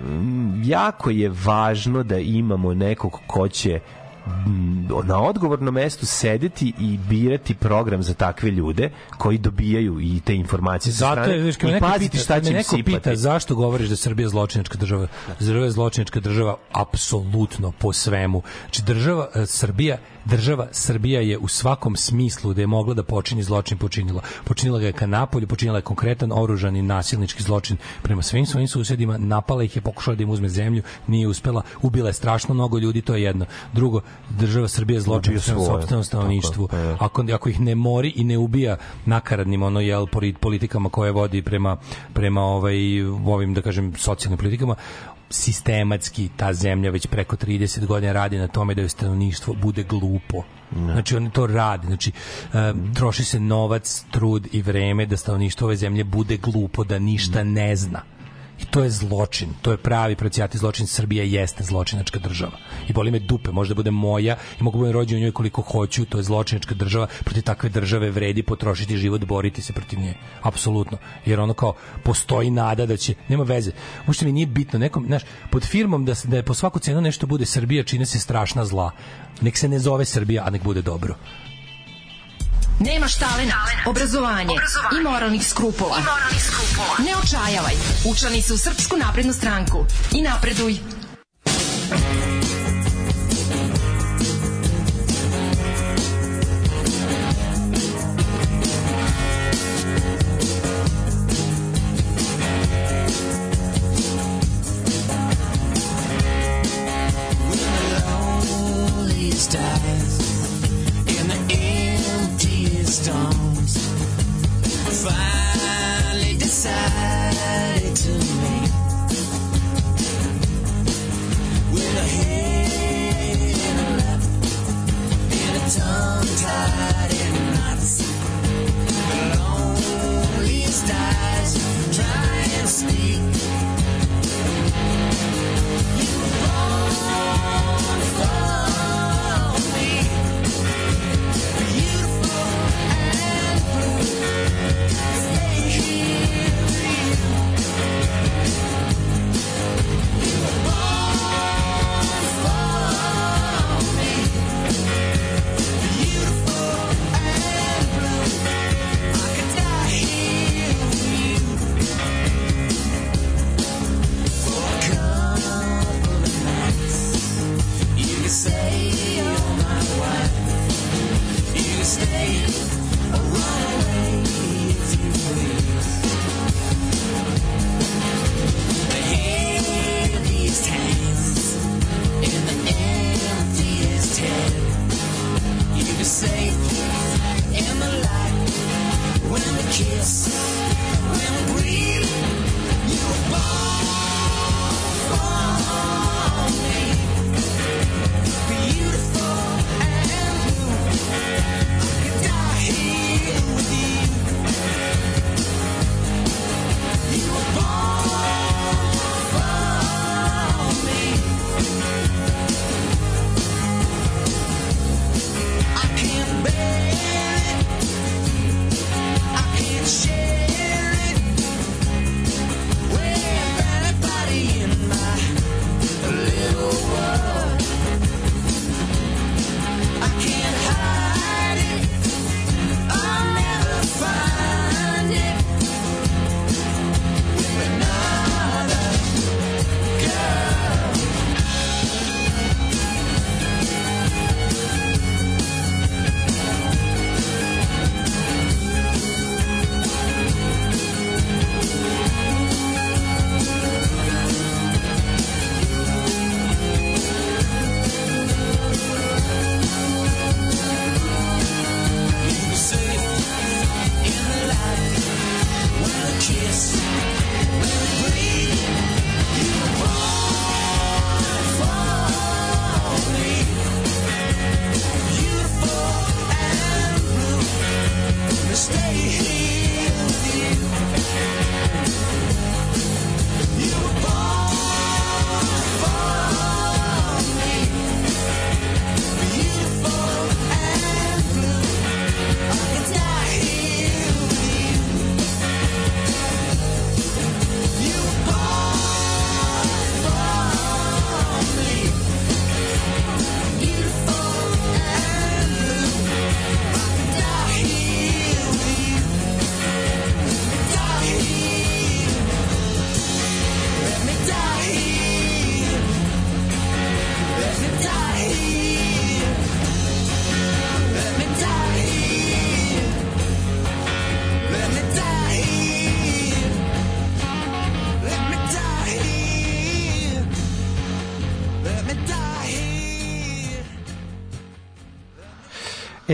M, jako je važno da imamo nekog ko će na odgovornom mestu sedeti i birati program za takve ljude koji dobijaju i te informacije sa Zato strane je, me i paziti pita, šta će neko pita sipati. zašto govoriš da je Srbija zločinačka država. Srbija je zločinačka država apsolutno po svemu. Znači država e, Srbija država Srbija je u svakom smislu da je mogla da počini zločin počinila. Počinila ga je ka napolju, počinila je konkretan oružani nasilnički zločin prema svim svojim susedima, napala ih je, pokušala da im uzme zemlju, nije uspela, ubila je strašno mnogo ljudi, to je jedno. Drugo, država Srbija je zločin prema sopstvenom stanovništvu. Ako, ako ih ne mori i ne ubija nakaradnim ono jel polit- politikama koje vodi prema prema ovaj ovim da kažem socijalnim politikama sistematski ta zemlja već preko 30 godina radi na tome da joj stanovništvo bude glupo. Znači oni to rade, znači um, troši se novac, trud i vreme da stanovništvo ove zemlje bude glupo, da ništa ne zna. I to je zločin, to je pravi procijati zločin. Srbija jeste zločinačka država. I boli me dupe, možda bude moja i mogu budem rođen u njoj koliko hoću, to je zločinačka država. Protiv takve države vredi potrošiti život, boriti se protiv nje. Apsolutno. Jer ono kao, postoji nada da će, nema veze. Možda mi nije bitno, nekom, znaš, pod firmom da, se- da je po svaku cenu nešto bude Srbija, čine se strašna zla. Nek se ne zove Srbija, a nek bude dobro. Nemaš talent, obrazovanje, i moralnih skrupula. Ne očajavaj. Učlani se u Srpsku naprednu stranku i napreduj. loneliest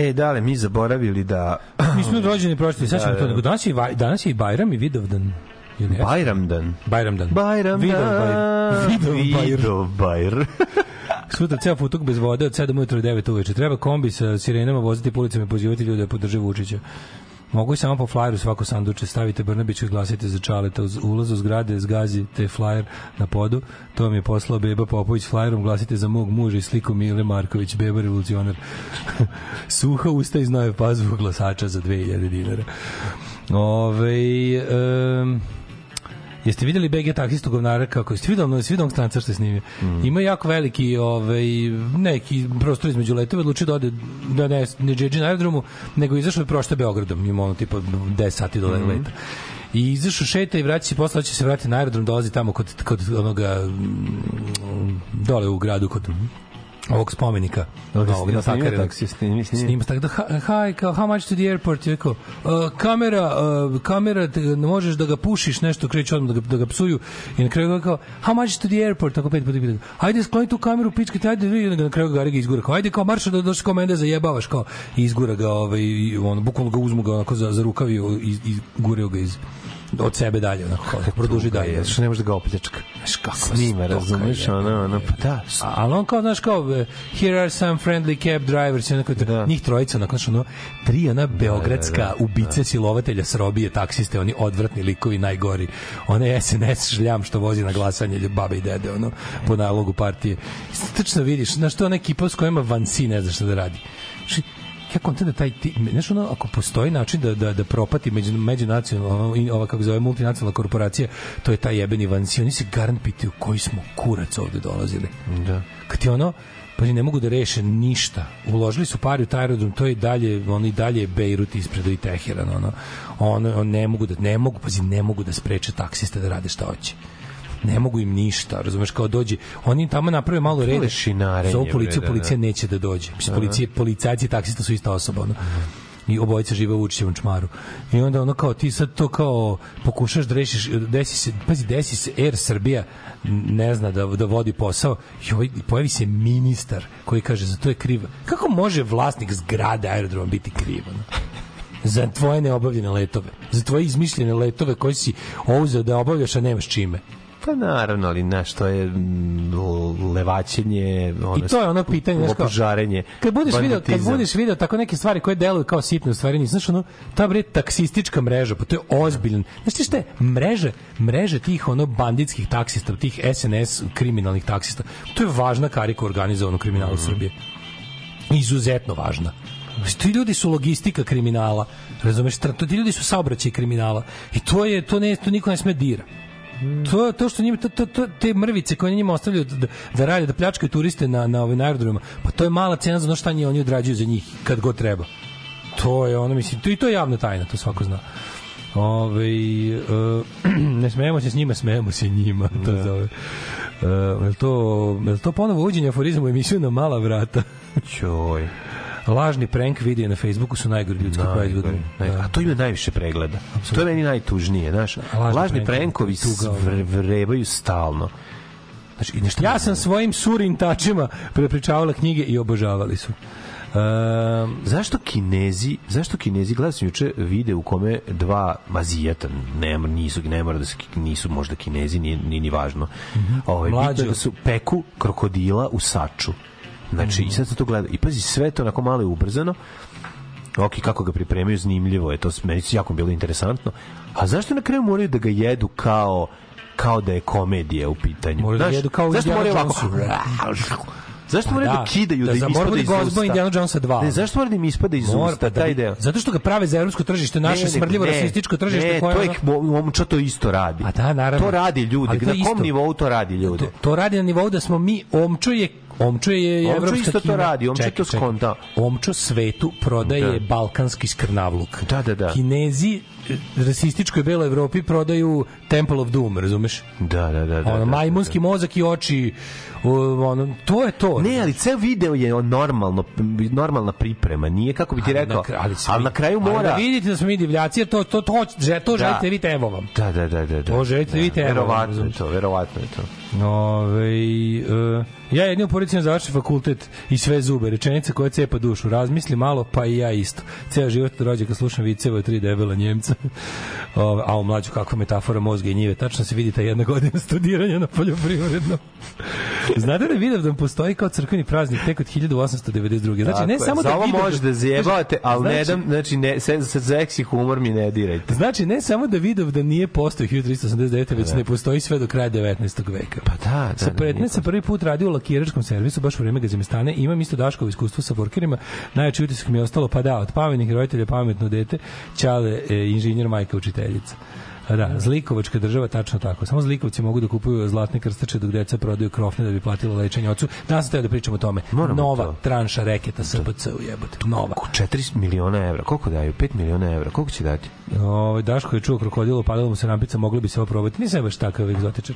E, dale, mi zaboravili da... Mi smo rođeni prošli, sad ćemo Da, to. da. Nego danas je, danas je i Bajram i Vidovdan. Jeste? Bajramdan. Bajramdan. Bajram Vidovbajr. Vidovbajr. Vidovbajr. Sutra ceo putok bez vode od 7 ujutro do 9 uveče. Treba kombi sa sirenama voziti po ulicama i pozivati ljude da podrže Vučića. Mogu i samo po flyeru svako sanduče stavite Brnabiću i glasite za Čaleta uz ulaz u zgrade zgazi te flyer na podu to vam je poslao Beba Popović flyerom glasite za mog muža i sliku Mile Marković Beba revolucionar suha usta i znoje pazvu glasača za 2000 dinara Ove, um, Jeste videli BG taksistu govnara kako jeste videli ono svi stranca što je snimio. Ima jako veliki ovaj neki prostor između letova odlučio da ode da ne ne džedži na aerodromu, nego izašao da prošta Beogradom, ima ono tipa 10 sati do leta. I izašao šeta i vraća se posle će se vratiti na aerodrom, dolazi tamo kod kod onoga mm, dole u gradu kod ovog spomenika. Ovog snimi, snimi. Snima tako da, hi, kao, how much to the airport? Je rekao, uh, kamera, uh, kamera, te, ne možeš da ga pušiš, nešto kreće odmah da ga, da ga psuju. I na kraju kao, how much to the airport? Tako pet puta pita. Ajde, skloni tu kameru, pičke, te, ajde, vidi, na kraju ga ga izgura. Kao, ajde, kao, marša da došli kao mende zajebavaš, kao, i izgura ga, ovaj, on, bukvalno ga uzmu ga onako za, za rukav i, i, i gureo ga iz od sebe dalje, onako, kao, produži dalje. Je, što ne može da ga opljačka. Znaš kako Snima, razumeš, je. ono, ono, pa da, A- ali on kao, znaš, kao, e, here are some friendly cab drivers, onako, Da. njih trojica, onako, znaš, ono, tri ona beogradska ubice silovatelja s robije, taksiste, oni odvratni likovi, najgori. Onaj SNS šljam što vozi na glasanje babe i dede, ono, po nalogu partije. Tačno vidiš, znaš, to je ona ekipa s kojima Vansi ne zna šta da radi. Ja kontam da taj ti, znaš ono, ako postoji način da, da, da propati među, međunacionalno, i ova, kako zove, multinacionalna korporacija, to je taj jebeni vansi. Oni se garant pitaju koji smo kurac ovde dolazili. Da. Kad ti ono, pa ne mogu da reše ništa. Uložili su pari u taj aerodrom, to je dalje, oni dalje je Bejrut ispred i Teheran, ono. Ono, on ne mogu da, ne mogu, pazi, ne mogu da spreče taksiste da rade šta hoće ne mogu im ništa, razumeš, kao dođe, oni tamo naprave malo reda. Zovu policiju, da, policija da. neće da dođe. Mislim, policije, policajci i taksista su ista osoba, ono. i obojica žive u Vučićevom čmaru. I onda ono kao ti sad to kao pokušaš da rešiš, desi se, pazi, desi se Air Srbija ne zna da, da vodi posao i ovaj, pojavi se ministar koji kaže za to je kriv. Kako može vlasnik zgrade aerodroma biti kriv? Ono? za tvoje neobavljene letove, za tvoje izmišljene letove koje si ouzeo da obavljaš, a nemaš čime. Pa naravno, ali znaš, to je mm, levaćenje, ono, I to je ono pitanje, znaš kao, opožarenje, Kad budeš video, kad budeš video tako neke stvari koje deluju kao sitne, u stvari nisu, znaš ono, ta bre taksistička mreža, pa to je ozbiljan. Znaš ti šta je? Mreže, mreže tih ono banditskih taksista, tih SNS kriminalnih taksista, to je važna karika u organizovanom kriminalu Mhm. Srbije. Izuzetno važna. Znači, Ti ljudi su logistika kriminala, razumeš, to- ti ljudi su saobraćaj kriminala. I to je to ne to niko ne sme dira. To to što njima to, to, to, te mrvice koje njima ostavljaju da, da rade da pljačkaju turiste na na ovim aerodromima. Pa to je mala cena za ono šta oni odrađuju za njih kad god treba. To je ono mislim to i to je javna tajna, to svako zna. Ove, uh, ne smejemo se s njima, smejemo se njima, to da. zove. Uh, je, li to, je to ponovo uđenje aforizma u emisiju na mala vrata? Čoj. Lažni prank video na Facebooku su najgori ljudski proizvodi. Najgore, najgore. A to ima najviše pregleda. To je meni najtužnije, znaš. lažni Lažni prankovi, vre- vrebaju stalno. Znači, i nešto Ja sam svojim surim tačima prepričavala knjige i obožavali su. Um, Zašto Kinezi, zašto Kinezi, gledao sam juče video u kome dva mazijata, ne, nisu, ne mora da su, nisu možda Kinezi, nije, nije ni važno. Bitno je Mlađo. da su peku krokodila u saču. Znači, i sad se to gleda. I pazi, sve to onako malo je ubrzano. Ok, kako ga pripremaju, zanimljivo je, to meni jako bilo interesantno. A zašto na kraju moraju da ga jedu kao kao da je komedija u pitanju? Moraju da jedu kao zašto moraju ovako? Zašto moraju da, da, kidaju, da da, im ispada da iz Gozbo usta? Indiana Jonesa 2. Ne, zašto mora da im ispada iz Mora, usta, pa da taj deo? Zato što ga prave za evropsko tržište, naše Ne, smrdljivo ne, rasističko tržište ne, koje to ono- je mo- momča to isto radi. A da, naravno. To radi ljudi. Ali to Na je kom isto. nivou to radi ljudi? To, to radi na nivou da smo mi omčo je Omčo je Omčo evropska isto to Kina. radi, Omčo Čekaj, to skonta. Omčo svetu prodaje Da. balkanski skrnavluk. Da, da, da. Kinezi e, rasističkoj beloj Evropi prodaju Temple of Doom, razumeš? Da, da, da. da, ono, da, majmunski mozak i oči, ono, to je to. Ne, ali ceo video je normalno, normalna priprema, nije kako bi ti Ali rekao, na ali, se ali vidi- na kraju ali mora... da vidite da smo mi divljaci, jer to, to, to, to, to želite, vidite, evo vam. Da, da, da, da. da. To želite, vidite, evo vam, Verovatno je to, verovatno je to. Ove, e, ja jedni u završim fakultet i sve zube, rečenica koja cepa dušu. Razmisli malo, pa i ja isto. Ceo život dođe kad slušam viceve tri debela Njemca. Ove, a u mlađu kakva metafora mozga i njive. Tačno se vidi ta jedna godina studiranja na poljoprivrednom. Znate da Vidovdan postoji kao crkveni praznik tek od 1892. Znači, ne Tako je. samo Za da ovo Vidovdan- može da zjebavate, ali ne Znači- dam, znači, ne, se, se, seksi humor mi ne dirajte. Znači, ne samo da Vidovdan nije postao 1389. već ne postoji sve do kraja 19. veka. Pa da, da. Sa da, pretne nije sam prvi put radio u lakiračkom servisu, baš u vreme Gazimestane. Imam isto Daškovo iskustvo sa workerima. Najjači utisak mi je ostalo, pa da, od pametnih roditelja pametno dete, Ćale, e, inženjer, majka, učiteljica. Da, zlikovačka država, tačno tako. Samo zlikovci mogu da kupuju zlatne krstače dok deca prodaju krofne da bi platilo lečenje ocu. Sam teo da pričamo o tome. Moramo Nova to. tranša reketa SPC u jebote. Nova. Oko 4 miliona evra. Koliko daju? 5 miliona evra. Koliko će dati? Ovaj Daško je čuo krokodilo, padalo mu se rampica, moglo bi se ovo probati. Nisam baš takav egzotičar.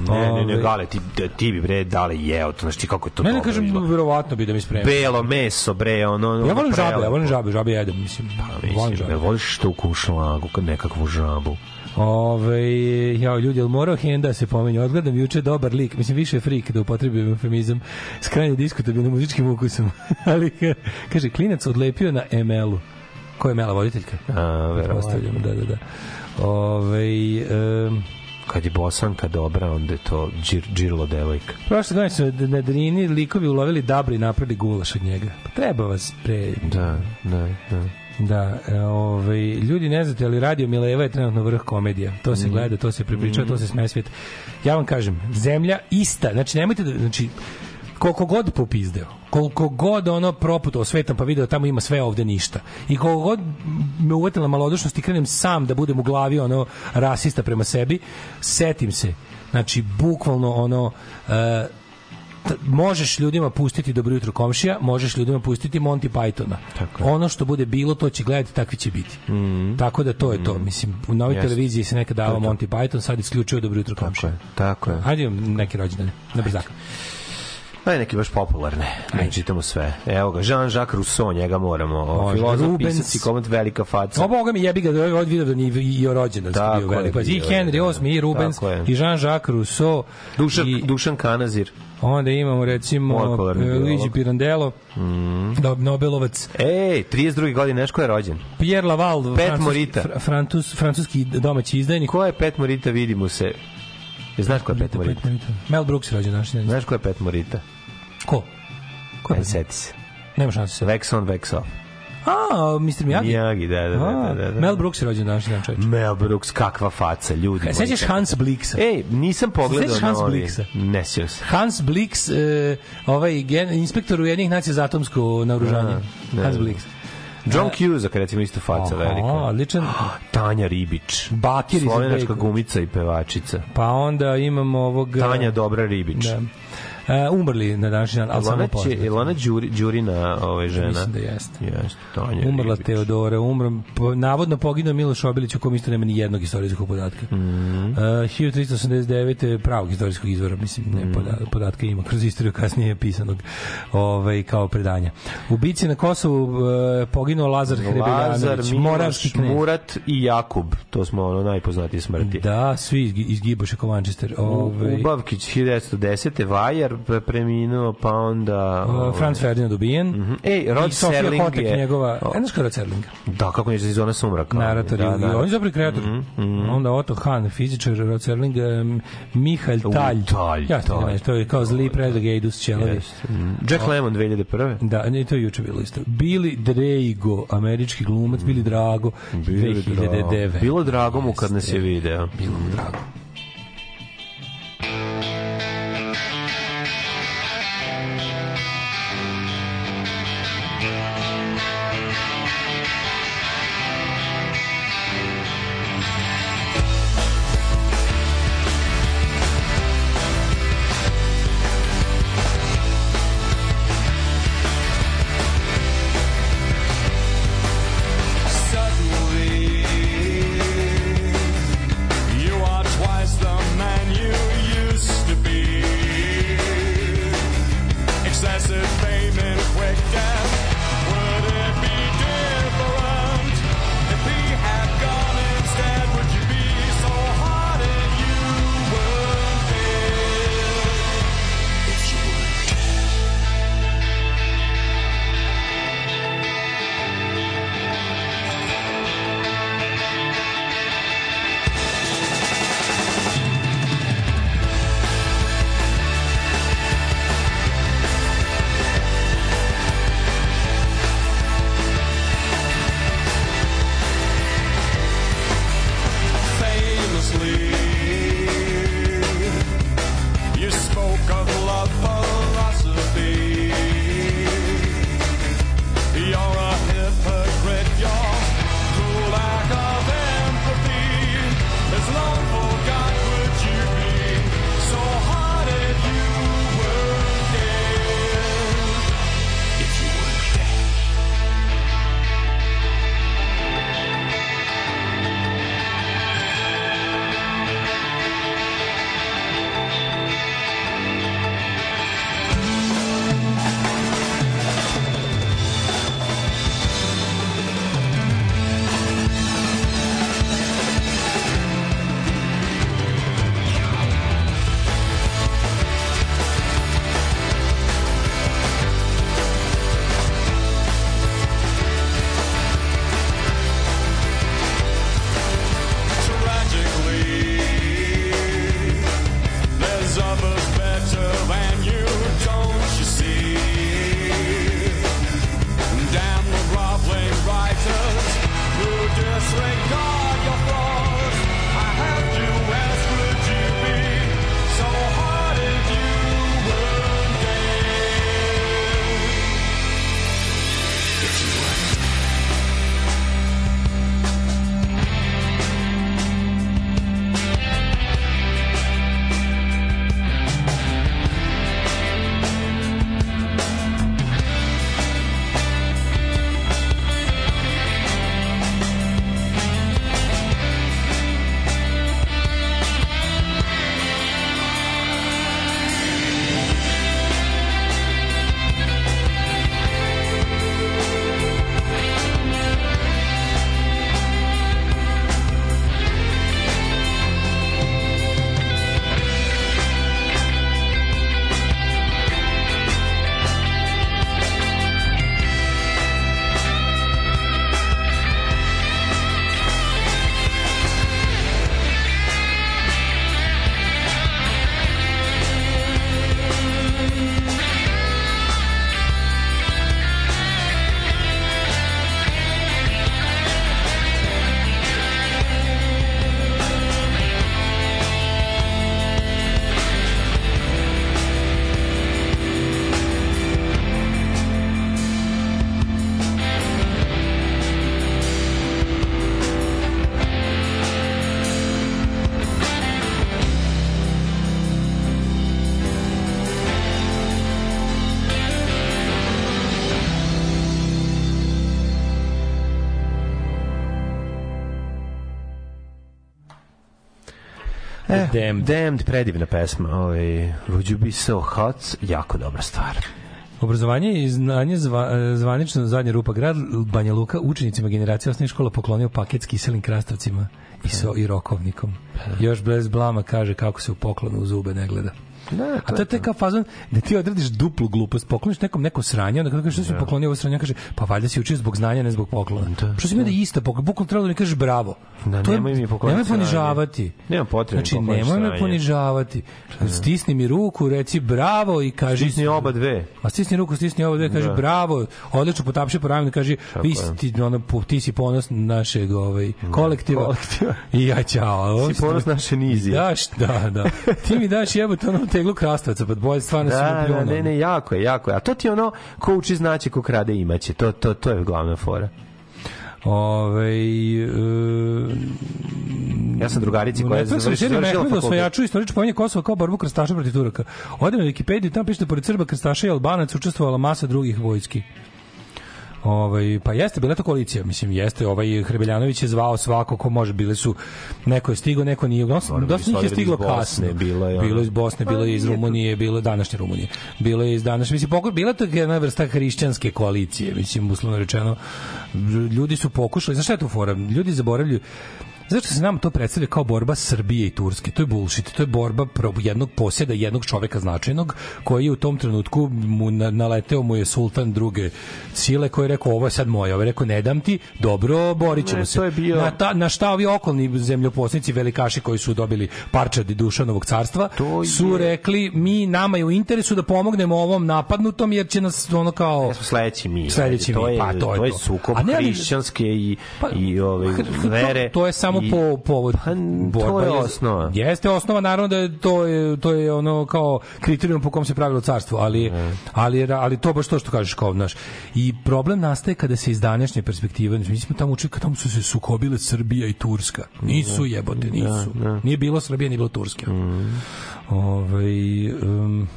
Ne, ne, ne, Ovaj, Gale, ti, ti bi bre dale jeo, to znaš ti kako je to Ne, ne kažem, izgleda. verovatno bi da mi spremi. Belo meso, bre, ono... ono Ja volim žabe, ja volim žabe, žabe jedem, mislim. volim Mislim, žabe. ne voliš što u kušlagu, kad nekakvu žabu. Ove, ja, ljudi, jel morao Henda da se pomenje? Odgledam juče dobar lik, mislim, više je frik da upotrebim eufemizam s krajnje diskutabilnim muzičkim ukusom. Ali, ka- kaže, klinac odlepio na ML-u. Ko je Mela voditeljka? A, verovatno. Da, da, da. Ove, um, Kad je bosanka dobra, onda je to džir, džirlo devojka. Prošle godine su na Drini likovi ulovili dabra i napravili gulaš od njega. Pa treba vas pre... Da, da, da. Da, e, ovaj, ljudi ne znate, ali Radio Mileva je trenutno vrh komedija. To Mhm. se gleda, to se prepričava, to se sme svijet. Ja vam kažem, zemlja ista, znači nemojte da, znači, koliko god popizdeo, koliko god ono proputao svetom pa video tamo ima sve ovde ništa. I koliko god me uvetila malodušnost i krenem sam da budem u glavi ono rasista prema sebi, setim se. Znači, bukvalno ono t- možeš ljudima pustiti Dobro jutro komšija, možeš ljudima pustiti Monty Pythona. Tako je. ono što bude bilo, to će gledati, takvi će biti. Tako da to je to. Mislim, u novoj Jeste. televiziji se nekad davao Monty Python, sad isključio Dobro jutro Tako komšija. je, tako je. Hajde neki rođendan, na brzak. Ajde, neki baš popularne. Ne čitamo sve. Evo ga, Jean-Jacques Rousseau, njega moramo. Može. Filozof, Rubens. pisac i komad velika faca. O Boga mi jebi ga, da od video da ni i rođendan Tako bio velik. Pa I Henry da. VIII, i Rubens, i Jean-Jacques Rousseau, Dušan, i Dušan Kanazir. onda imamo recimo. Luigi Pirandello, da, Nobelovac, Ej, 32. godine, znaš ko je rođen? Pierre Laval, Pet Morita. fr- frantus, francuski domaći izdajnik. Ko je Pet Morita, vidi mu se. Je, Znaš ko je Pet Morita? Mel Brooks je rođen znam. Znaš ko je Pet Morita? Ko? Ko je? Ne, seti se. Nema šanse se. Vex on, Vex off. A, Mr. Miyagi? Miyagi, da, da, da, A, da, da. Mel Brooks je rođen danas dan čovječ. Mel Brooks, kakva faca, ljudi. moji. Sećaš Hans Blixa? Ej, nisam pogledao Sećaš Hans. Blixa? Ne sjećam se. Hans Blix, e, ovaj gen, inspektor Ujedinjenih nacija za atomsko naoružanje. Hans. Blix. John Cusack, recimo, isto faca Aha, velika. odličan. Tanja Ribić. Bakir iz Slovenačka gumica i pevačica. Pa onda imamo ovog... Tanja Dobra Ribić. Da. E, umrli na današnji dan, ali samo poznati. Ilona Đuri, Đurina ovaj žena. Mislim da jeste. Jeste, Tanja Umrla Ribić. Teodora, umro, po, navodno poginuo Miloš Obilić u kom isto nema ni jednog istorijskog podatka. Mm. -hmm. uh, 1389. pravog istorijskog izvora, mislim, ne poda, podatka ima kroz istoriju kasnije pisanog ovaj, kao predanja. U bici na Kosovu uh, poginuo Lazar Hrebeljanović, moravski knez. Murat i Jakub. To smo ono najpoznatije smrti. Da, svi iz, iz Giboše Kovančester. Ovaj, Ubavkić 1910. Vajar preminuo, pa onda... uh, Franz Ferdinand ubijen. Mhm. Ej, Rod Serling Kotek, je- njegova... O. E, znaš Rod Serling? Da, kako neće iz zona sumraka. narator da, da, on je zapravo kreator. Mhm, Onda Otto Hahn, fizičar, Rod Serling, um, Mihael Talj. Talj, ja to Talj. to je kao zli predrag Eidus Ćelavi. Jeste. Mhm. Jack Lemmon 2001. Da, ne, to je juče bilo isto. Billy Drago, američki glumac, Billy Drago, Bilo 2009. Bilo drago mu kad nas je video. Bilo mu drago. E, Damned. Damned, predivna pesma. Ovaj, Would you be so hot? Jako dobra stvar. Obrazovanje i znanje zva, e, zvanično zadnja rupa grad Banja Luka učenicima generacije osnovnih škola poklonio paket s kiselim krastavcima i so i rokovnikom. Još bez blama kaže kako se u poklonu u zube ne gleda. Da, A to je taj kao fazon da ti odradiš duplu glupost, pokloniš nekom neko sranje, onda kada kažeš što si poklonio ovo sranje, kaže pa valjda si učio zbog znanja, ne zbog poklona. Što si mi da isto poklon, bukvalno trebalo da mi kažeš bravo. Da, To nemoj mi pokloniti Nemoj ponižavati. Nema potrebe Znači, nemoj me ponižavati. Stisni mi ruku, reci bravo i kaži... Stisni oba dve. A stisni ruku, stisni oba dve, kaže Da. bravo, odlično potapši po ramenu, kaže vi ti, ono, ti si ponos našeg ovaj, kolektiva. kolektiva. I ja ćao. Si ponos naše nizije. Daš, da, da. Ti mi daš jebote ono teglu krastavaca, pa bolje stvarno Da, me da, ne, ne, jako je, jako je. A to ti ono, ko uči znaće, ko krade imaće. To, to, to je glavna fora. Ove, e, Ja sam drugarici koja je Netflix završila seriju završila Mehmedu fakultet. osvajaču istoričko pomenje Kosova kao borbu krstaša protiv Turaka. Ode na Wikipediju, tamo piše da pored Srba, krstaša i Albanac učestvovala masa drugih vojski. Ovaj pa jeste bila to koalicija, mislim jeste, ovaj Hrebeljanović je zvao svako ko može, bile su neko je stigao, neko nije. Dosta, njih je stiglo kasno. bilo je bilo iz Bosne, bilo je iz Pa nije to- Rumunije, bilo je današnje Rumunije. Bilo je iz današnje, mislim pokoj bila to jedna vrsta hrišćanske koalicije, mislim uslovno rečeno. Ljudi su pokušali, znaš šta je tu fora? Ljudi zaboravljaju Zašto se nam to predstavlja kao borba Srbije i Turske? To je bullshit. To je borba pro jednog posjeda, jednog čoveka značajnog, koji je u tom trenutku mu na, naleteo mu je sultan druge sile koji je rekao ovo je sad moje. Ovo je rekao ne dam ti, dobro, borit ćemo Ne, se. to je bio- na, ta, na šta ovi okolni zemljoposnici velikaši koji su dobili parčad Dušanovog carstva To su je- rekli mi nama je u interesu da pomognemo ovom napadnutom jer će nas ono kao Ja sledeći mi. Sledeći to mi, je, pa, to je to je to. sukob ne, ali- hrišćanske i, Pa, i ove, to- vere. To je samo i- po povod Pa, borba to je osnova. Jeste osnova naravno da je to je to je ono kao kriterijum po kom se pravilo carstvo, ali ali ali to baš to što kažeš kao naš. I problem nastaje kada se iz današnje perspektive, mi smo tamo učili tamo su se sukobile Srbija i Turska. Nisu jebote, nisu. Nije bilo Srbije, nije bilo Turske. Ovaj um,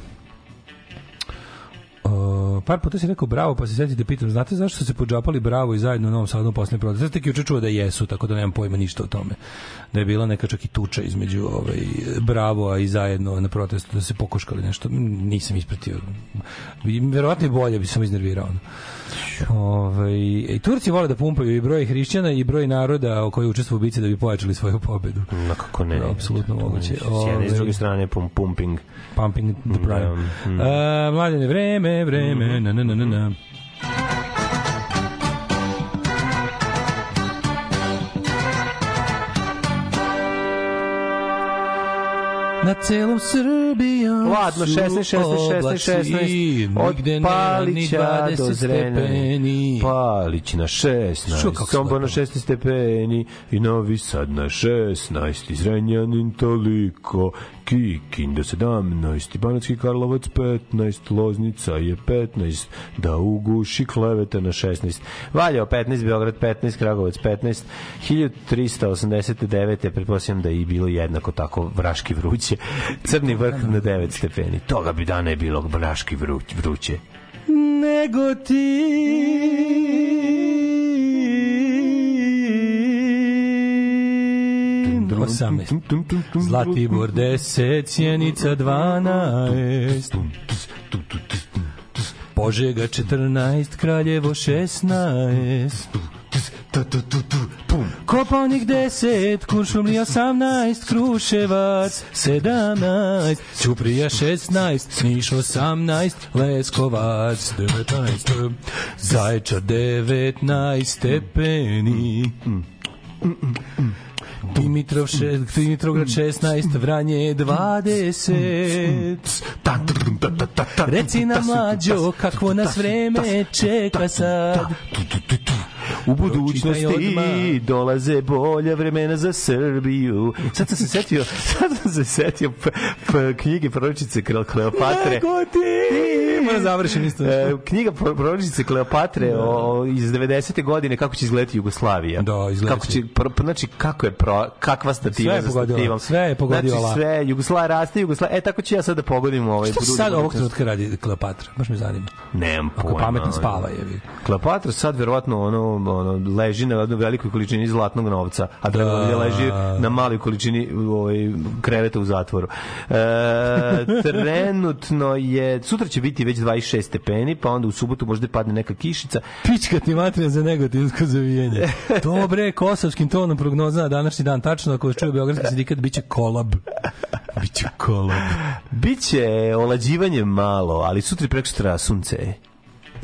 Uh, par puta si rekao bravo, pa se setite pitam, znate zašto su se podžapali bravo i zajedno u Novom Sadu posle prodaje? Sad tek juče čuo da jesu, tako da nemam pojma ništa o tome. Da je bila neka čak i tuča između ovaj, bravo a i zajedno na protestu, da se pokoškali nešto. Nisam ispratio. Verovatno i bolje bi sam iznervirao. ono. Ovaj, I Turci vole da pumpaju i broj hrišćana i broj naroda koji učestvuju u bici da bi pojačali svoju pobedu. Ma kako ne. Da, apsolutno moguće. S jedne i s Ovaj, druge strane pum, pumping. Pumping the prime. Da, mm. A, mladene, vreme, vreme, na, na, na, na, na. Na celom Srbijom Ladno, 16, 16, 16, 16. Od Palića 20 do stepeni. Palić na 16, Čuo kako se Sombor na lepo. 16 stepeni i Novi Sad na 16, i Zrenjanin toliko, Kikinda 17, i Banacki Karlovac 15, Loznica je 15, da uguši kleveta na 16, Valjevo 15, Beograd 15, Kragovac 15, 1389. pretpostavljam da je bilo jednako tako vraški vruće, Crni vrh na 9 stepeni. Toga bi dana je bilo vraški vruć, vruće. nego ti Osamnaest. Zlatibor 10, Sjenica 12, Požega 14, Kraljevo 16, Kopaonik 10, Kuršumlija 18, Kruševac 17, Ćuprija 16, Niš 18, Leskovac 19, Zaječar 19 stepeni, Dimitrov še, Dimitrovgrad 16, Vranje 20. Reci nam mlađo, kakvo nas vreme čeka sad. U budućnosti odmah. dolaze bolja vremena za Srbiju. Sad sam se setio, sad sam se setio knjige proročice Kleopatre. Nego ti Moram završim isto. E, knjiga pro- proročice Kleopatre o, o, iz 90. godine kako će izgledati Jugoslavija. Da, izgledat kako će. pro, znači kako je pro, kakva stativa Sve je za pogodila, stativom. sve je pogodila. Znači sve Jugoslavija raste, Jugoslavija. E tako ću ja sad da pogodim ovaj Šta sad ovog trenutka radi Kleopatra? Baš me zanima. Nemam Ako pojma. pametno ono. spava je. Kleopatra sad verovatno ono, ono leži na velikoj količini zlatnog novca, a da, Da. leži na maloj količini ovaj kreveta u zatvoru. E, trenutno je sutra će biti već 26 stepeni, pa onda u subotu možda padne neka kišica. Pička ti materija za negativsko zavijanje. Dobre, kosovskim tonom prognoza na današnji dan. Tačno, ako čuje Beogradski sindikat, biće kolab. Biće kolab. Biće olađivanje malo, ali sutra i preko sutra sunce.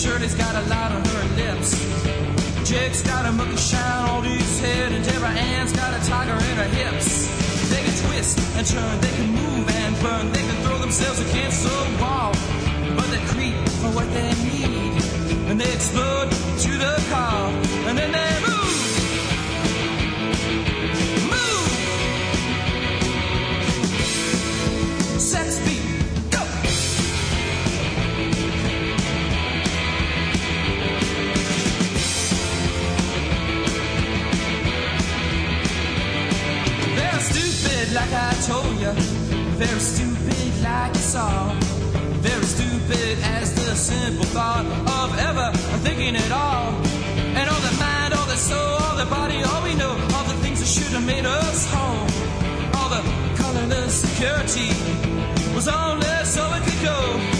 Shirley's got a lot on her lips. Jake's got a mucky shine on his head and Deborah Ann's got a tiger in her hips. They can twist and turn, they can move and burn, they can throw themselves against the wall. But they creep for what they need and they explode to the call and then they. Move! Like I told you. Very stupid, like you saw. Very stupid as the simple thought of ever thinking at all. And all the mind, all the soul, all the body, all we know, all the things that should have made us whole. All the colorless security was only so it could go.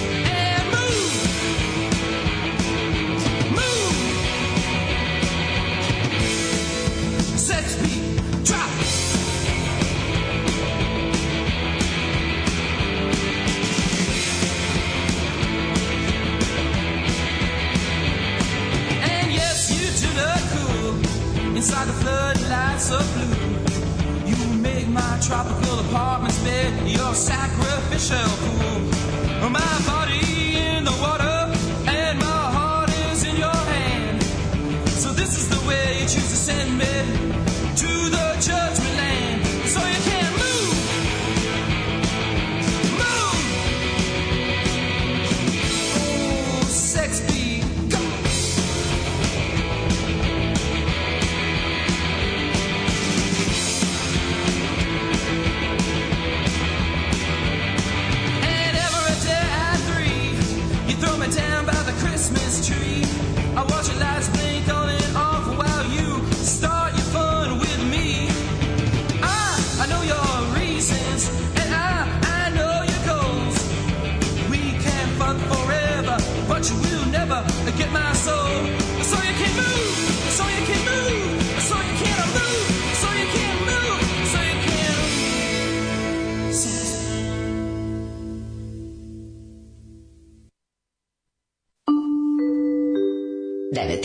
Inside the floodlights of blue. You make my tropical apartment's bed your sacrificial pool. My body in the water and my heart is in your hand. So this is the way you choose to send me to the judgment land. So you can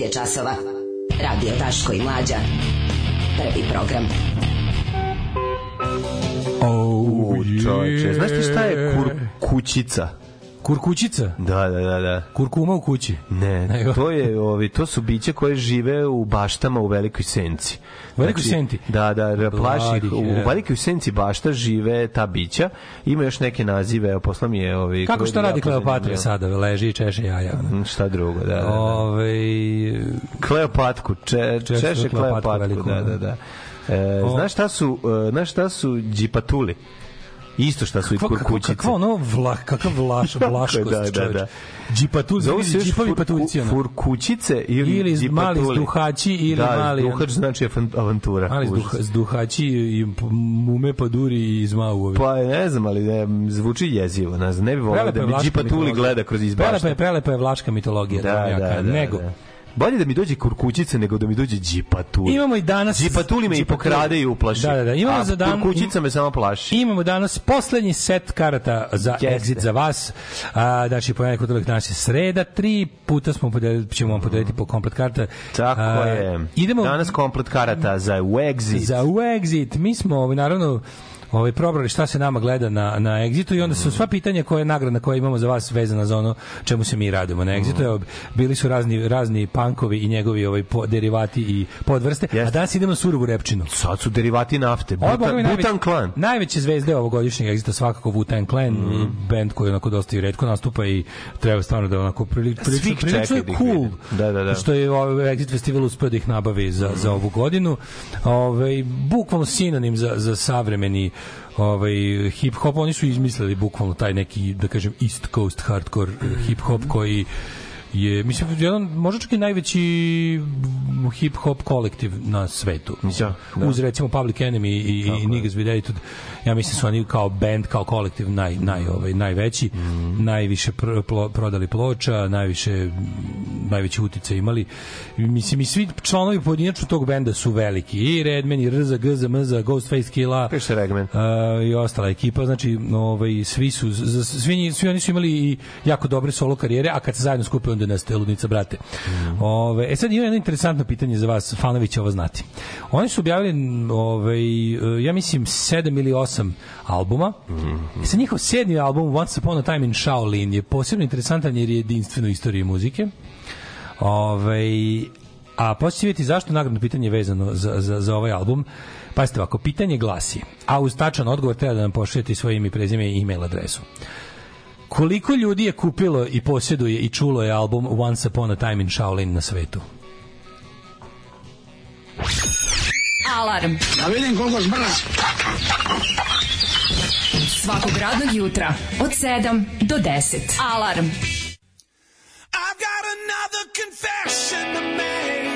je časova. Radio Daško i Mlađa. Prvi program. Oh, Čovječe, znaš ti šta je kur, kućica? Kurkućica? Da, da, da, da. Kurkuma u kući? Ne, Nego- to je ovi to su biće koje žive u baštama u velikoj senci. U velikoj senti? Da, da, plaši Bloody u hell. velikoj senci bašta žive ta bića. Ima još neke nazive, evo posla mi je ovi Kako šta radi Kleopatra sada? Leži i češe jaja. Šta drugo, da, da. da. Ove, Kleopatku, če, Češe češe Kleopatku Kleopatku, veliku, da, da, da. E, O. znaš šta su, e, znaš šta su džipatuli? Isto šta su i kurkućice. kakva ono vla, kakav vlaš, vlaškost, da, da, da. Džipatul, Zovu se još džipavi fur- furkućice ili, Ili z- mali džipatuli. zduhači ili da, mali- zduhač znači avantura. Ali Užas. zduha, zduhači i mume paduri i zmauovi. Pa ne znam, ali ne, zvuči jezivo. Ne, znam, ne bi Prelepa da mi džipatuli gleda kroz Prelepa je, prelepa je vlaška mitologija. Da, da, da, da, Nego, da. Bolje da mi dođe kurkućica nego da mi dođe džipatuli. Imamo i danas... Džipatuli me i Džipatuli. pokrade i uplaši. Da, da, da. Imamo A za dan... kurkućica me samo plaši. Imamo danas poslednji set karata za Jeste. exit za vas. A, znači, ponedeljak utorak danas je sreda. Tri puta smo podeliti, ćemo vam podeliti po komplet karta. Tako A, je. Idemo Danas komplet karata za Wexit. za u exit. Mi smo, ovaj, naravno, ovaj probrali šta se nama gleda na na Exitu i onda su sva pitanja koje nagrada koje imamo za vas vezana za ono čemu se mi radimo na Exitu. Evo, bili su razni razni pankovi i njegovi ovaj po, derivati i podvrste. A danas idemo na surovu repčinu. Sad su derivati nafte. Je, Butan, Butan najveće- Clan. Najveće zvezde ovogodišnjeg Exita svakako Wu-Tang Clan, Mhm. bend koji onako dosta i retko nastupa i treba stvarno da onako prili- prilično, prilično je da ih cool. Da, da, da. Što je ovaj Exit festival uspeo da ih nabavi za, za ovu godinu. Ovaj bukvalno sinonim za, za savremeni ovaj hip hop oni su izmislili bukvalno taj neki da kažem East Coast hardcore hip hop koji je mislim jedan možda čak i najveći hip hop kolektiv na svetu. Mislim, da. Uz recimo Public Enemy i, i, i Niggas with Attitude. Ja mislim su oni kao band, kao kolektiv naj, naj, ovaj, najveći, najviše pr, plo, prodali ploča, najviše najveći utice imali. Mislim i svi članovi pojedinačno tog benda su veliki. I Redman, i Rza, Gza, Mza, Ghostface Killa. Se Regman. Uh, i ostala ekipa, znači ovaj svi su svi, svi oni su imali i jako dobre solo karijere, a kad se zajedno skupe onda nastaje ludnica brate. Ove, e sad ima jedno interesantno pitanje za vas, fanovi će ovo znati. Oni su objavili m, ovaj e, ja mislim 7 ili 8 albuma. E sad njihov sedmi album Once Upon a Time in Shaolin je posebno interesantan jer je jedinstven u istoriji muzike. Ove, a poslije vidjeti zašto nagradno pitanje je vezano za, za, za ovaj album. Pazite ovako, pitanje glasi, a uz tačan odgovor treba da nam pošaljete svoje ime i prezime i e-mail adresu. Koliko ljudi je kupilo i posjeduje i čulo je album Once Upon a Time in Shaolin na svetu? Alarm. Da vidim koliko zbrz. Svakog radnog jutra od 7 do 10. Alarm. I've got another confession to make.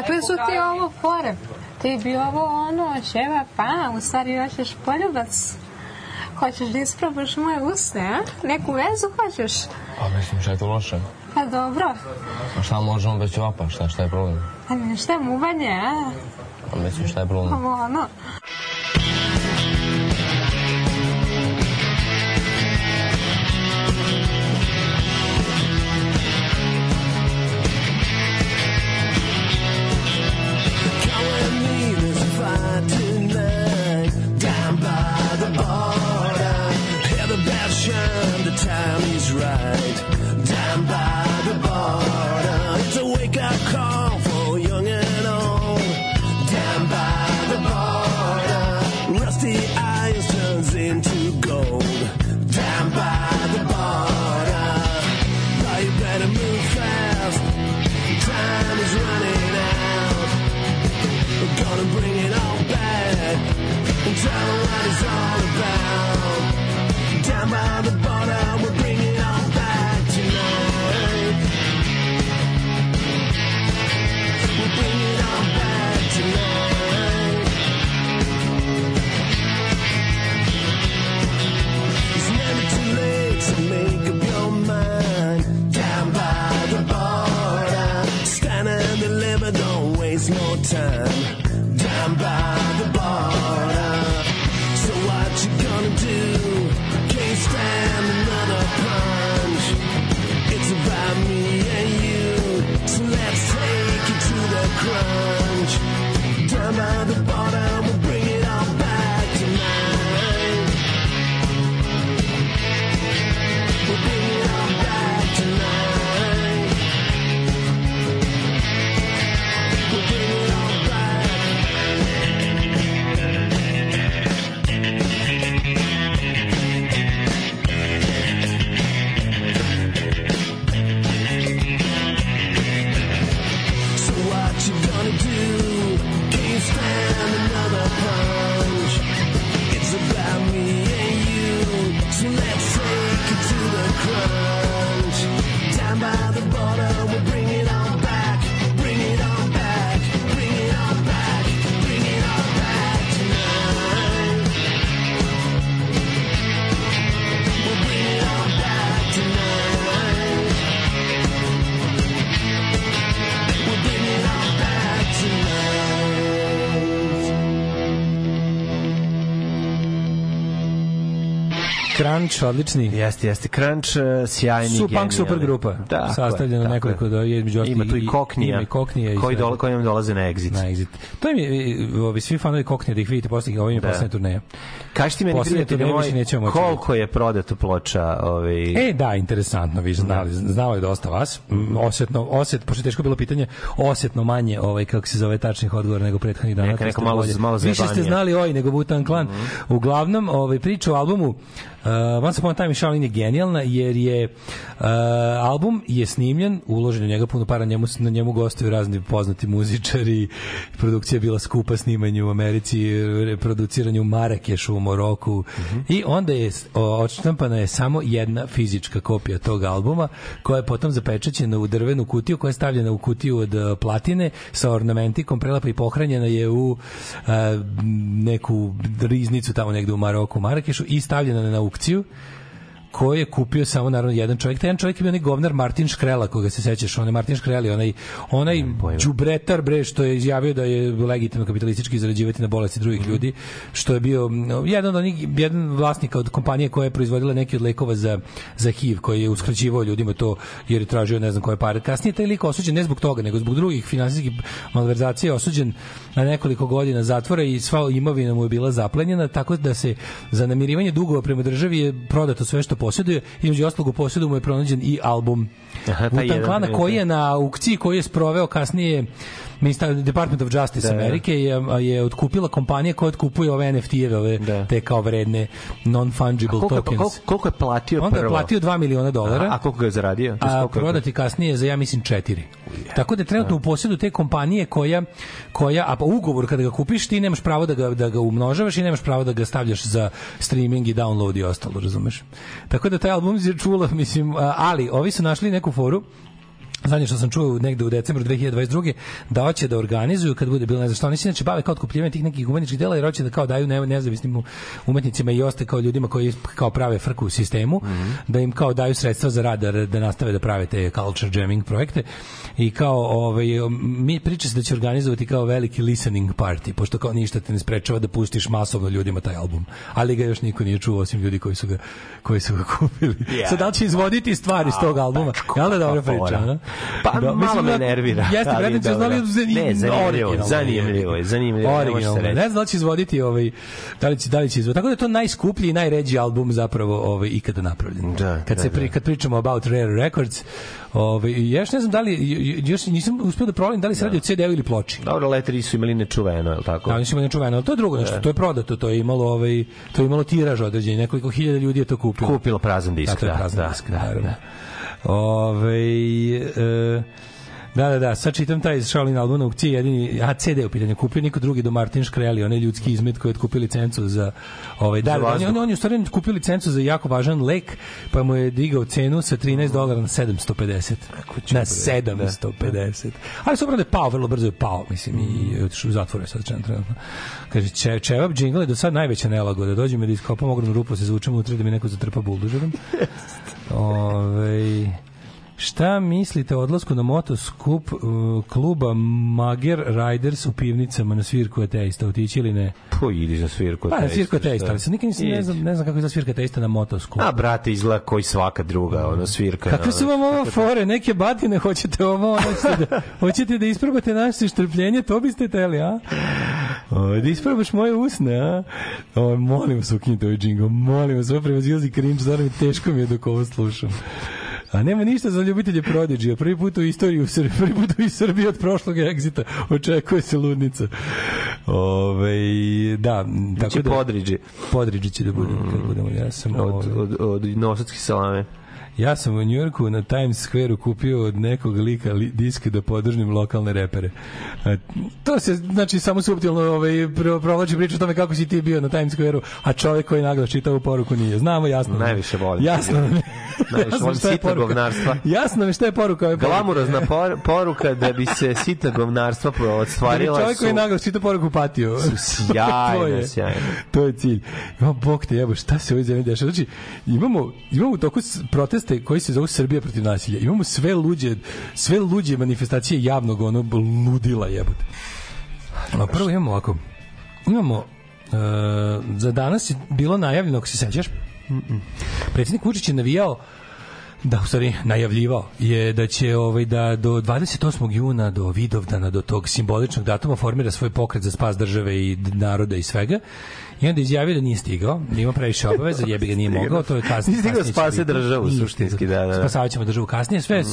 Kakve su ti ovo fore? Ti bi ovo ono, ćeva, pa, u stvari hoćeš poljubac. Hoćeš da isprobaš moje usne, a? Neku vezu hoćeš? Pa mislim, šta je to loše? Pa dobro. A šta možemo bez ćevapa? Šta, šta je problem? A ne, šta je muvanje, a? Pa mislim, šta je problem? Ovo ono. Crunch, odlični. Jeste, jeste. Crunch, uh, sjajni, Su punk super grupa. Tako Sastavljeno je, tako nekoliko da je između Ima tu i Koknija, Ima i Koknija. koji, dole, koji nam dolaze na exit. Na exit. To im je, ovi svi fanovi Koknija da ih vidite posle ovim je Da. poslednja turneja. Kaži ti meni, turneja moj, više nećemo moći koliko je prodato ploča ovaj, E, da, interesantno, vi znali, znalo je dosta vas. Osetno, oset, pošto je teško bilo pitanje, osetno manje, ovaj, kako se zove tačnih odgovora nego prethodnih dana. Neka- neka malo- malo Više ste znali oj nego Butan Klan. Mhm. Uglavnom, ovaj, priča o albumu uh, Once Upon a Time in Shaolin je genijalna, jer je uh, album je snimljen, uložen u njega puno para, njemu, na njemu gostuju razni poznati muzičari, produkcija je bila skupa snimanje u Americi, reproduciranje u Marakešu, u Moroku, i onda je odštampana je samo jedna fizička kopija tog albuma, koja je potom zapečaćena u drvenu kutiju, koja je stavljena u kutiju od e, platine sa ornamentikom, prelepa i pohranjena je u e, neku riznicu tamo negde u Maroku, u Marakešu i stavljena na aukciju koji je kupio samo naravno jedan čovjek. Taj jedan čovjek je bio onaj govnar Martin Škrela, koga se sećaš, onaj Martin Škreli, onaj, onaj đubretar bre, što je izjavio da je legitimno kapitalistički zarađivati na bolesti drugih ljudi, što je bio mm, jedan od onih, jedan vlasnika od kompanije koja je proizvodila neki od lekova za, za HIV, koji je uskraćivao ljudima to jer je tražio ne znam koje pare. Kasnije taj lik osuđen ne zbog toga, nego zbog drugih finansijskih malverzacija osuđen na nekoliko godina zatvora i sva imovina mu je bila zaplenjena, tako da se za namirivanje dugova prema državi je prodato sve što posjeduje i među ostalog u posjedu mu je pronađen i album Aha, Wu-Tang Klana koji je na aukciji koji je sproveo kasnije Department of Justice Da, da. Amerike je, je otkupila kompanija koja otkupuje ove NFT-eve, ove te kao vredne non-fungible koliko, je- tokens. koliko, koliko je platio On ga je prvo? platio 2 miliona dolara. A, a koliko ga je zaradio? A je- prodati kasnije za ja mislim 4. Tako da je trenutno u posjedu te kompanije koja koja a po ugovoru kada ga kupiš ti nemaš pravo da ga da ga umnožavaš i nemaš pravo da ga stavljaš za streaming i download i ostalo, razumeš? Tako da taj album je čula, mislim, ali ovi su našli neku foru Zadnje što sam čuo negde u decembru 2022. da hoće da organizuju kad bude bilo ne znam šta, oni se inače bave kao otkupljivanjem tih nekih umetničkih dela jer hoće da kao daju ne- nezavisnim umetnicima i ostaje kao ljudima koji kao prave frku u sistemu, da im kao daju sredstva za rad da, da nastave da prave te culture jamming projekte i kao ovaj mi priča se da će organizovati kao veliki listening party pošto kao ništa te ne sprečava da pustiš masovno ljudima taj album ali ga još niko nije čuo osim ljudi koji su ga koji su ga kupili Yeah. sad da će izvoditi stvari iz tog albuma jel da dobra priča. Pa Da, malo mislim me da- nervira. Jeste, ali dobro. znali zanimljivo. Ne, zanimljivo, zanimljivo je, zanimljivo, Originalno. Ne znam da li će izvoditi ovaj da li će da li će izvoditi. Tako da je to najskuplji i najređi album zapravo ovaj ikada napravljen. Da, kad da, se pri, da. kad pričamo about Rare Records, ovaj još ne znam da li još nisam uspeo da proverim da li se radi o CD-u ili ploči. Dobro, leteri su imali nečuveno, je li tako? Da, da je nečuveno, ali to je drugo nešto, to je prodato, to je imalo ovaj to je imalo tiraž određeni, nekoliko hiljada ljudi je to kupilo. Kupilo prazan disk, Da, to je da, prazan da, disk, da, naravno. da. Ovaj, e, Da, da, da, sad čitam taj Shaolin album na aukciji, jedini, a CD u pitanju, kupio niko drugi do Martin Škreli, onaj ljudski izmet koji je otkupio licencu za, ovaj, da, Za da, on, on, on je u stvari kupio licencu za jako važan lek, pa mu je digao cenu sa 13 dolara na 750. Na 750. Ali su da je pao, vrlo brzo je pao, mislim, i Mm. otišao u zatvore sad trenutno. Kaže, če, Čevap džingl je do sad najveća nelagoda. Dođe mi da iskopam ogromnu rupu, se zvučem unutra da mi neko zatrpa buldožerom. Ove, šta mislite o odlasku na motoskup uh, kluba Mager Riders u pivnicama na svirku ateista? Otići ili ne? Po, idi za svirku. Pa, na ateista, svirku ateista, ali sam nikad nisam, ne znam, ne znam kako je za svirka ateista na motoskupu. A, brate, izgleda koji svaka druga, ono, svirka. Kakve su vam ovo fore, neke batine, hoćete ovo, ono, ste da, hoćete da isprobate naše strpljenje, to biste teli, a? O, da isprobaš moje usne, a? O, molim vas, ukinite ovaj džingo, molim vas, ovo prevazilazi cringe, stvarno mi teško mi je dok ovo slušam. A nema ništa za ljubitelje Prodigy, prvi put u istoriji u Srbiji, prvi put u Srbiji od prošlog egzita, očekuje se ludnica. Ove, da, tako da... podriđi. Podriđi će da bude, kad budemo, ja sam... Od, ovaj, od, od novosadske salame. Ja sam u Njujorku na Times Square kupio od nekog lika li, disk da podržnim lokalne repere. A, to se, znači, samo suptilno ovaj, pro, provlači priču o tome kako si ti bio na Times Square-u, a čovjek koji naglas čita ovu poruku nije. Znamo, jasno. Najviše volim. Jasno. Najviše volim poruka. govnarstva. Jasno je šta je poruka ove poruke. Glamurozna por, poruka da bi se sitna govnarstva Da bi ostvarila čovjek su... koji naglas čita poruku patio. sjajne, to je, sjajne. To je cilj. Ima bog te jebo, šta se u ovoj zemlji dešava? Znači, imamo, imamo toku s- proteste koji se zovu Srbija protiv nasilja. Imamo sve luđe, sve luđe manifestacije javnog ono ludila jebote. A prvo imamo ovako. Imamo uh, za danas je bilo najavljeno, ako se sećaš, predsjednik Vučić je navijao da u stvari najavljivao je da će ovaj da do 28. juna do Vidovdana do tog simboličnog datuma formira svoj pokret za spas države i naroda i svega. I onda izjavio da nije stigao, da ima previše obaveza, jebi ga nije mogao, to je kasnije. Nije stigao spase državu, Nije suštinski, da, da, da. Spasavat ćemo državu kasnije. Sve,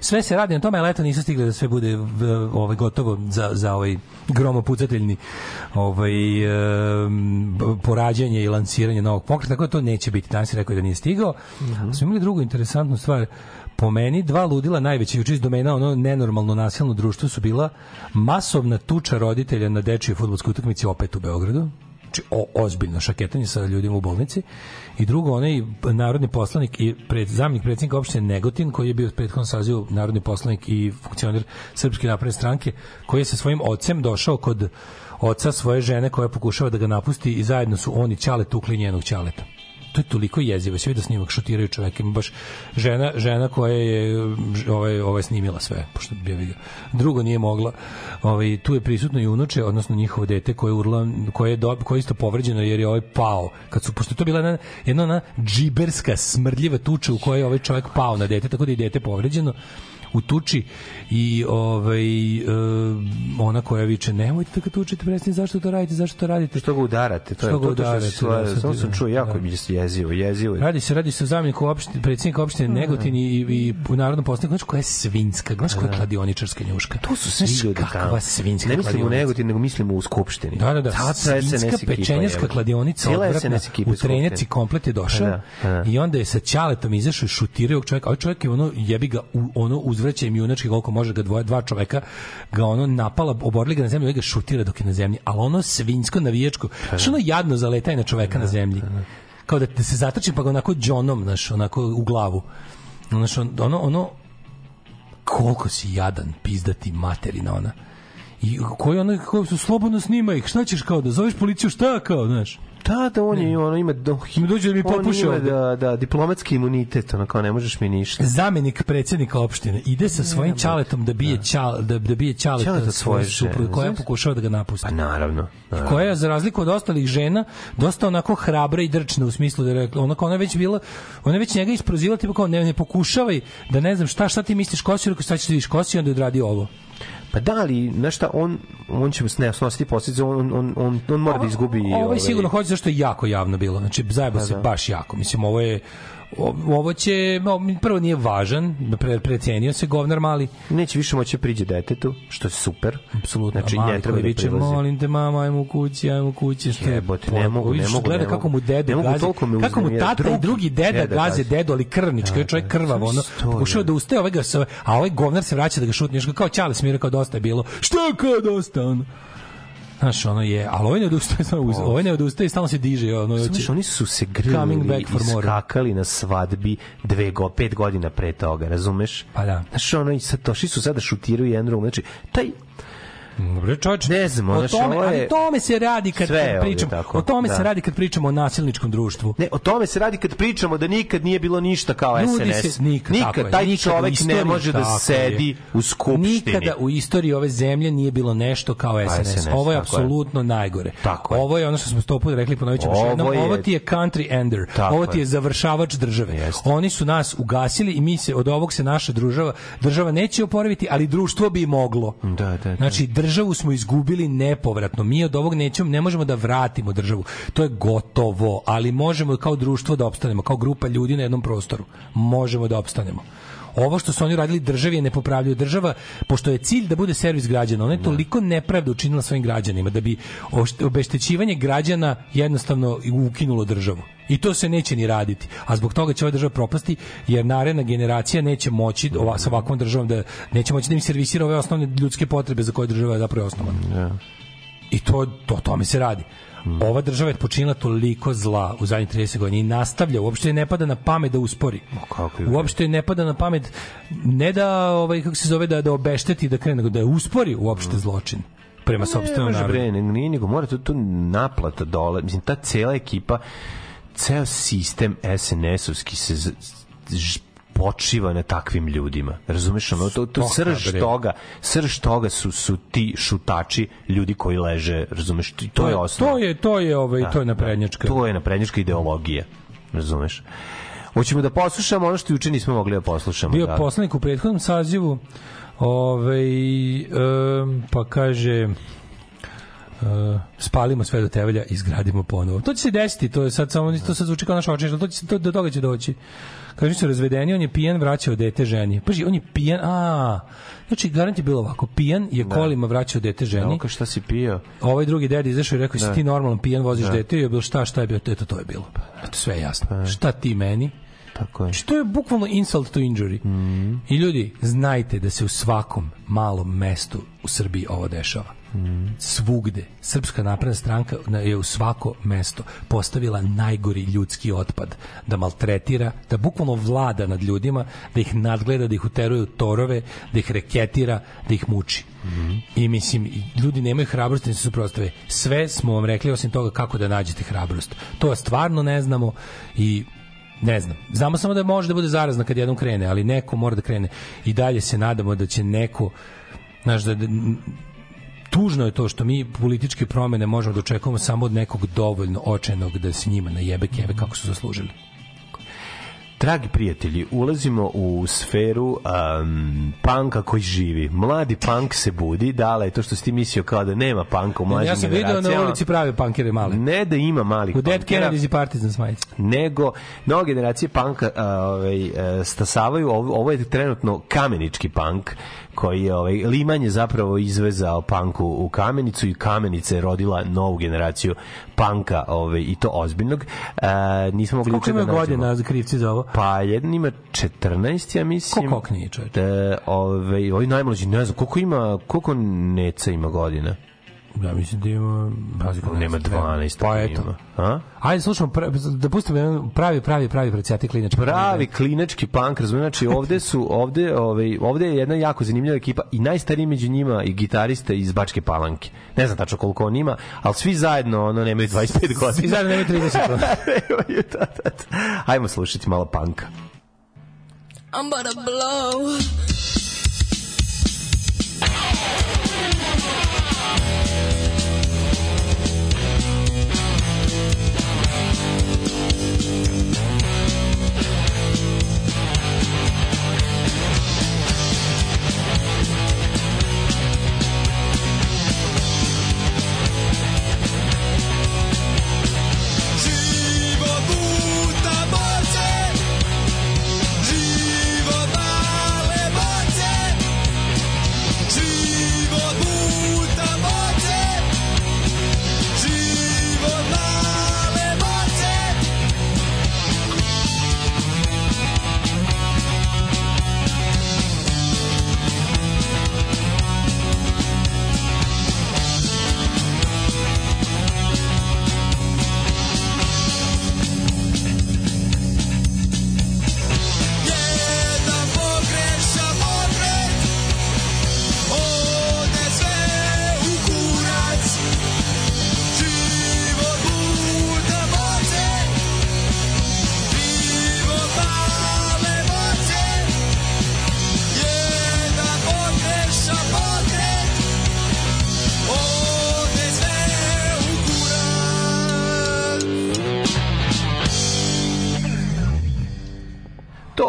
sve se radi na tome, ali eto nisu stigli da sve bude ovaj, gotovo za, za ovaj gromopucateljni ovaj, porađanje i lansiranje novog pokreta, tako da to neće biti. Danas je rekao da nije stigao. Mhm. Smo imali drugu interesantnu stvar. Po meni, dva ludila najveće juče iz domena ono nenormalno nasilno društvo su bila masovna tuča roditelja na dečjoj fudbalskoj utakmici opet u Beogradu o, ozbiljno šaketanje sa ljudima u bolnici. I drugo onaj narodni poslanik i pred zamjenik predsjednika opštine Negotin koji je bio u prethodnom sazivu narodni poslanik i funkcioner Srpske napredne stranke koji je sa svojim ocem došao kod oca svoje žene koja pokušava da ga napusti i zajedno su oni ćale tukli njenog ćaleta to je toliko jezivo, sve da snimak šutiraju čoveka, ima baš žena, žena koja je ovaj, ovaj snimila sve, pošto bi ga. Drugo nije mogla. Ovaj, tu je prisutno i unuče, odnosno njihovo dete koje je urla, koje je, do, koje je isto povređeno jer je ovaj pao. Kad su, pošto to bila jedna, jedna džiberska, smrdljiva tuča u kojoj je ovaj čovjek pao na dete, tako da i dete povređeno u tuči i ovaj e, ona koja viče nemojte da ga tučite predsjednik zašto to radite zašto to radite Što ga udarate? To je Što ga to, to udarate, što da, se sad samo ti- sam čuo jako da. mi je jezivo, jezivo. je. Radi se, radi se o zamjeniku opštine, predsjednika opštine Negotin i, i u narodnom poslaniku, znaš koja je svinska, znaš koja je kladioničarska njuška. To su svi ljudi kakva tamo. svinska Ne mislim u. Negotin, nego mislim u Skupštini. Da, da, da. Ta Svinska pečenjarska kladionica odvratna. U trenjaci komplet je došao Da, da. i onda je sa ćaletom izašao i šutirao ovog čovjeka. Ovaj čovjek je ono jebi ga u, ono uzvraća im junački koliko može ga dvoje, dva čoveka ga ono napala, oborili ga na zemlju i ga šutira dok je na zemlji. Ali ono svinjsko navijačko, što ono jadno zaletaje na čoveka na zemlji. Kao da, da se zatrči pa ga onako džonom, znaš, onako u glavu. Znaš, on- ono, ono, koliko si jadan, pizdati materina ona. I koji ono, koji su slobodno snima ih, šta ćeš kao da zoveš policiju, šta kao, znaš? Da, da, on je, ono, ima, do, Mi dođe da mi on popuše ima, ovde. da, da, diplomatski imunitet, ono, kao ne možeš mi ništa. Zamenik predsjednika opštine ide sa svojim čaletom da bije čal, da, da bije čaleta Ćaleta svoje supruge koja znaš? pokušava da ga napusti. Pa naravno. naravno. koja je za razliku od ostalih žena dosta onako hrabra i drčna u smislu da je rekla onako ona je već bila ona je već njega isprozivala tipa kao ne ne pokušavaj da ne znam šta šta ti misliš kosi rekao šta ćeš da vidiš kosi onda je odradio ovo Pa da, ali, znaš šta, on, on će ne snositi posljedice, on, on, on, on mora da izgubi... ovo ovaj, je sigurno hoće zašto je jako javno bilo znači zajebo se da. baš jako mislim ovo je ovo će no, prvo nije važan pre, precenio se govnar mali. Neće više moći da priđe detetu, što je super. apsolutno Znači, mali ne treba koji da viče, molim te mama ajmo kući ajmo kući što je Jebote, ne mogu, ne mogu, gleda kako mu Ne gazi. toliko me kako mu tata i Drugi drugi deda deda gaze dedo ali krvnički je čovjek krvav ono Sto, pokušava da. da ustaje ovaj ga a ovaj govnar se vraća da ga šutne kao čale smira kao dosta je bilo. Šta kao dosta ono Znaš, ono je, ali ovaj ne odustaje, samo uz- ovaj ne odustaje stalno se diže. Ono, hoće- oni su se grlili back for i more. skakali na svadbi dve go, pet godina pre toga, razumeš? Pa da. Znaš, ono, i sad došli su sada šutiraju jedan drugog. Znači, taj, Dobre, čovječ, ne znam, o tome, ovo ali je... tome se radi kad, kad ovdje pričamo. tako, o tome da. se radi kad pričamo o nasilničkom društvu. Ne, o tome se radi kad pričamo da nikad nije bilo ništa kao Ljudi SNS. se nikad, je, taj nikad u čovek istoriji, ne može da sedi je. u skupštini. Nikada u istoriji ove zemlje nije bilo nešto kao SNS. SNS, Ovo je apsolutno najgore. Tako. Ovo je ono što smo sto puta rekli, ponovit ćemo još jednom. je- Ovo ti je country ender. Tako Ovo ti je je. završavač države. Jeste. Oni su nas ugasili i mi se od ovog se naša država država neće oporaviti, ali društvo bi moglo. Da, da, da. Znači državu smo izgubili nepovratno. Mi od ovog nećemo, ne možemo da vratimo državu. To je gotovo, ali možemo kao društvo da opstanemo, kao grupa ljudi na jednom prostoru. Možemo da opstanemo. Ovo što su oni radili državi je nepopravljivo. Država, pošto je cilj da bude servis građana, ona je toliko nepravda učinila svojim građanima da bi obeštećivanje građana jednostavno ukinulo državu. I to se neće ni raditi. A zbog toga će ova država propasti, jer naredna generacija neće moći ova, sa ovakvom državom da neće moći da im servisira ove osnovne ljudske potrebe za koje država je zapravo osnovana. I to, to tome se radi. Ova država je počinila toliko zla u zadnjih 30 godina i nastavlja, uopšte ne pada na pamet da uspori. kako je Uopšte ne pada na pamet ne da ovaj kako se zove da da obešteti da krene, nego da uspori uopšte zločin prema Ne sopstvenom narodu. bre, ne, nije nego mora tu, tu naplata dole. Mislim, ta cela ekipa, ceo sistem SNS-ovski se počiva na takvim ljudima. Razumeš ono to to srž toga, srž toga su su ti šutači, ljudi koji leže, razumeš? To, to je osnova. To je to je ovaj Da, to je naprednjačka. To je naprednjačka ideologija. Razumeš? Hoćemo da poslušamo ono što juče nismo mogli da poslušamo. Bio da. poslanik u prethodnom sazivu ovaj em, pa kaže Uh, spalimo sve do temelja i izgradimo ponovo. To će se desiti, to je sad samo to sad zvuči kao naš očeš, ali to će se to do toga će doći. Kaže su razvedeni, on je pijan, vraćao dete ženi. Paži, on je pijan, a znači garant je bilo ovako, pijan je kolima vraćao dete ženi. Ka šta si pio? Ovaj drugi deda izašao i rekao, si Da. ti normalan pijan, voziš Da. dete i je bilo šta, šta je bilo, eto to je bilo. Eto sve je jasno. Šta ti meni? Tako je. Znači, to je bukvalno insult to injury. I ljudi, znajte da se u svakom malom mestu u Srbiji ovo dešava. Svugde. Srpska napredna stranka je u svako mesto postavila najgori ljudski otpad. Da maltretira, da bukvalno vlada nad ljudima, da ih nadgleda, da ih uteruje u torove, da ih reketira, da ih muči. I mislim, i ljudi nemaju hrabrosti da se suprotstave. Sve smo vam rekli osim toga kako da nađete hrabrost. To stvarno ne znamo i ne znam. Znamo samo da može da bude zarazna kad jednom krene, ali neko mora da krene. I dalje se nadamo da će neko znaš, da tužno je to što mi političke promene možemo da očekujemo samo od nekog dovoljno očajnog da se njima najebe keve kako su zaslužili. Dragi prijatelji, ulazimo u sferu um, panka koji živi. Mladi pank se budi, dale, to što si ti mislio kao da nema panka u mlađim ja sam video generacijama. na ulici prave pankere male. Ne da ima malih U Dead pankera, Kennedys i Partizan majice. nego nove generacije panka a, ovaj, e, stasavaju, ovo, ovo je trenutno kamenički pank koji je ovaj, Liman je zapravo izvezao panku u kamenicu i kamenica je rodila novu generaciju panka ovaj, i to ozbiljnog. E, nismo mogli Koliko da ima nađemo. godina za krivci za ovo? Pa jedan ima 14, ja mislim. Ko kokni je čovječ? E, ovaj, ovaj najmlađi, ne znam, koliko ima, koliko Neca ima godina? Ja mislim da ima... Pazi, kako Nema ne znam, 12. Pa eto. A? Ajde, slušamo, pra- da pustimo jedan pravi, pravi, pravi precijati klinač. pravi klinački punk, razumiješ, znači ovde su, ovde, ovaj, ovde je jedna jako zanimljiva ekipa i najstariji među njima i gitariste iz Bačke Palanke. Ne znam tačno koliko on ima, ali svi zajedno ono nemaju 25 godina. Svi zajedno nemaju 30 godina. Da, da, da. Ajmo slušati malo panka. I'm about to blow. Yeah.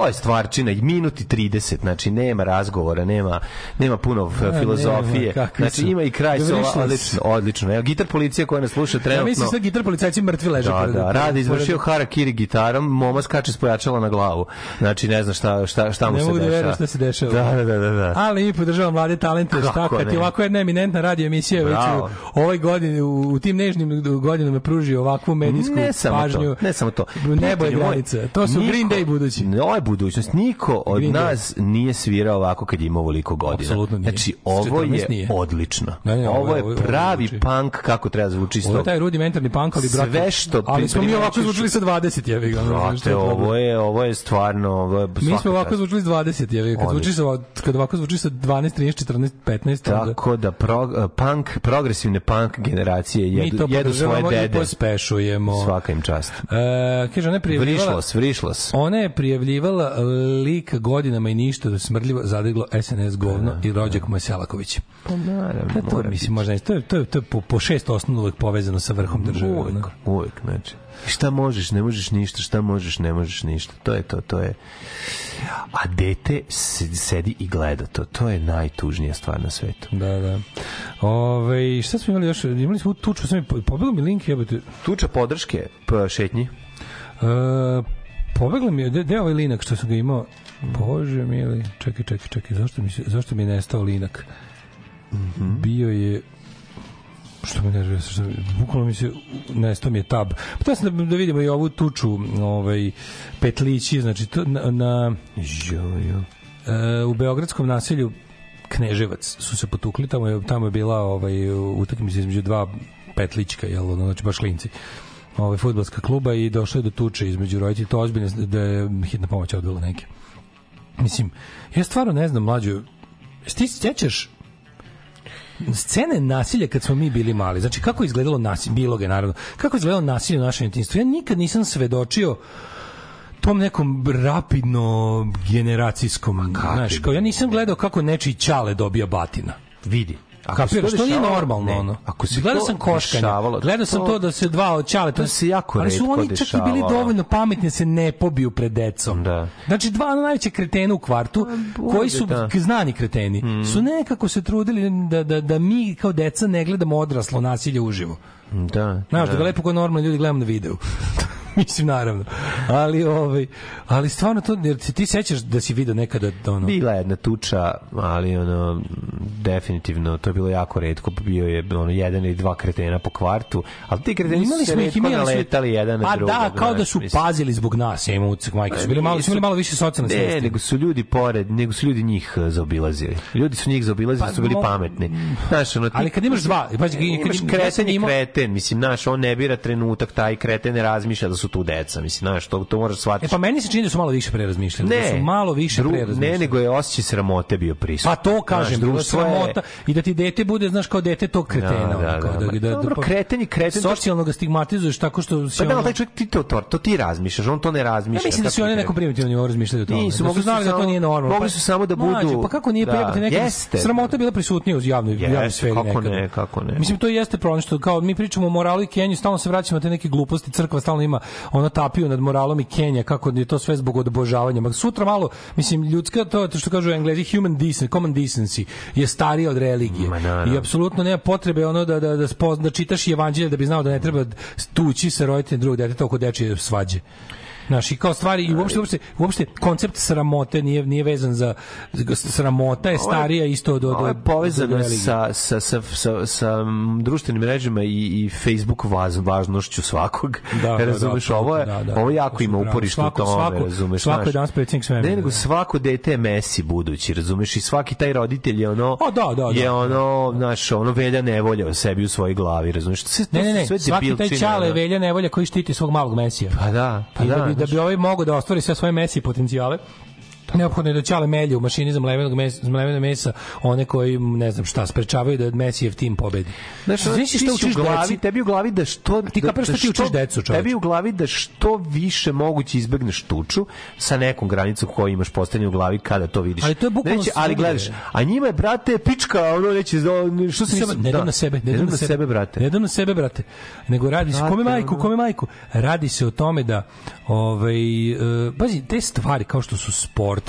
To je stvarčina, i minut i 30, znači nema razgovora, nema, nema puno Ne, filozofije. nema, znači su. ima i kraj sova, odlično, odlično. Evo, gitar policija koja nas sluša Ja trenutno. mislim sve gitar policajci mrtvi leže. Da, da, radi izvršio harakiri gitarom, moma skače s pojačala na glavu. Znači ne zna šta, šta, šta mu Ne se mogu da dešava. verujem šta se dešava. Da, da, da, da. da. Ali mi podržavamo mlade talente, šta kad ti ne? ovako jedna eminentna radio emisija već u ovoj godini, u, u tim nežnim godinama pruži ovakvu medijsku ne pažnju. to, ne samo to. Nebo je granica. To su Green Day budući. Je budućnost. Niko od Green Day. nas nije svirao ovako kad ima ovoliko godina. Apsolutno nije. Znači, ovo 14 je nije. odlično. Ne, ne, ovo ovo je- ovo ovo pravi zvuči. punk kako treba zvuči Ovo je taj rudimentarni punk, ali brate. Sve što Ali smo mi ovako zvučili sa 20, jevi ga. to Brate, ovo je, ovo je stvarno... Ovo je Mi smo ovako zvučili s 20, jevi. Kad, zvuči sa, kad ovako zvuči sa 12, 13, 14, 15, onda... Tako da pro, punk, progresivne punk generacije Mi jedu, to jedu svoje podržavamo i dede. pospešujemo. Svaka im čast. E, kaže, ona je prijavljivala... Vrišlos, vrišlos. Ona je prijavljivala lik godinama i ništa da smrdljivo zadiglo SNS govno i rođak mu je Selaković. Pa naravno, E, to mislim možda to je to je to je po, po šest osnovno uvek povezano sa vrhom države. Uvek, ono. uvek, znači. Šta možeš, ne možeš ništa, šta možeš, ne možeš ništa. To je to, to je... A dete se- sedi i gleda to. To je najtužnija stvar na svetu. Da, da. Ove, šta smo imali još? Imali smo tuču, sam mi pobegao mi link, jebote. Tuča podrške p- šetnji. E, pobegla mi je, gde je ovaj linak što sam ga imao? Bože mili, čekaj, čekaj, čekaj, zašto mi, se, zašto mi je nestao linak? Bio je što me nervira, što bukvalno mi se nestao mi je tab. Pa to sam da, da vidimo i ovu tuču, ovaj petlići, znači to na, na Jojo. E, u beogradskom naselju Kneževac su se potukli, tamo je, tamo je bila ovaj, utakmica između dva petlićka, jel, ono, znači baš klinci ovaj, futbolska kluba i došlo je do tuče između roditelja, to ozbiljno da je hitna pomoć odvela neke. Mislim, ja stvarno ne znam, mlađu, ti se sjećaš scene nasilja kad smo mi bili mali. Znači, kako je izgledalo nasilje, bilo ga je, naravno, kako je izgledalo nasilje u našem djetinjstvu. Ja nikad nisam svedočio tom nekom rapidno generacijskom, znaš, kao ja nisam gledao kako nečiji ćale dobija batina. Vidi. Ako Kapiraš, to to nije normalno ne, ono. ako se gledao to sam koškanje, dešavalo, gledao sam to- to da se dva od ćale, to se jako ali su oni čak i bili dovoljno pametni da se ne pobiju pred decom. Da. Znači dva najveće kretena u kvartu, koji su da. znani kreteni, su nekako se trudili da, da, da mi kao deca ne gledamo odraslo nasilje uživo. Da. Znaš, da ga lepo kao normalni ljudi gledamo na videu. Mislim, naravno. Ali, ovaj, ali stvarno to, jer ti, ti sećaš da si vidio nekada ono... Bila je jedna tuča, ali ono definitivno to je bilo jako retko, bio je ono jedan ili dva kretena po kvartu, ali ti kreteni su se ih, imali su- naletali jedan na Pa drugog. da, kao da su mislim. pazili zbog nas, jem ucak majke. Su bili malo, su bili malo više socijalne Ne, svesti. nego su ljudi pored, nego su ljudi njih eh, zaobilazili. Ljudi su njih zaobilazili, Pa, su bili pametni. Znaš, ono, ti, Ali kad imaš dva, pazi, kad- imaš kreten ja i kreten, mislim, znaš, on ne bira trenutak, taj kreten ne razmišlja da su tu deca, mislim, znaš, to, to moraš E shvatiti. pa meni se čini da su malo više prerazmišljali. da su malo više dru- prerazmišljali. Ne, nego je osjećaj sramote bio prisutan. Pa to kažem, Znaš, društvo je- sramota i da ti dete bude, znaš, kao dete tog kretena. Da, da, ono, kao da, ma dobro, kreten i kreten, Socijalno ga stigmatizuješ tako što Pa da, ali taj čovjek ti to, to, to ti razmišljaš, on to ne razmišlja. Ja mislim da su oni nekom primitivnom nivou razmišljali o tome. Nisu, da mogli su su znali da to nije normalno. mogli Pa- su samo da budu- pa kako nije Da, prijebati jeste. Sramota bila prisutnija u javnoj, javnoj sferi kako ne, kako ne. Mislim, to jeste problem što kao mi pričamo o moralu i Kenju, stalno se vraćamo te neke gluposti, crkva stalno ima ono tapiju nad moralom i Kenja, kako je to sve zbog odbožavanja. Ma sutra malo, mislim, ljudska, to, to što kažu englezi, human decency, common decency, je starija od religije. I apsolutno nema potrebe ono da, da, da, spozna, da čitaš evanđelje da bi znao da ne treba tući sa roditeljem drugog deteta oko dečije svađe. Znaš, i kao stvari, i uopšte, uopšte, uopšte koncept sramote nije, nije vezan za, sramota je starija isto od, od, Ovo je povezano sa, sa, sa, sa, sa društvenim mrežama i, i Facebook vaz, važnošću svakog. Da, da, razumeš, da, ovo je, da, da. ovo jako ima pravo. uporište u Svako- tome, svako- razumeš. svako je znaš. danas predsjednik svemira, Ne, nego da. svako dete je Messi budući, razumeš, i svaki taj roditelj je ono, O, da, da, da. je ono, znaš, ono velja nevolja o sebi u svojoj glavi, razumeš. Sve, Ne, ne, ne, sve svaki taj čale velja nevolja koji štiti svog malog mesija. Pa da, pa I da, da, bi, ovaj mogao da ostvari sve svoje mesije potencijale, neophodno je da ćale melje u mašini za mlevenog mesa, za mleveno mesa one koji, ne znam šta, sprečavaju da Mesijev tim pobedi. Znaš, Znaš ti šta u učiš glavi, deci? tebi u glavi da što ti da- kapiraš da šta ti učiš decu, čoveče? Tebi u glavi da što više moguće izbegneš tuču sa nekom granicom koju imaš postavljenu u glavi kada to vidiš. Ali to je bukvalno Neće, ali svugde. gledaš, a njima je brate pička, ono neće što se ne dam na sebe, ne dam na sebe, brate. Ne dam na sebe, brate. Nego radi se, kome majku, kome majku. Radi se o tome da, ovaj, e, pazi, te stvari kao što su sport,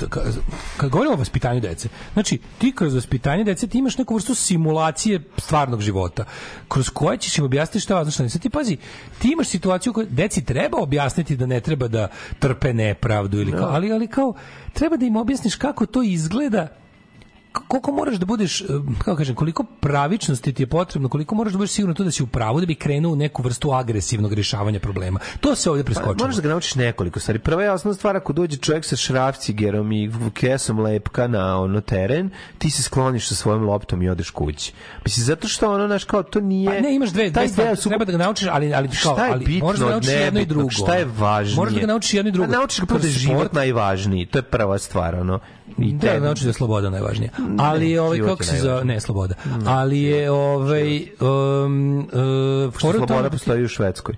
kad govorimo o vaspitanju dece, znači, ti kroz vaspitanje dece ti imaš neku vrstu simulacije stvarnog života, kroz koje ćeš im objasniti šta važno, ne. Sad ti pazi, ti imaš situaciju koju deci treba objasniti da ne treba da trpe nepravdu, ili kao, ali, ali kao, treba da im objasniš kako to izgleda koliko moraš da budeš, eh, kako kažem, koliko pravičnosti ti je potrebno, koliko moraš da budeš sigurno to da si u pravu da bi krenuo u neku vrstu agresivnog rješavanja problema. To se ovdje Pa, preskočilo. moraš da ga naučiš nekoliko stvari. Prva je osnovna stvar, ako dođe čovjek sa šrafcigerom i kesom lepka na ono teren, ti se skloniš sa svojom loptom i odeš kući. Mislim, zato što ono, naš, kao, to nije... Pa ne, imaš dve, dve stvari, su- treba da ga naučiš, ali, ali, kao, Šta je ali bitno moraš da naučiš jedno i drugo. Šta je važnije? Moraš da ga naučiš jedno i drugo. A naučiš ga da je život najvažniji. To je prva stvar, ono. I Da, te- naučiš da je sloboda najvažnija. Ali Ne, ovaj kako se najvažniji. ne sloboda. Ali je ovaj um, uh, sloboda da ti- postoji u Švedskoj.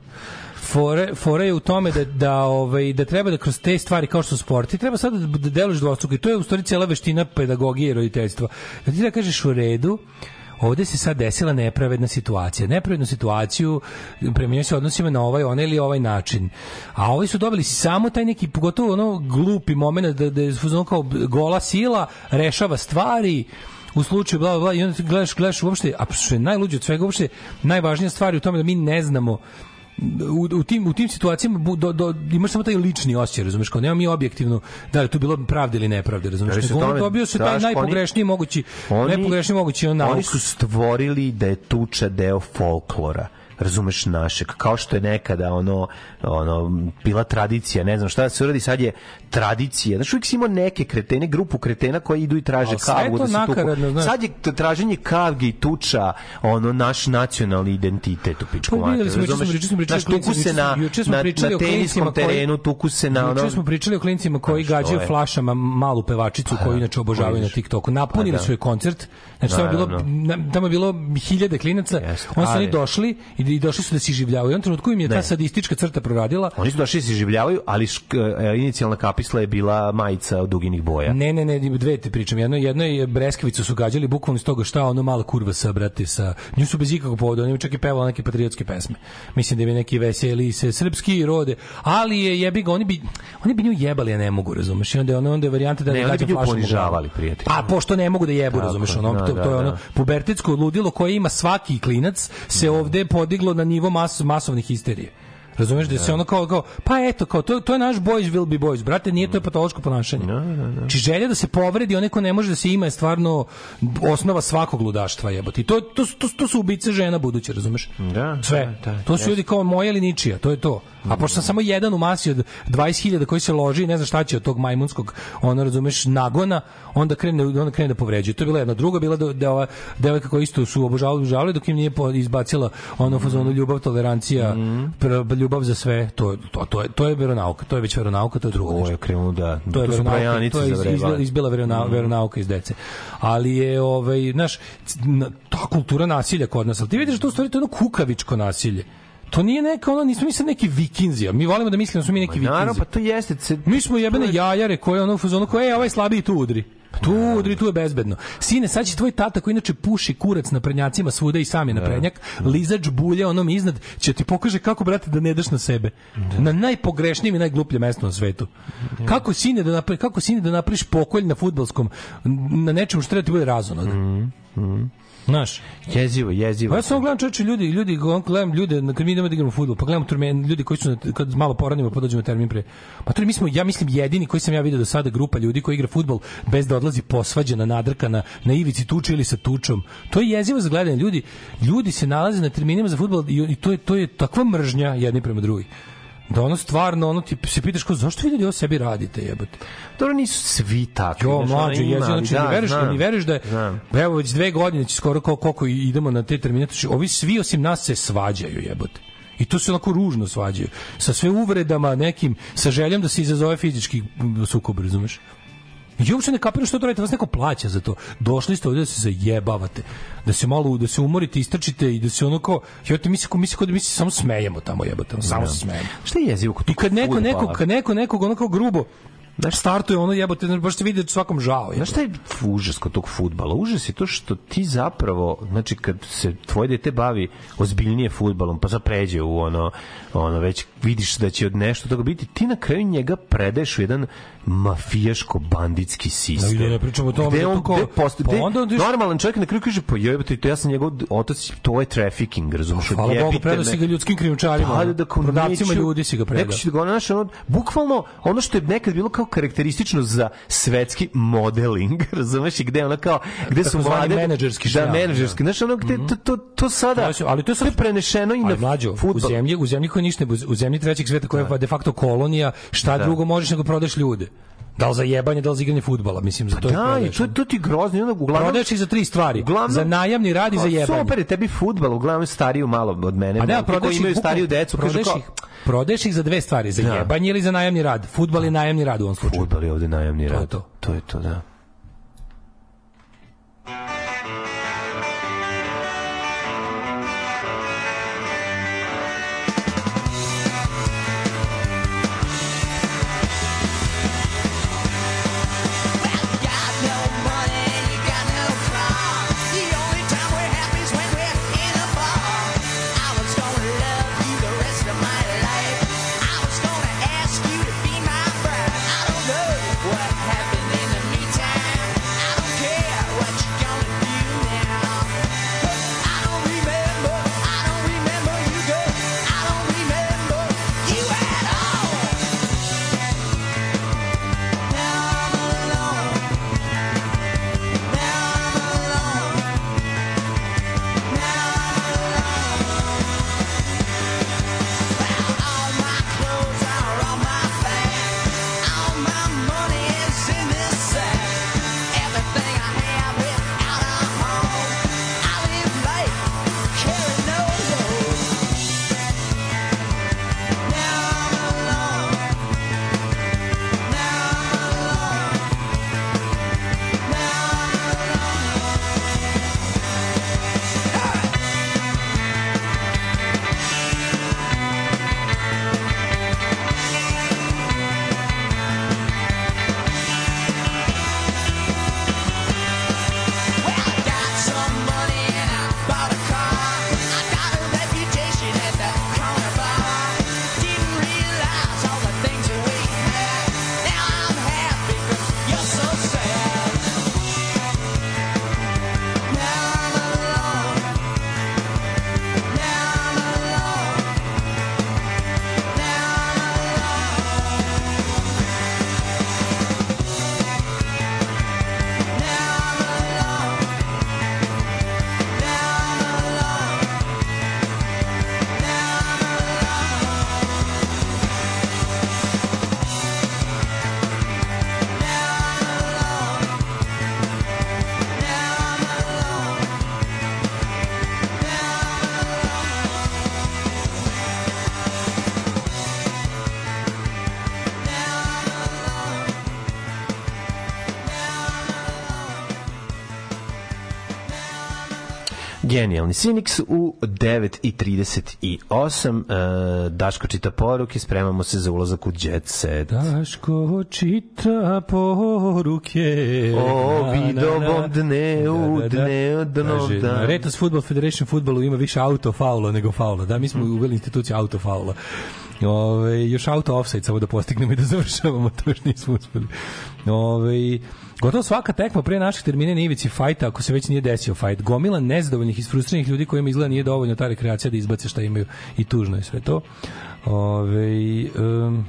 fore, fore je u tome da, da, ovaj, da treba da kroz te stvari kao što su sport, ti treba sad da, da deluješ dvostruko i to je u stvari cijela veština pedagogije i roditeljstva. Da ti da kažeš u redu, ovde se sad desila nepravedna situacija. Nepravednu situaciju prema se odnosimo na ovaj, onaj ili ovaj način. A ovi su dobili samo taj neki, pogotovo ono glupi moment da, da je kao gola sila, rešava stvari, u slučaju bla bla bla i onda gledaš gledaš uopšte a što je najluđe od svega uopšte najvažnija stvar je u tome da mi ne znamo u, u tim u tim situacijama bu- do, do, imaš samo taj lični osjećaj, razumeš, kao nema mi objektivno da li tu bilo pravde ili nepravde, razumeš, se nego o ono tome, dobio se taj znaš, oni- najpogrešniji mogući, Oni- najpogrešniji mogući on nauk. Oni su stvorili da je tuča deo folklora razumeš našeg, kao što je nekada ono, ono, bila tradicija, ne znam šta da se uradi, sad je tradicija. Znaš, uvijek si imao neke kretene, grupu kretena koji idu i traže to da se nakaradno, znaš. Sad je traženje kavge i tuča, ono, naš nacionalni identitet u pičku Pa smo, juče smo razumeš? Znaš, tuku se na, na, na teniskom koji- terenu, tuku se na ono... Smo pričali o klincima koji što gađaju flašama malu pevačicu koju inače obožavaju na. TikToku. Napunili Pa da. su je koncert. Znači tamo je bilo tamo je bilo hiljade klinaca. Jeste, Oni su oni došli i, i došli su da se iživljavaju. I on trenutku im je ta Ne. sadistička crta proradila. Oni su došli da se življavaju, ali šk, e, inicijalna kapisla je bila majica od duginih boja. Ne, ne, ne, dve te pričam. Jedno, jedno je Breskavicu su gađali bukvalno iz toga šta ono mala kurva sa brate sa nju su bez ikakvog povoda, oni čak i pevala neke patriotske pesme. Mislim da bi neki veseli se srpski rode, ali je jebi ga, oni bi oni bi nju jebali, a ne mogu, razumeš? I onda je onda je varijanta da Ne, da oni gađa bi nju ponižavali, prijatelju. Pa pošto ne mogu da jebu, razumeš, ono, da, to, da, to je da. ono pubertetsko ludilo koje ima svaki klinac se ovde podiglo na nivo mas, masovnih histerije. Razumeš da se ono kao, kao pa eto, kao to, to je naš boys will be boys. Brate, nije to je patološko ponašanje. Znači želja da se povredi onaj ko ne može da se ima je stvarno osnova svakog ludaštva, jebote. To, to, to, to su ubice žena buduće, razumeš? Da, Sve. da, da, to su ljudi kao moja ili ničija, to je to. A pošto sam samo jedan u masi od 20.000 koji se loži ne zna šta će od tog majmunskog, ono razumeš, nagona, onda krene, onda krene da povređuje. To je bila jedna druga, bila da, da ova devojka koja isto su obožavali, obožavali, dok im nije izbacila ono fazonu ljubav, tolerancija, pr- ljubav za sve, to, to, to, je, to je veronauka, to je već veronauka, to je druga. Ovo je krenuo da... To je veronauka, to je iz, zavrebale. izbila, verona, veronauka iz dece. Ali je, ovaj, znaš, ta kultura nasilja kod nas, ali ti vidiš da to stvari to je ono kukavičko nasilje. To nije neka, ono, nismo mi sad neki vikinzi, a mi volimo da mislimo da smo mi neki vikinzi. Naravno, pa to jeste... ce- Mi smo jebene jajare koje ono u fazonu koje, e, ovaj slabiji tu udri. Pa Tu udri, tu je bezbedno. Sine, sad će tvoj tata koji inače puši kurac na prednjacima svuda i sam je na prednjak, lizač bulje onom iznad, će ti pokaže kako, brate, da ne daš na sebe. Na najpogrešnijem i najglupljem mestu na svetu. Kako sine da napravi, kako sine da napraviš pokolj na fudbalskom, na nečemu što treba ti bude razonog. Znaš, Jezivo, jezivo. Pa ja samo gledam čoveče ljudi, ljudi, gledam ljude, na kad mi idemo da igramo fudbal, pa gledam turmen, ljudi koji su kad malo poranimo pa dođemo termin pre. Pa to mi smo ja mislim jedini koji sam ja video do sada grupa ljudi koji igra fudbal bez da odlazi posvađana, nadrkana, na ivici tuče ili sa tučom. To je jezivo za gledanje ljudi. Ljudi se nalaze na terminima za fudbal i, i to je to je takva mržnja jedni prema drugi. Da ono stvarno, ono ti se pitaš ko zašto vi ljudi ovo sebi radite, jebote. Dobro, nisu svi takvi. Jo, mlađe, ima, ali znači, da, ni veruješ, ni veruješ da je, Znam. evo, već dve godine će skoro kao koliko idemo na te termine, znači, ovi svi osim nas se svađaju, jebote. I to se onako ružno svađaju. Sa sve uvredama nekim, sa željom da se izazove fizički sukob, razumeš? I uopšte ne kapiram što to radite, vas neko plaća za to. Došli ste ovdje da se zajebavate, da se malo, da se umorite, istrčite i da se ono kao, jebote, mi se, mi se, kod- mi se samo smejemo tamo, jebote, samo Da. se smejemo. Šta je jezivo I kad neko, nekog, kad neko nekog ono kao grubo, startuje ono jebote, znaš, baš se vidi da svakom žao. Znaš šta je užas kod tog futbala? Užas je to što ti zapravo, znači kad se tvoje dete bavi ozbiljnije futbalom, pa zapređe u ono, ono već vidiš da će od nešto toga biti, ti na kraju njega predaješ u jedan mafijaško-banditski sistem. Da, ne pričamo o tome Gde on, gde posto, pa gde onda on diš- normalan čovjek na kraju kaže, pa jebate, to ja sam njegov otac, to je trafficking, razumiješ? Hvala Bogu, predao si ga ljudskim krijumčarima. Pa, da, da, Prodavcima ljudi si ga predao. Neko će da ga, znaš, ono, bukvalno ono što je nekad bilo kao karakteristično za svetski modeling, razumeš, i gde ono kao, gde su mlade... menadžerski Da, šljam, menadžerski, znaš, ono, gde, to, to, to sada, ali to je sad prenešeno i na mlađo, u zemlji, u zemlji koja ništa, u zemlji trećeg sveta koja je de facto kolonija, šta Da. drugo možeš nego prodaš ljude? Da li za jebanje, da li za igranje fudbala, mislim, za to je Da, i to, to ti grozno, onda uglavnom... Prodaješ ih za tri stvari. Uglavnom- za najamni rad i za Pa, jebanje. Super je tebi fudbal, uglavnom stariju malo od mene. A ne, momke koji prodaješ imaju stariju decu, kažu kao, ih, prodaješ ih za dve stvari, za Da. jebanje ili za najamni rad. Fudbal je najamni rad u ovom slučaju. Fudbal je ovde najamni To je rad. to. To je to, da. Genijalni Sinix u 9.38. E, Daško čita poruke, spremamo se za ulazak u Jet Set. Daško čita poruke. O, vidobom dneu, dneu, dnom Kaže, dan. na Retas Football Federation futbolu ima više auto faula nego faula. Da, mi smo uveli instituciju auto faula. Ove, još auto offside samo da postignemo i da završavamo to još nismo uspeli. Ove, gotovo svaka tekma pre naših termina na ivici fajta ako se već nije desio fajt. Gomila nezadovoljnih i isfrustriranih ljudi kojima izgleda nije dovoljno ta rekreacija da izbace šta imaju i tužno je sve to. Ove, um,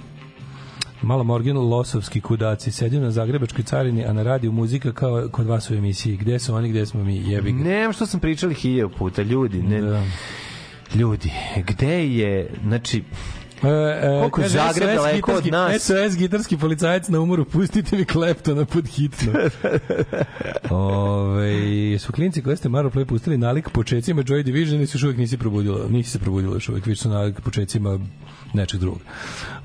Malo Morgan Losovski kudaci. Sedim na Zagrebačkoj carini, a na radiju muzika kao kod vas u emisiji. Gde su oni, gde smo mi? Jebi ga. Nemam što sam pričali hiljadu puta, ljudi, ne, ljudi, gde je, znači, E, e, Koliko kaže, Zagreb SOS daleko od nas? SOS gitarski policajac na umoru, pustite mi kleptona pod hitno. Ove, su klinci koje ste malo pre pustili nalik početcima Joy Division i se još uvijek nisi probudila. Nisi se probudila još uvijek, više su nalik početcima nečeg drugog.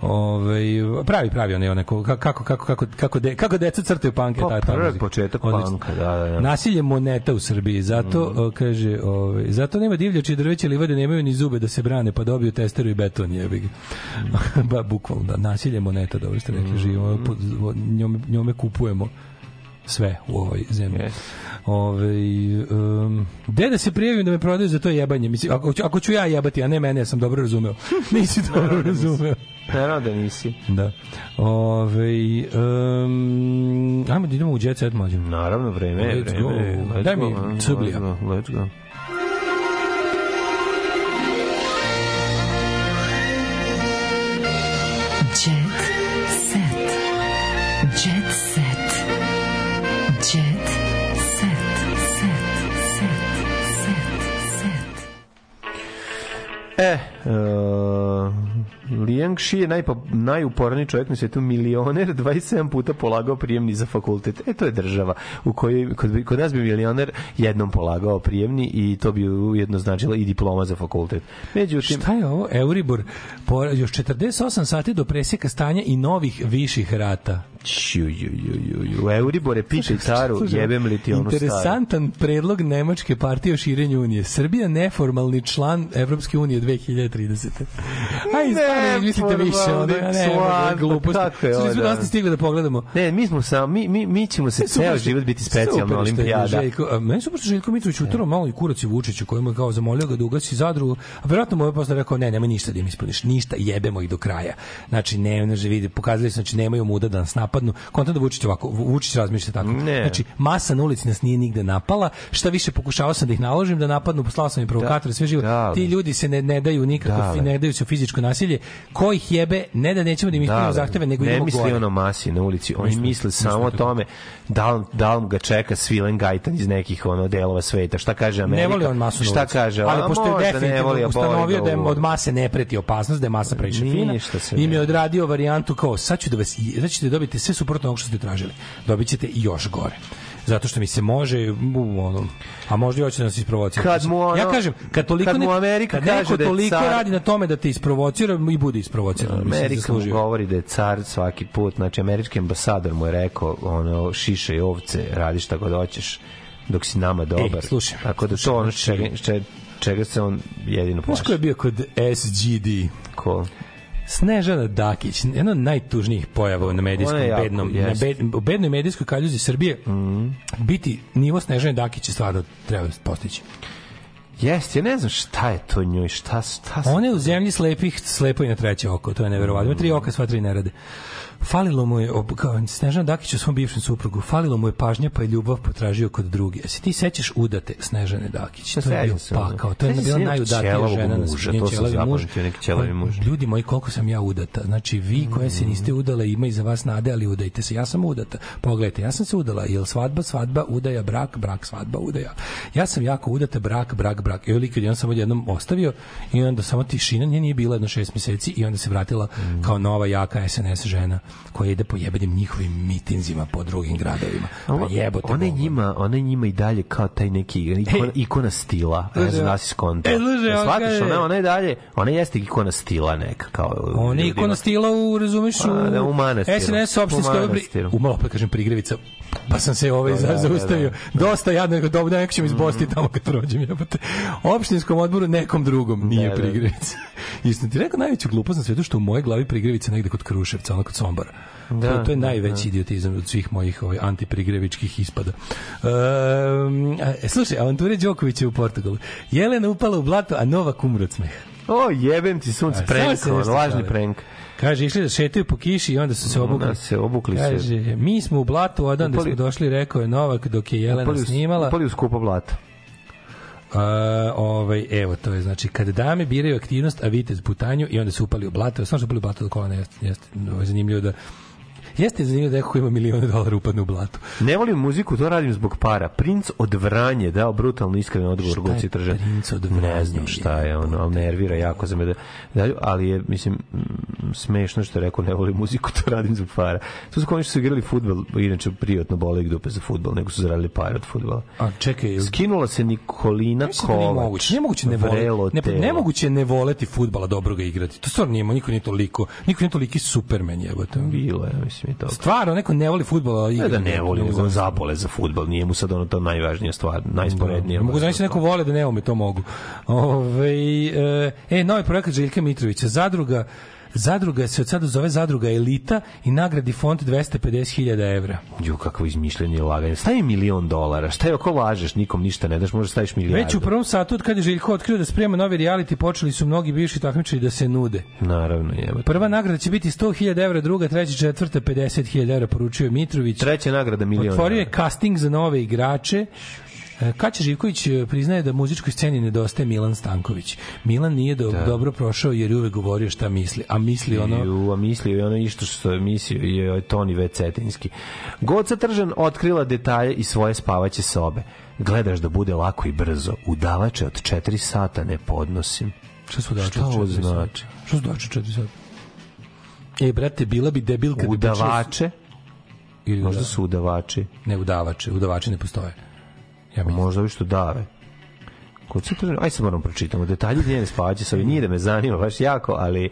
Ove, pravi, pravi onaj onako, kako, kako, kako, kako, de, kako deca crtaju panke. Pa, ta, ta prvi početak panka, da, da, da. Nasilje moneta u Srbiji, zato Mhm. o, kaže, ovaj zato nema divljači drveće livade nemaju ni zube da se brane, pa dobiju testeru i beton jebi ga. Ba bukvalno da nasilje moneta, dobro ste rekli, živimo pod njome, njome kupujemo sve u ovoj zemlji. Yes. Ove, um, gde da se prijavim da me prodaju za to jebanje? Mislim, ako, ću- ako ću ja jebati, a ne mene, ja sam dobro razumeo. Nisi dobro razumeo. naravno da nisi. Da. Ove, um, ajmo da idemo u jet set mlađem. Naravno, vreme, je, Let's vreme. go. Daj mi Cublija. Let's go, E, uh, Liang Shi je najpo, najuporniji čovjek na svetu, milioner, 27 puta polagao prijemni za fakultet. E, to je država u kojoj, kod, kod nas bi milioner jednom polagao prijemni i to bi ujedno značilo i diploma za fakultet. Međutim, Šta je ovo? Euribor. Po, još 48 sati do presjeka stanja i novih viših rata. Ču, ju, ju, ju, ju. Euribore, pitaj caru, Slušaj, jebem li ti onu staru. Interesantan predlog Nemačke partije o širenju Unije. Srbija neformalni član Evropske unije 2030. Aj, stvarno, mislite više, ono, ja ne, gluposti. kako je ovo, smo da. dosta stigli da pogledamo. Ne, mi smo samo, mi, mi, mi ćemo se ceo život biti specijalna je olimpijada. Željko, a meni su pošto Željko Mitrović utrao malo i kurac i Vučiću koji mu je kao zamolio ga da ugasi zadrugu, a verovatno mu je posle rekao ne, nema ništa da im ispuniš, ništa, jebemo ih do kraja. Znači ne, ne vidi, pokazali su znači nemaju muda da nas napadnu. Kontent da Vučić ovako, Vučić razmišlja tako. Ne. Znači masa na ulici nas nije nigde napala. Šta više pokušavao sam da ih naložim da napadnu, poslao sam im provokatore, sve živo. Da, Ti ljudi se ne, ne daju nikako, Da, ne daju se fizičko nasilje. Ko ih jebe, ne da nećemo da im ispunimo Da, zahteve, nego ne idemo misli gore. ono masi na ulici, oni Misli- misle misli samo o tome da li, da li ga čeka svilen gajtan iz nekih ono delova sveta. Šta kaže Amerika? Ne voli on masu Šta kaže? Ali A, pošto je ne definitivno ustanovio da je u- od mase ne preti opasnost, da je masa previše fina, im ne- je odradio varijantu kao sad ću da vas, sad ćete dobiti sve suprotno onog što ste tražili. Dobit ćete još gore. Zato što mi se može, u, ono, a možda i hoće da nas isprovocira. Kad mu ono- ja kažem, kad toliko kad mu ne- Amerika kad neko kaže da toliko car- radi na tome da te isprovocira i bude isprovociran. mislim, Amerika mu govori da je car svaki put, znači američki ambasador mu je rekao ono šiše i ovce, radi šta god hoćeš dok si nama dobar. slušaj, Tako da to ono čega, čega, čega se on jedino Znaš plaši. ko je bio kod SGD? Ko? Snežana Dakić, jedna od najtužnijih pojava na medijskom jako, bednom, na jeste. bed, u bednoj medijskoj kaljuzi Srbije. Mhm. Biti nivo Snežane Dakić je stvarno treba postići. Jeste, ja ne znam šta je to njoj, šta, šta Ona je u zemlji slepih, slepo i na treće oko, to je neverovatno. Ima tri oka, sva tri ne rade. Falilo mu je, kao Snežana Dakić u svom bivšem suprugu, falilo mu je pažnja pa je ljubav potražio kod druge. Se ti sećaš udate Snežane Dakić? Pa To je bio pakao, to je bila najudatija žena na svijetu, to sam muž. muž. Ljudi moji, koliko sam ja udata. Znači, vi koje se niste udala, ima i za vas nade, ali udajte se. Ja sam udata. Pogledajte, ja sam se udala. Jel svadba, svadba, udaja, brak, brak, svadba, udaja. Ja sam jako udata, brak, brak, brak. I lik jedan sam odjednom ostavio i onda samo tišina, nje nije bila jedno šest meseci i onda se vratila kao nova, jaka SNS žena. Koja ide po jebenim njihovim mitinzima po drugim gradovima. Pa jebote. ona njima, ona njima i dalje kao taj neki ikona, ikona stila. Ne znam da li si skonto. E, on shvataš, kaže- ona, ona je dalje, ona jeste ikona stila neka. Kao On je ikona stila u, razumeš, u, A, da, u manastiru. SNS pri... manastiru. U malo opet kažem prigrevica, pa sam se ovaj Da, da, za- da, zaustavio. da. Dosta jadno, nego dobro, neko će mi izbosti tamo kad prođem. Jebote. Opštinskom odboru nekom drugom nije Da, da. prigrevica. I sam ti rekao najveću glupost na svetu što u mojoj glavi prigrevica negde kod Kruševca, ono kod Sombora. Da, to, to je da, najveći idiotizam od svih mojih ovaj, antiprigrevičkih ispada. Um, a, slušaj, avanture Đokovića u Portugalu. Jelena upala u blato, a Novak umro od smeha. O, jebem ti sunce, A, prank, se lažni prank. Kaže, išli da šetaju po kiši i onda su se obukli. Da, se obukli se. Kaže, mi smo u blatu, odande Upali- smo došli, rekao je Novak dok je Jelena Upali snimala. Upali u skupo blato. A, ovaj, evo, to je, znači, kad dame biraju aktivnost, a vitez putanju i onda se upali u blato, samo što upali u blato do kolena, jeste, jeste, ovo je zanimljivo da Jeste zanimljivo da neko ko ima milione dolara upadne u blatu. Ne volim muziku, to radim zbog para. Princ od Vranje dao brutalno iskren odgovor Guci Tržan. Princ od Ne Vranje? znam šta je ono, ali nervira jako za me da, da ali je, mislim, mm, smešno što je rekao ne volim muziku, to radim zbog para. To su kao oni što su igrali futbol, inače privatno bole ih dupe za futbol, nego su zaradili pare od futbola. A čekaj, Skinula se Nikolina da Kovač. Nije moguće ne voleti. Ne, telo. ne ne voleti fudbala dobro ga igrati. To stvarno nije, niko nije toliko, niko nije toliki supermen jebote. Bilo je, mislim i to. Stvarno, neko ne voli fudbala. Ne da ne voli, nego zabole za futbol, nije mu sad ono to najvažnija stvar, najsporednija. Ne mogu znači neko vole da ne ume, to mogu. Ove, e, e, novi projekat Željka Mitrovića, zadruga Zadruga se od sada zove Zadruga Elita i nagradi fond 250.000 evra. Ju, kakvo izmišljanje i laganje. Stavi milion dolara. Šta je ako lažeš, nikom ništa ne daš, možeš staviš milijardu. Već u prvom satu od kada je Željko otkrio da sprema novi reality, počeli su mnogi bivši takmičari da se nude. Naravno, jebote. Prva nagrada će biti 100.000 evra, druga, treća, četvrta 50.000 evra, poručio je Mitrović. Treća nagrada milion. Otvorio je casting za nove igrače. E, Kaća Živković e, priznaje da muzičkoj sceni nedostaje Milan Stanković. Milan nije do, dobro prošao jer je uvek govorio šta misli, a misli ono... Ju, a mislio je ono isto što je mislio je Toni V. Cetinski. Goca Tržan otkrila detalje iz svoje spavaće sobe. Gledaš da bude lako i brzo. Udavače od 4 sata ne podnosim. Šta su dače Šta od ovo znači? Šta su dače 4 sata? Ej, brate, bila bi debil kad bi Udavače? Ili Možda su udavači. Ne udavače, udavači ne postoje. Ja mislim. Možda ovi što dave. Goca Tržan, aj sad moram pročitamo. Detalji njene spavaće sobe. Nije da me zanima baš jako, ali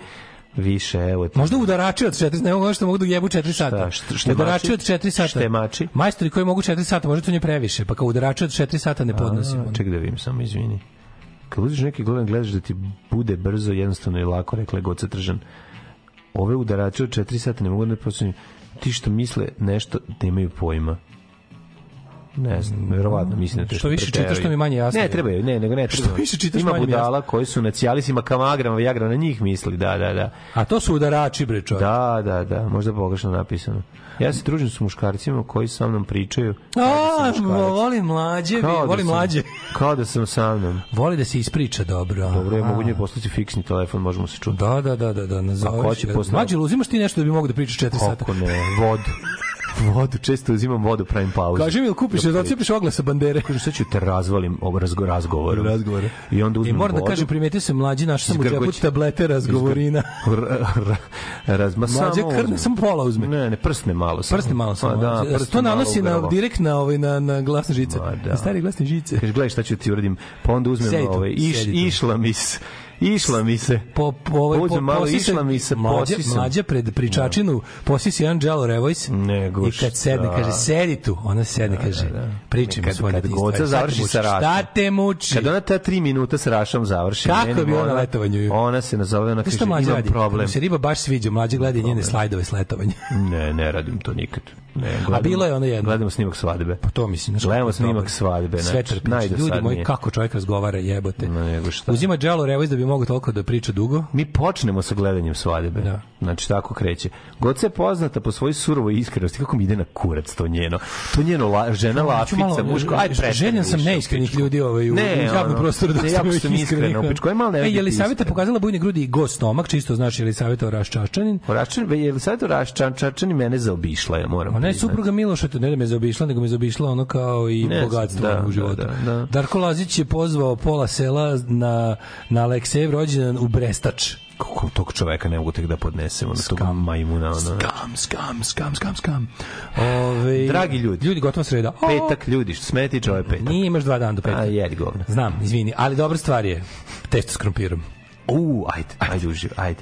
više, evo ti. Možda udarači od 4, ne mogu što mogu da jebu 4 sata. Šta, štemači? udarači od 4 sata. Štemači? Majstori koji mogu 4 sata, možda to nije previše, pa kao udarači od 4 sata ne podnosimo. Ček da vidim samo, izvini. Kad uđeš neki gledan, gledaš da ti bude brzo, jednostavno i lako, rekla je Goca Tržan. Ove udarače od 4 sata ne mogu da posljednju. Ti što misle nešto da imaju pojma. Ne znam, verovatno mislim da to Što više čitaš, što mi manje jasno. Ne, treba, ne, nego ne treba. Što više čitaš, Ima budala koji su na Cialisima, Kamagrama, Viagra, na njih misli, da, da, da. A to su udarači, bre, čovjek. Da, da, da, možda pogrešno napisano. Ja se družim s muškarcima koji sa mnom pričaju. A, voli mlađe, Kao da voli sam- mlađe. Kao da sam sa mnom. Voli da se ispriča dobro. Dobro, ja mogu njoj poslati fiksni telefon, možemo se čuti. Da, da, da, da, da, nazovi. Ako hoće posle- Mlađe, jel uzimaš ti nešto da bi mogo da pričaš 4 sata? Kako ne, vodu. Vodu, često uzimam vodu, pravim pauzu. Kaži mi, jel kupiš, da ocijepiš oglasa sa bandere? Kažem, sad ću te razvalim ovo razgo, razgovorom. Razgovore. I onda I uzmem moram da vodu. kažem, primetio sam mlađi naš sam u džepu tablete razgovorina. Razma, samo krne, uzmem. samo pola uzme. Ne, ne, prsne malo. samo. Prsne malo samo. Pa da, to nanosi na, direkt na, ovaj, na, na glasne žice. Ma da. Na stari glasne žice. Kaže, gledaj šta ću ti uradim. Pa onda uzmem ovaj, iš, išla mi se. Išla mi se. po, po, ovaj, po, Uzmem malo, išla mi se, mlađa, mlađa pred pričačinu, posisi jedan Jello Revoice Nego i kad sedne, šta? kaže, sedi tu, ona sedne, kaže, pričaj mi Kad, svoje kad detinjstvo. Goca završi sa rašom. Šta te muči? Kad ona ta tri minuta s rašom završi. Kako bilo ona- na letovanju? Ona se nazove, ona kaže, imam problem. Mu se riba baš sviđa, mlađa gleda njene slajdove s letovanja. Ne, ne radim to nikad. Ne, gledamo, bilo je ono jedno. Gledamo snimak svadbe. Pa to mislim. znaš Gledamo je snimak svadbe. Sve znači, trpić. najdosadnije. Ljudi moji, kako čovjek razgovara, jebote. Ma nego šta. Uzima Jello Revoice da bi mogao toliko da priča dugo. Mi počnemo sa gledanjem svadbe. Da. Znači, tako kreće. Goca je poznata po svojoj surovoj iskrenosti. Kako mi ide na kurac to njeno. To njeno la, žena Hoću malo- lafica, muško. Aj, prestani Željan sam neiskrenih ljudi ovaj, u, Ne, u javnom prostoru. Da ne, jako sam iskrenih. u pičku. Malo ne E, je iskren. pokazala bujne grudi i go stomak, čisto znači je li savjeta raščaščanin? Raščan, je li sad Raščan, Čačani mene zaobišla, ja moram Je priznati. supruga Miloša, to ne da me zaobišla, nego me zaobišla ono kao i Ne bogatstvo da, u životu. da, da. Darko Lazić je pozvao pola sela na, na Aleksejev rođendan u Brestač. kako tog čoveka ne mogu tek da podnesem, ono, tog majmuna, ono. Skam, skam, skam, skam, skam. Ove, Dragi ljudi. Ljudi, gotova sreda. O, Petak, ljudi, što ovo je petak. Nije, imaš dva dana do petka. A, jedi govna. Znam, izvini, ali dobra stvar je testo s krompirom. U, ajde, ajde, uživ, ajde.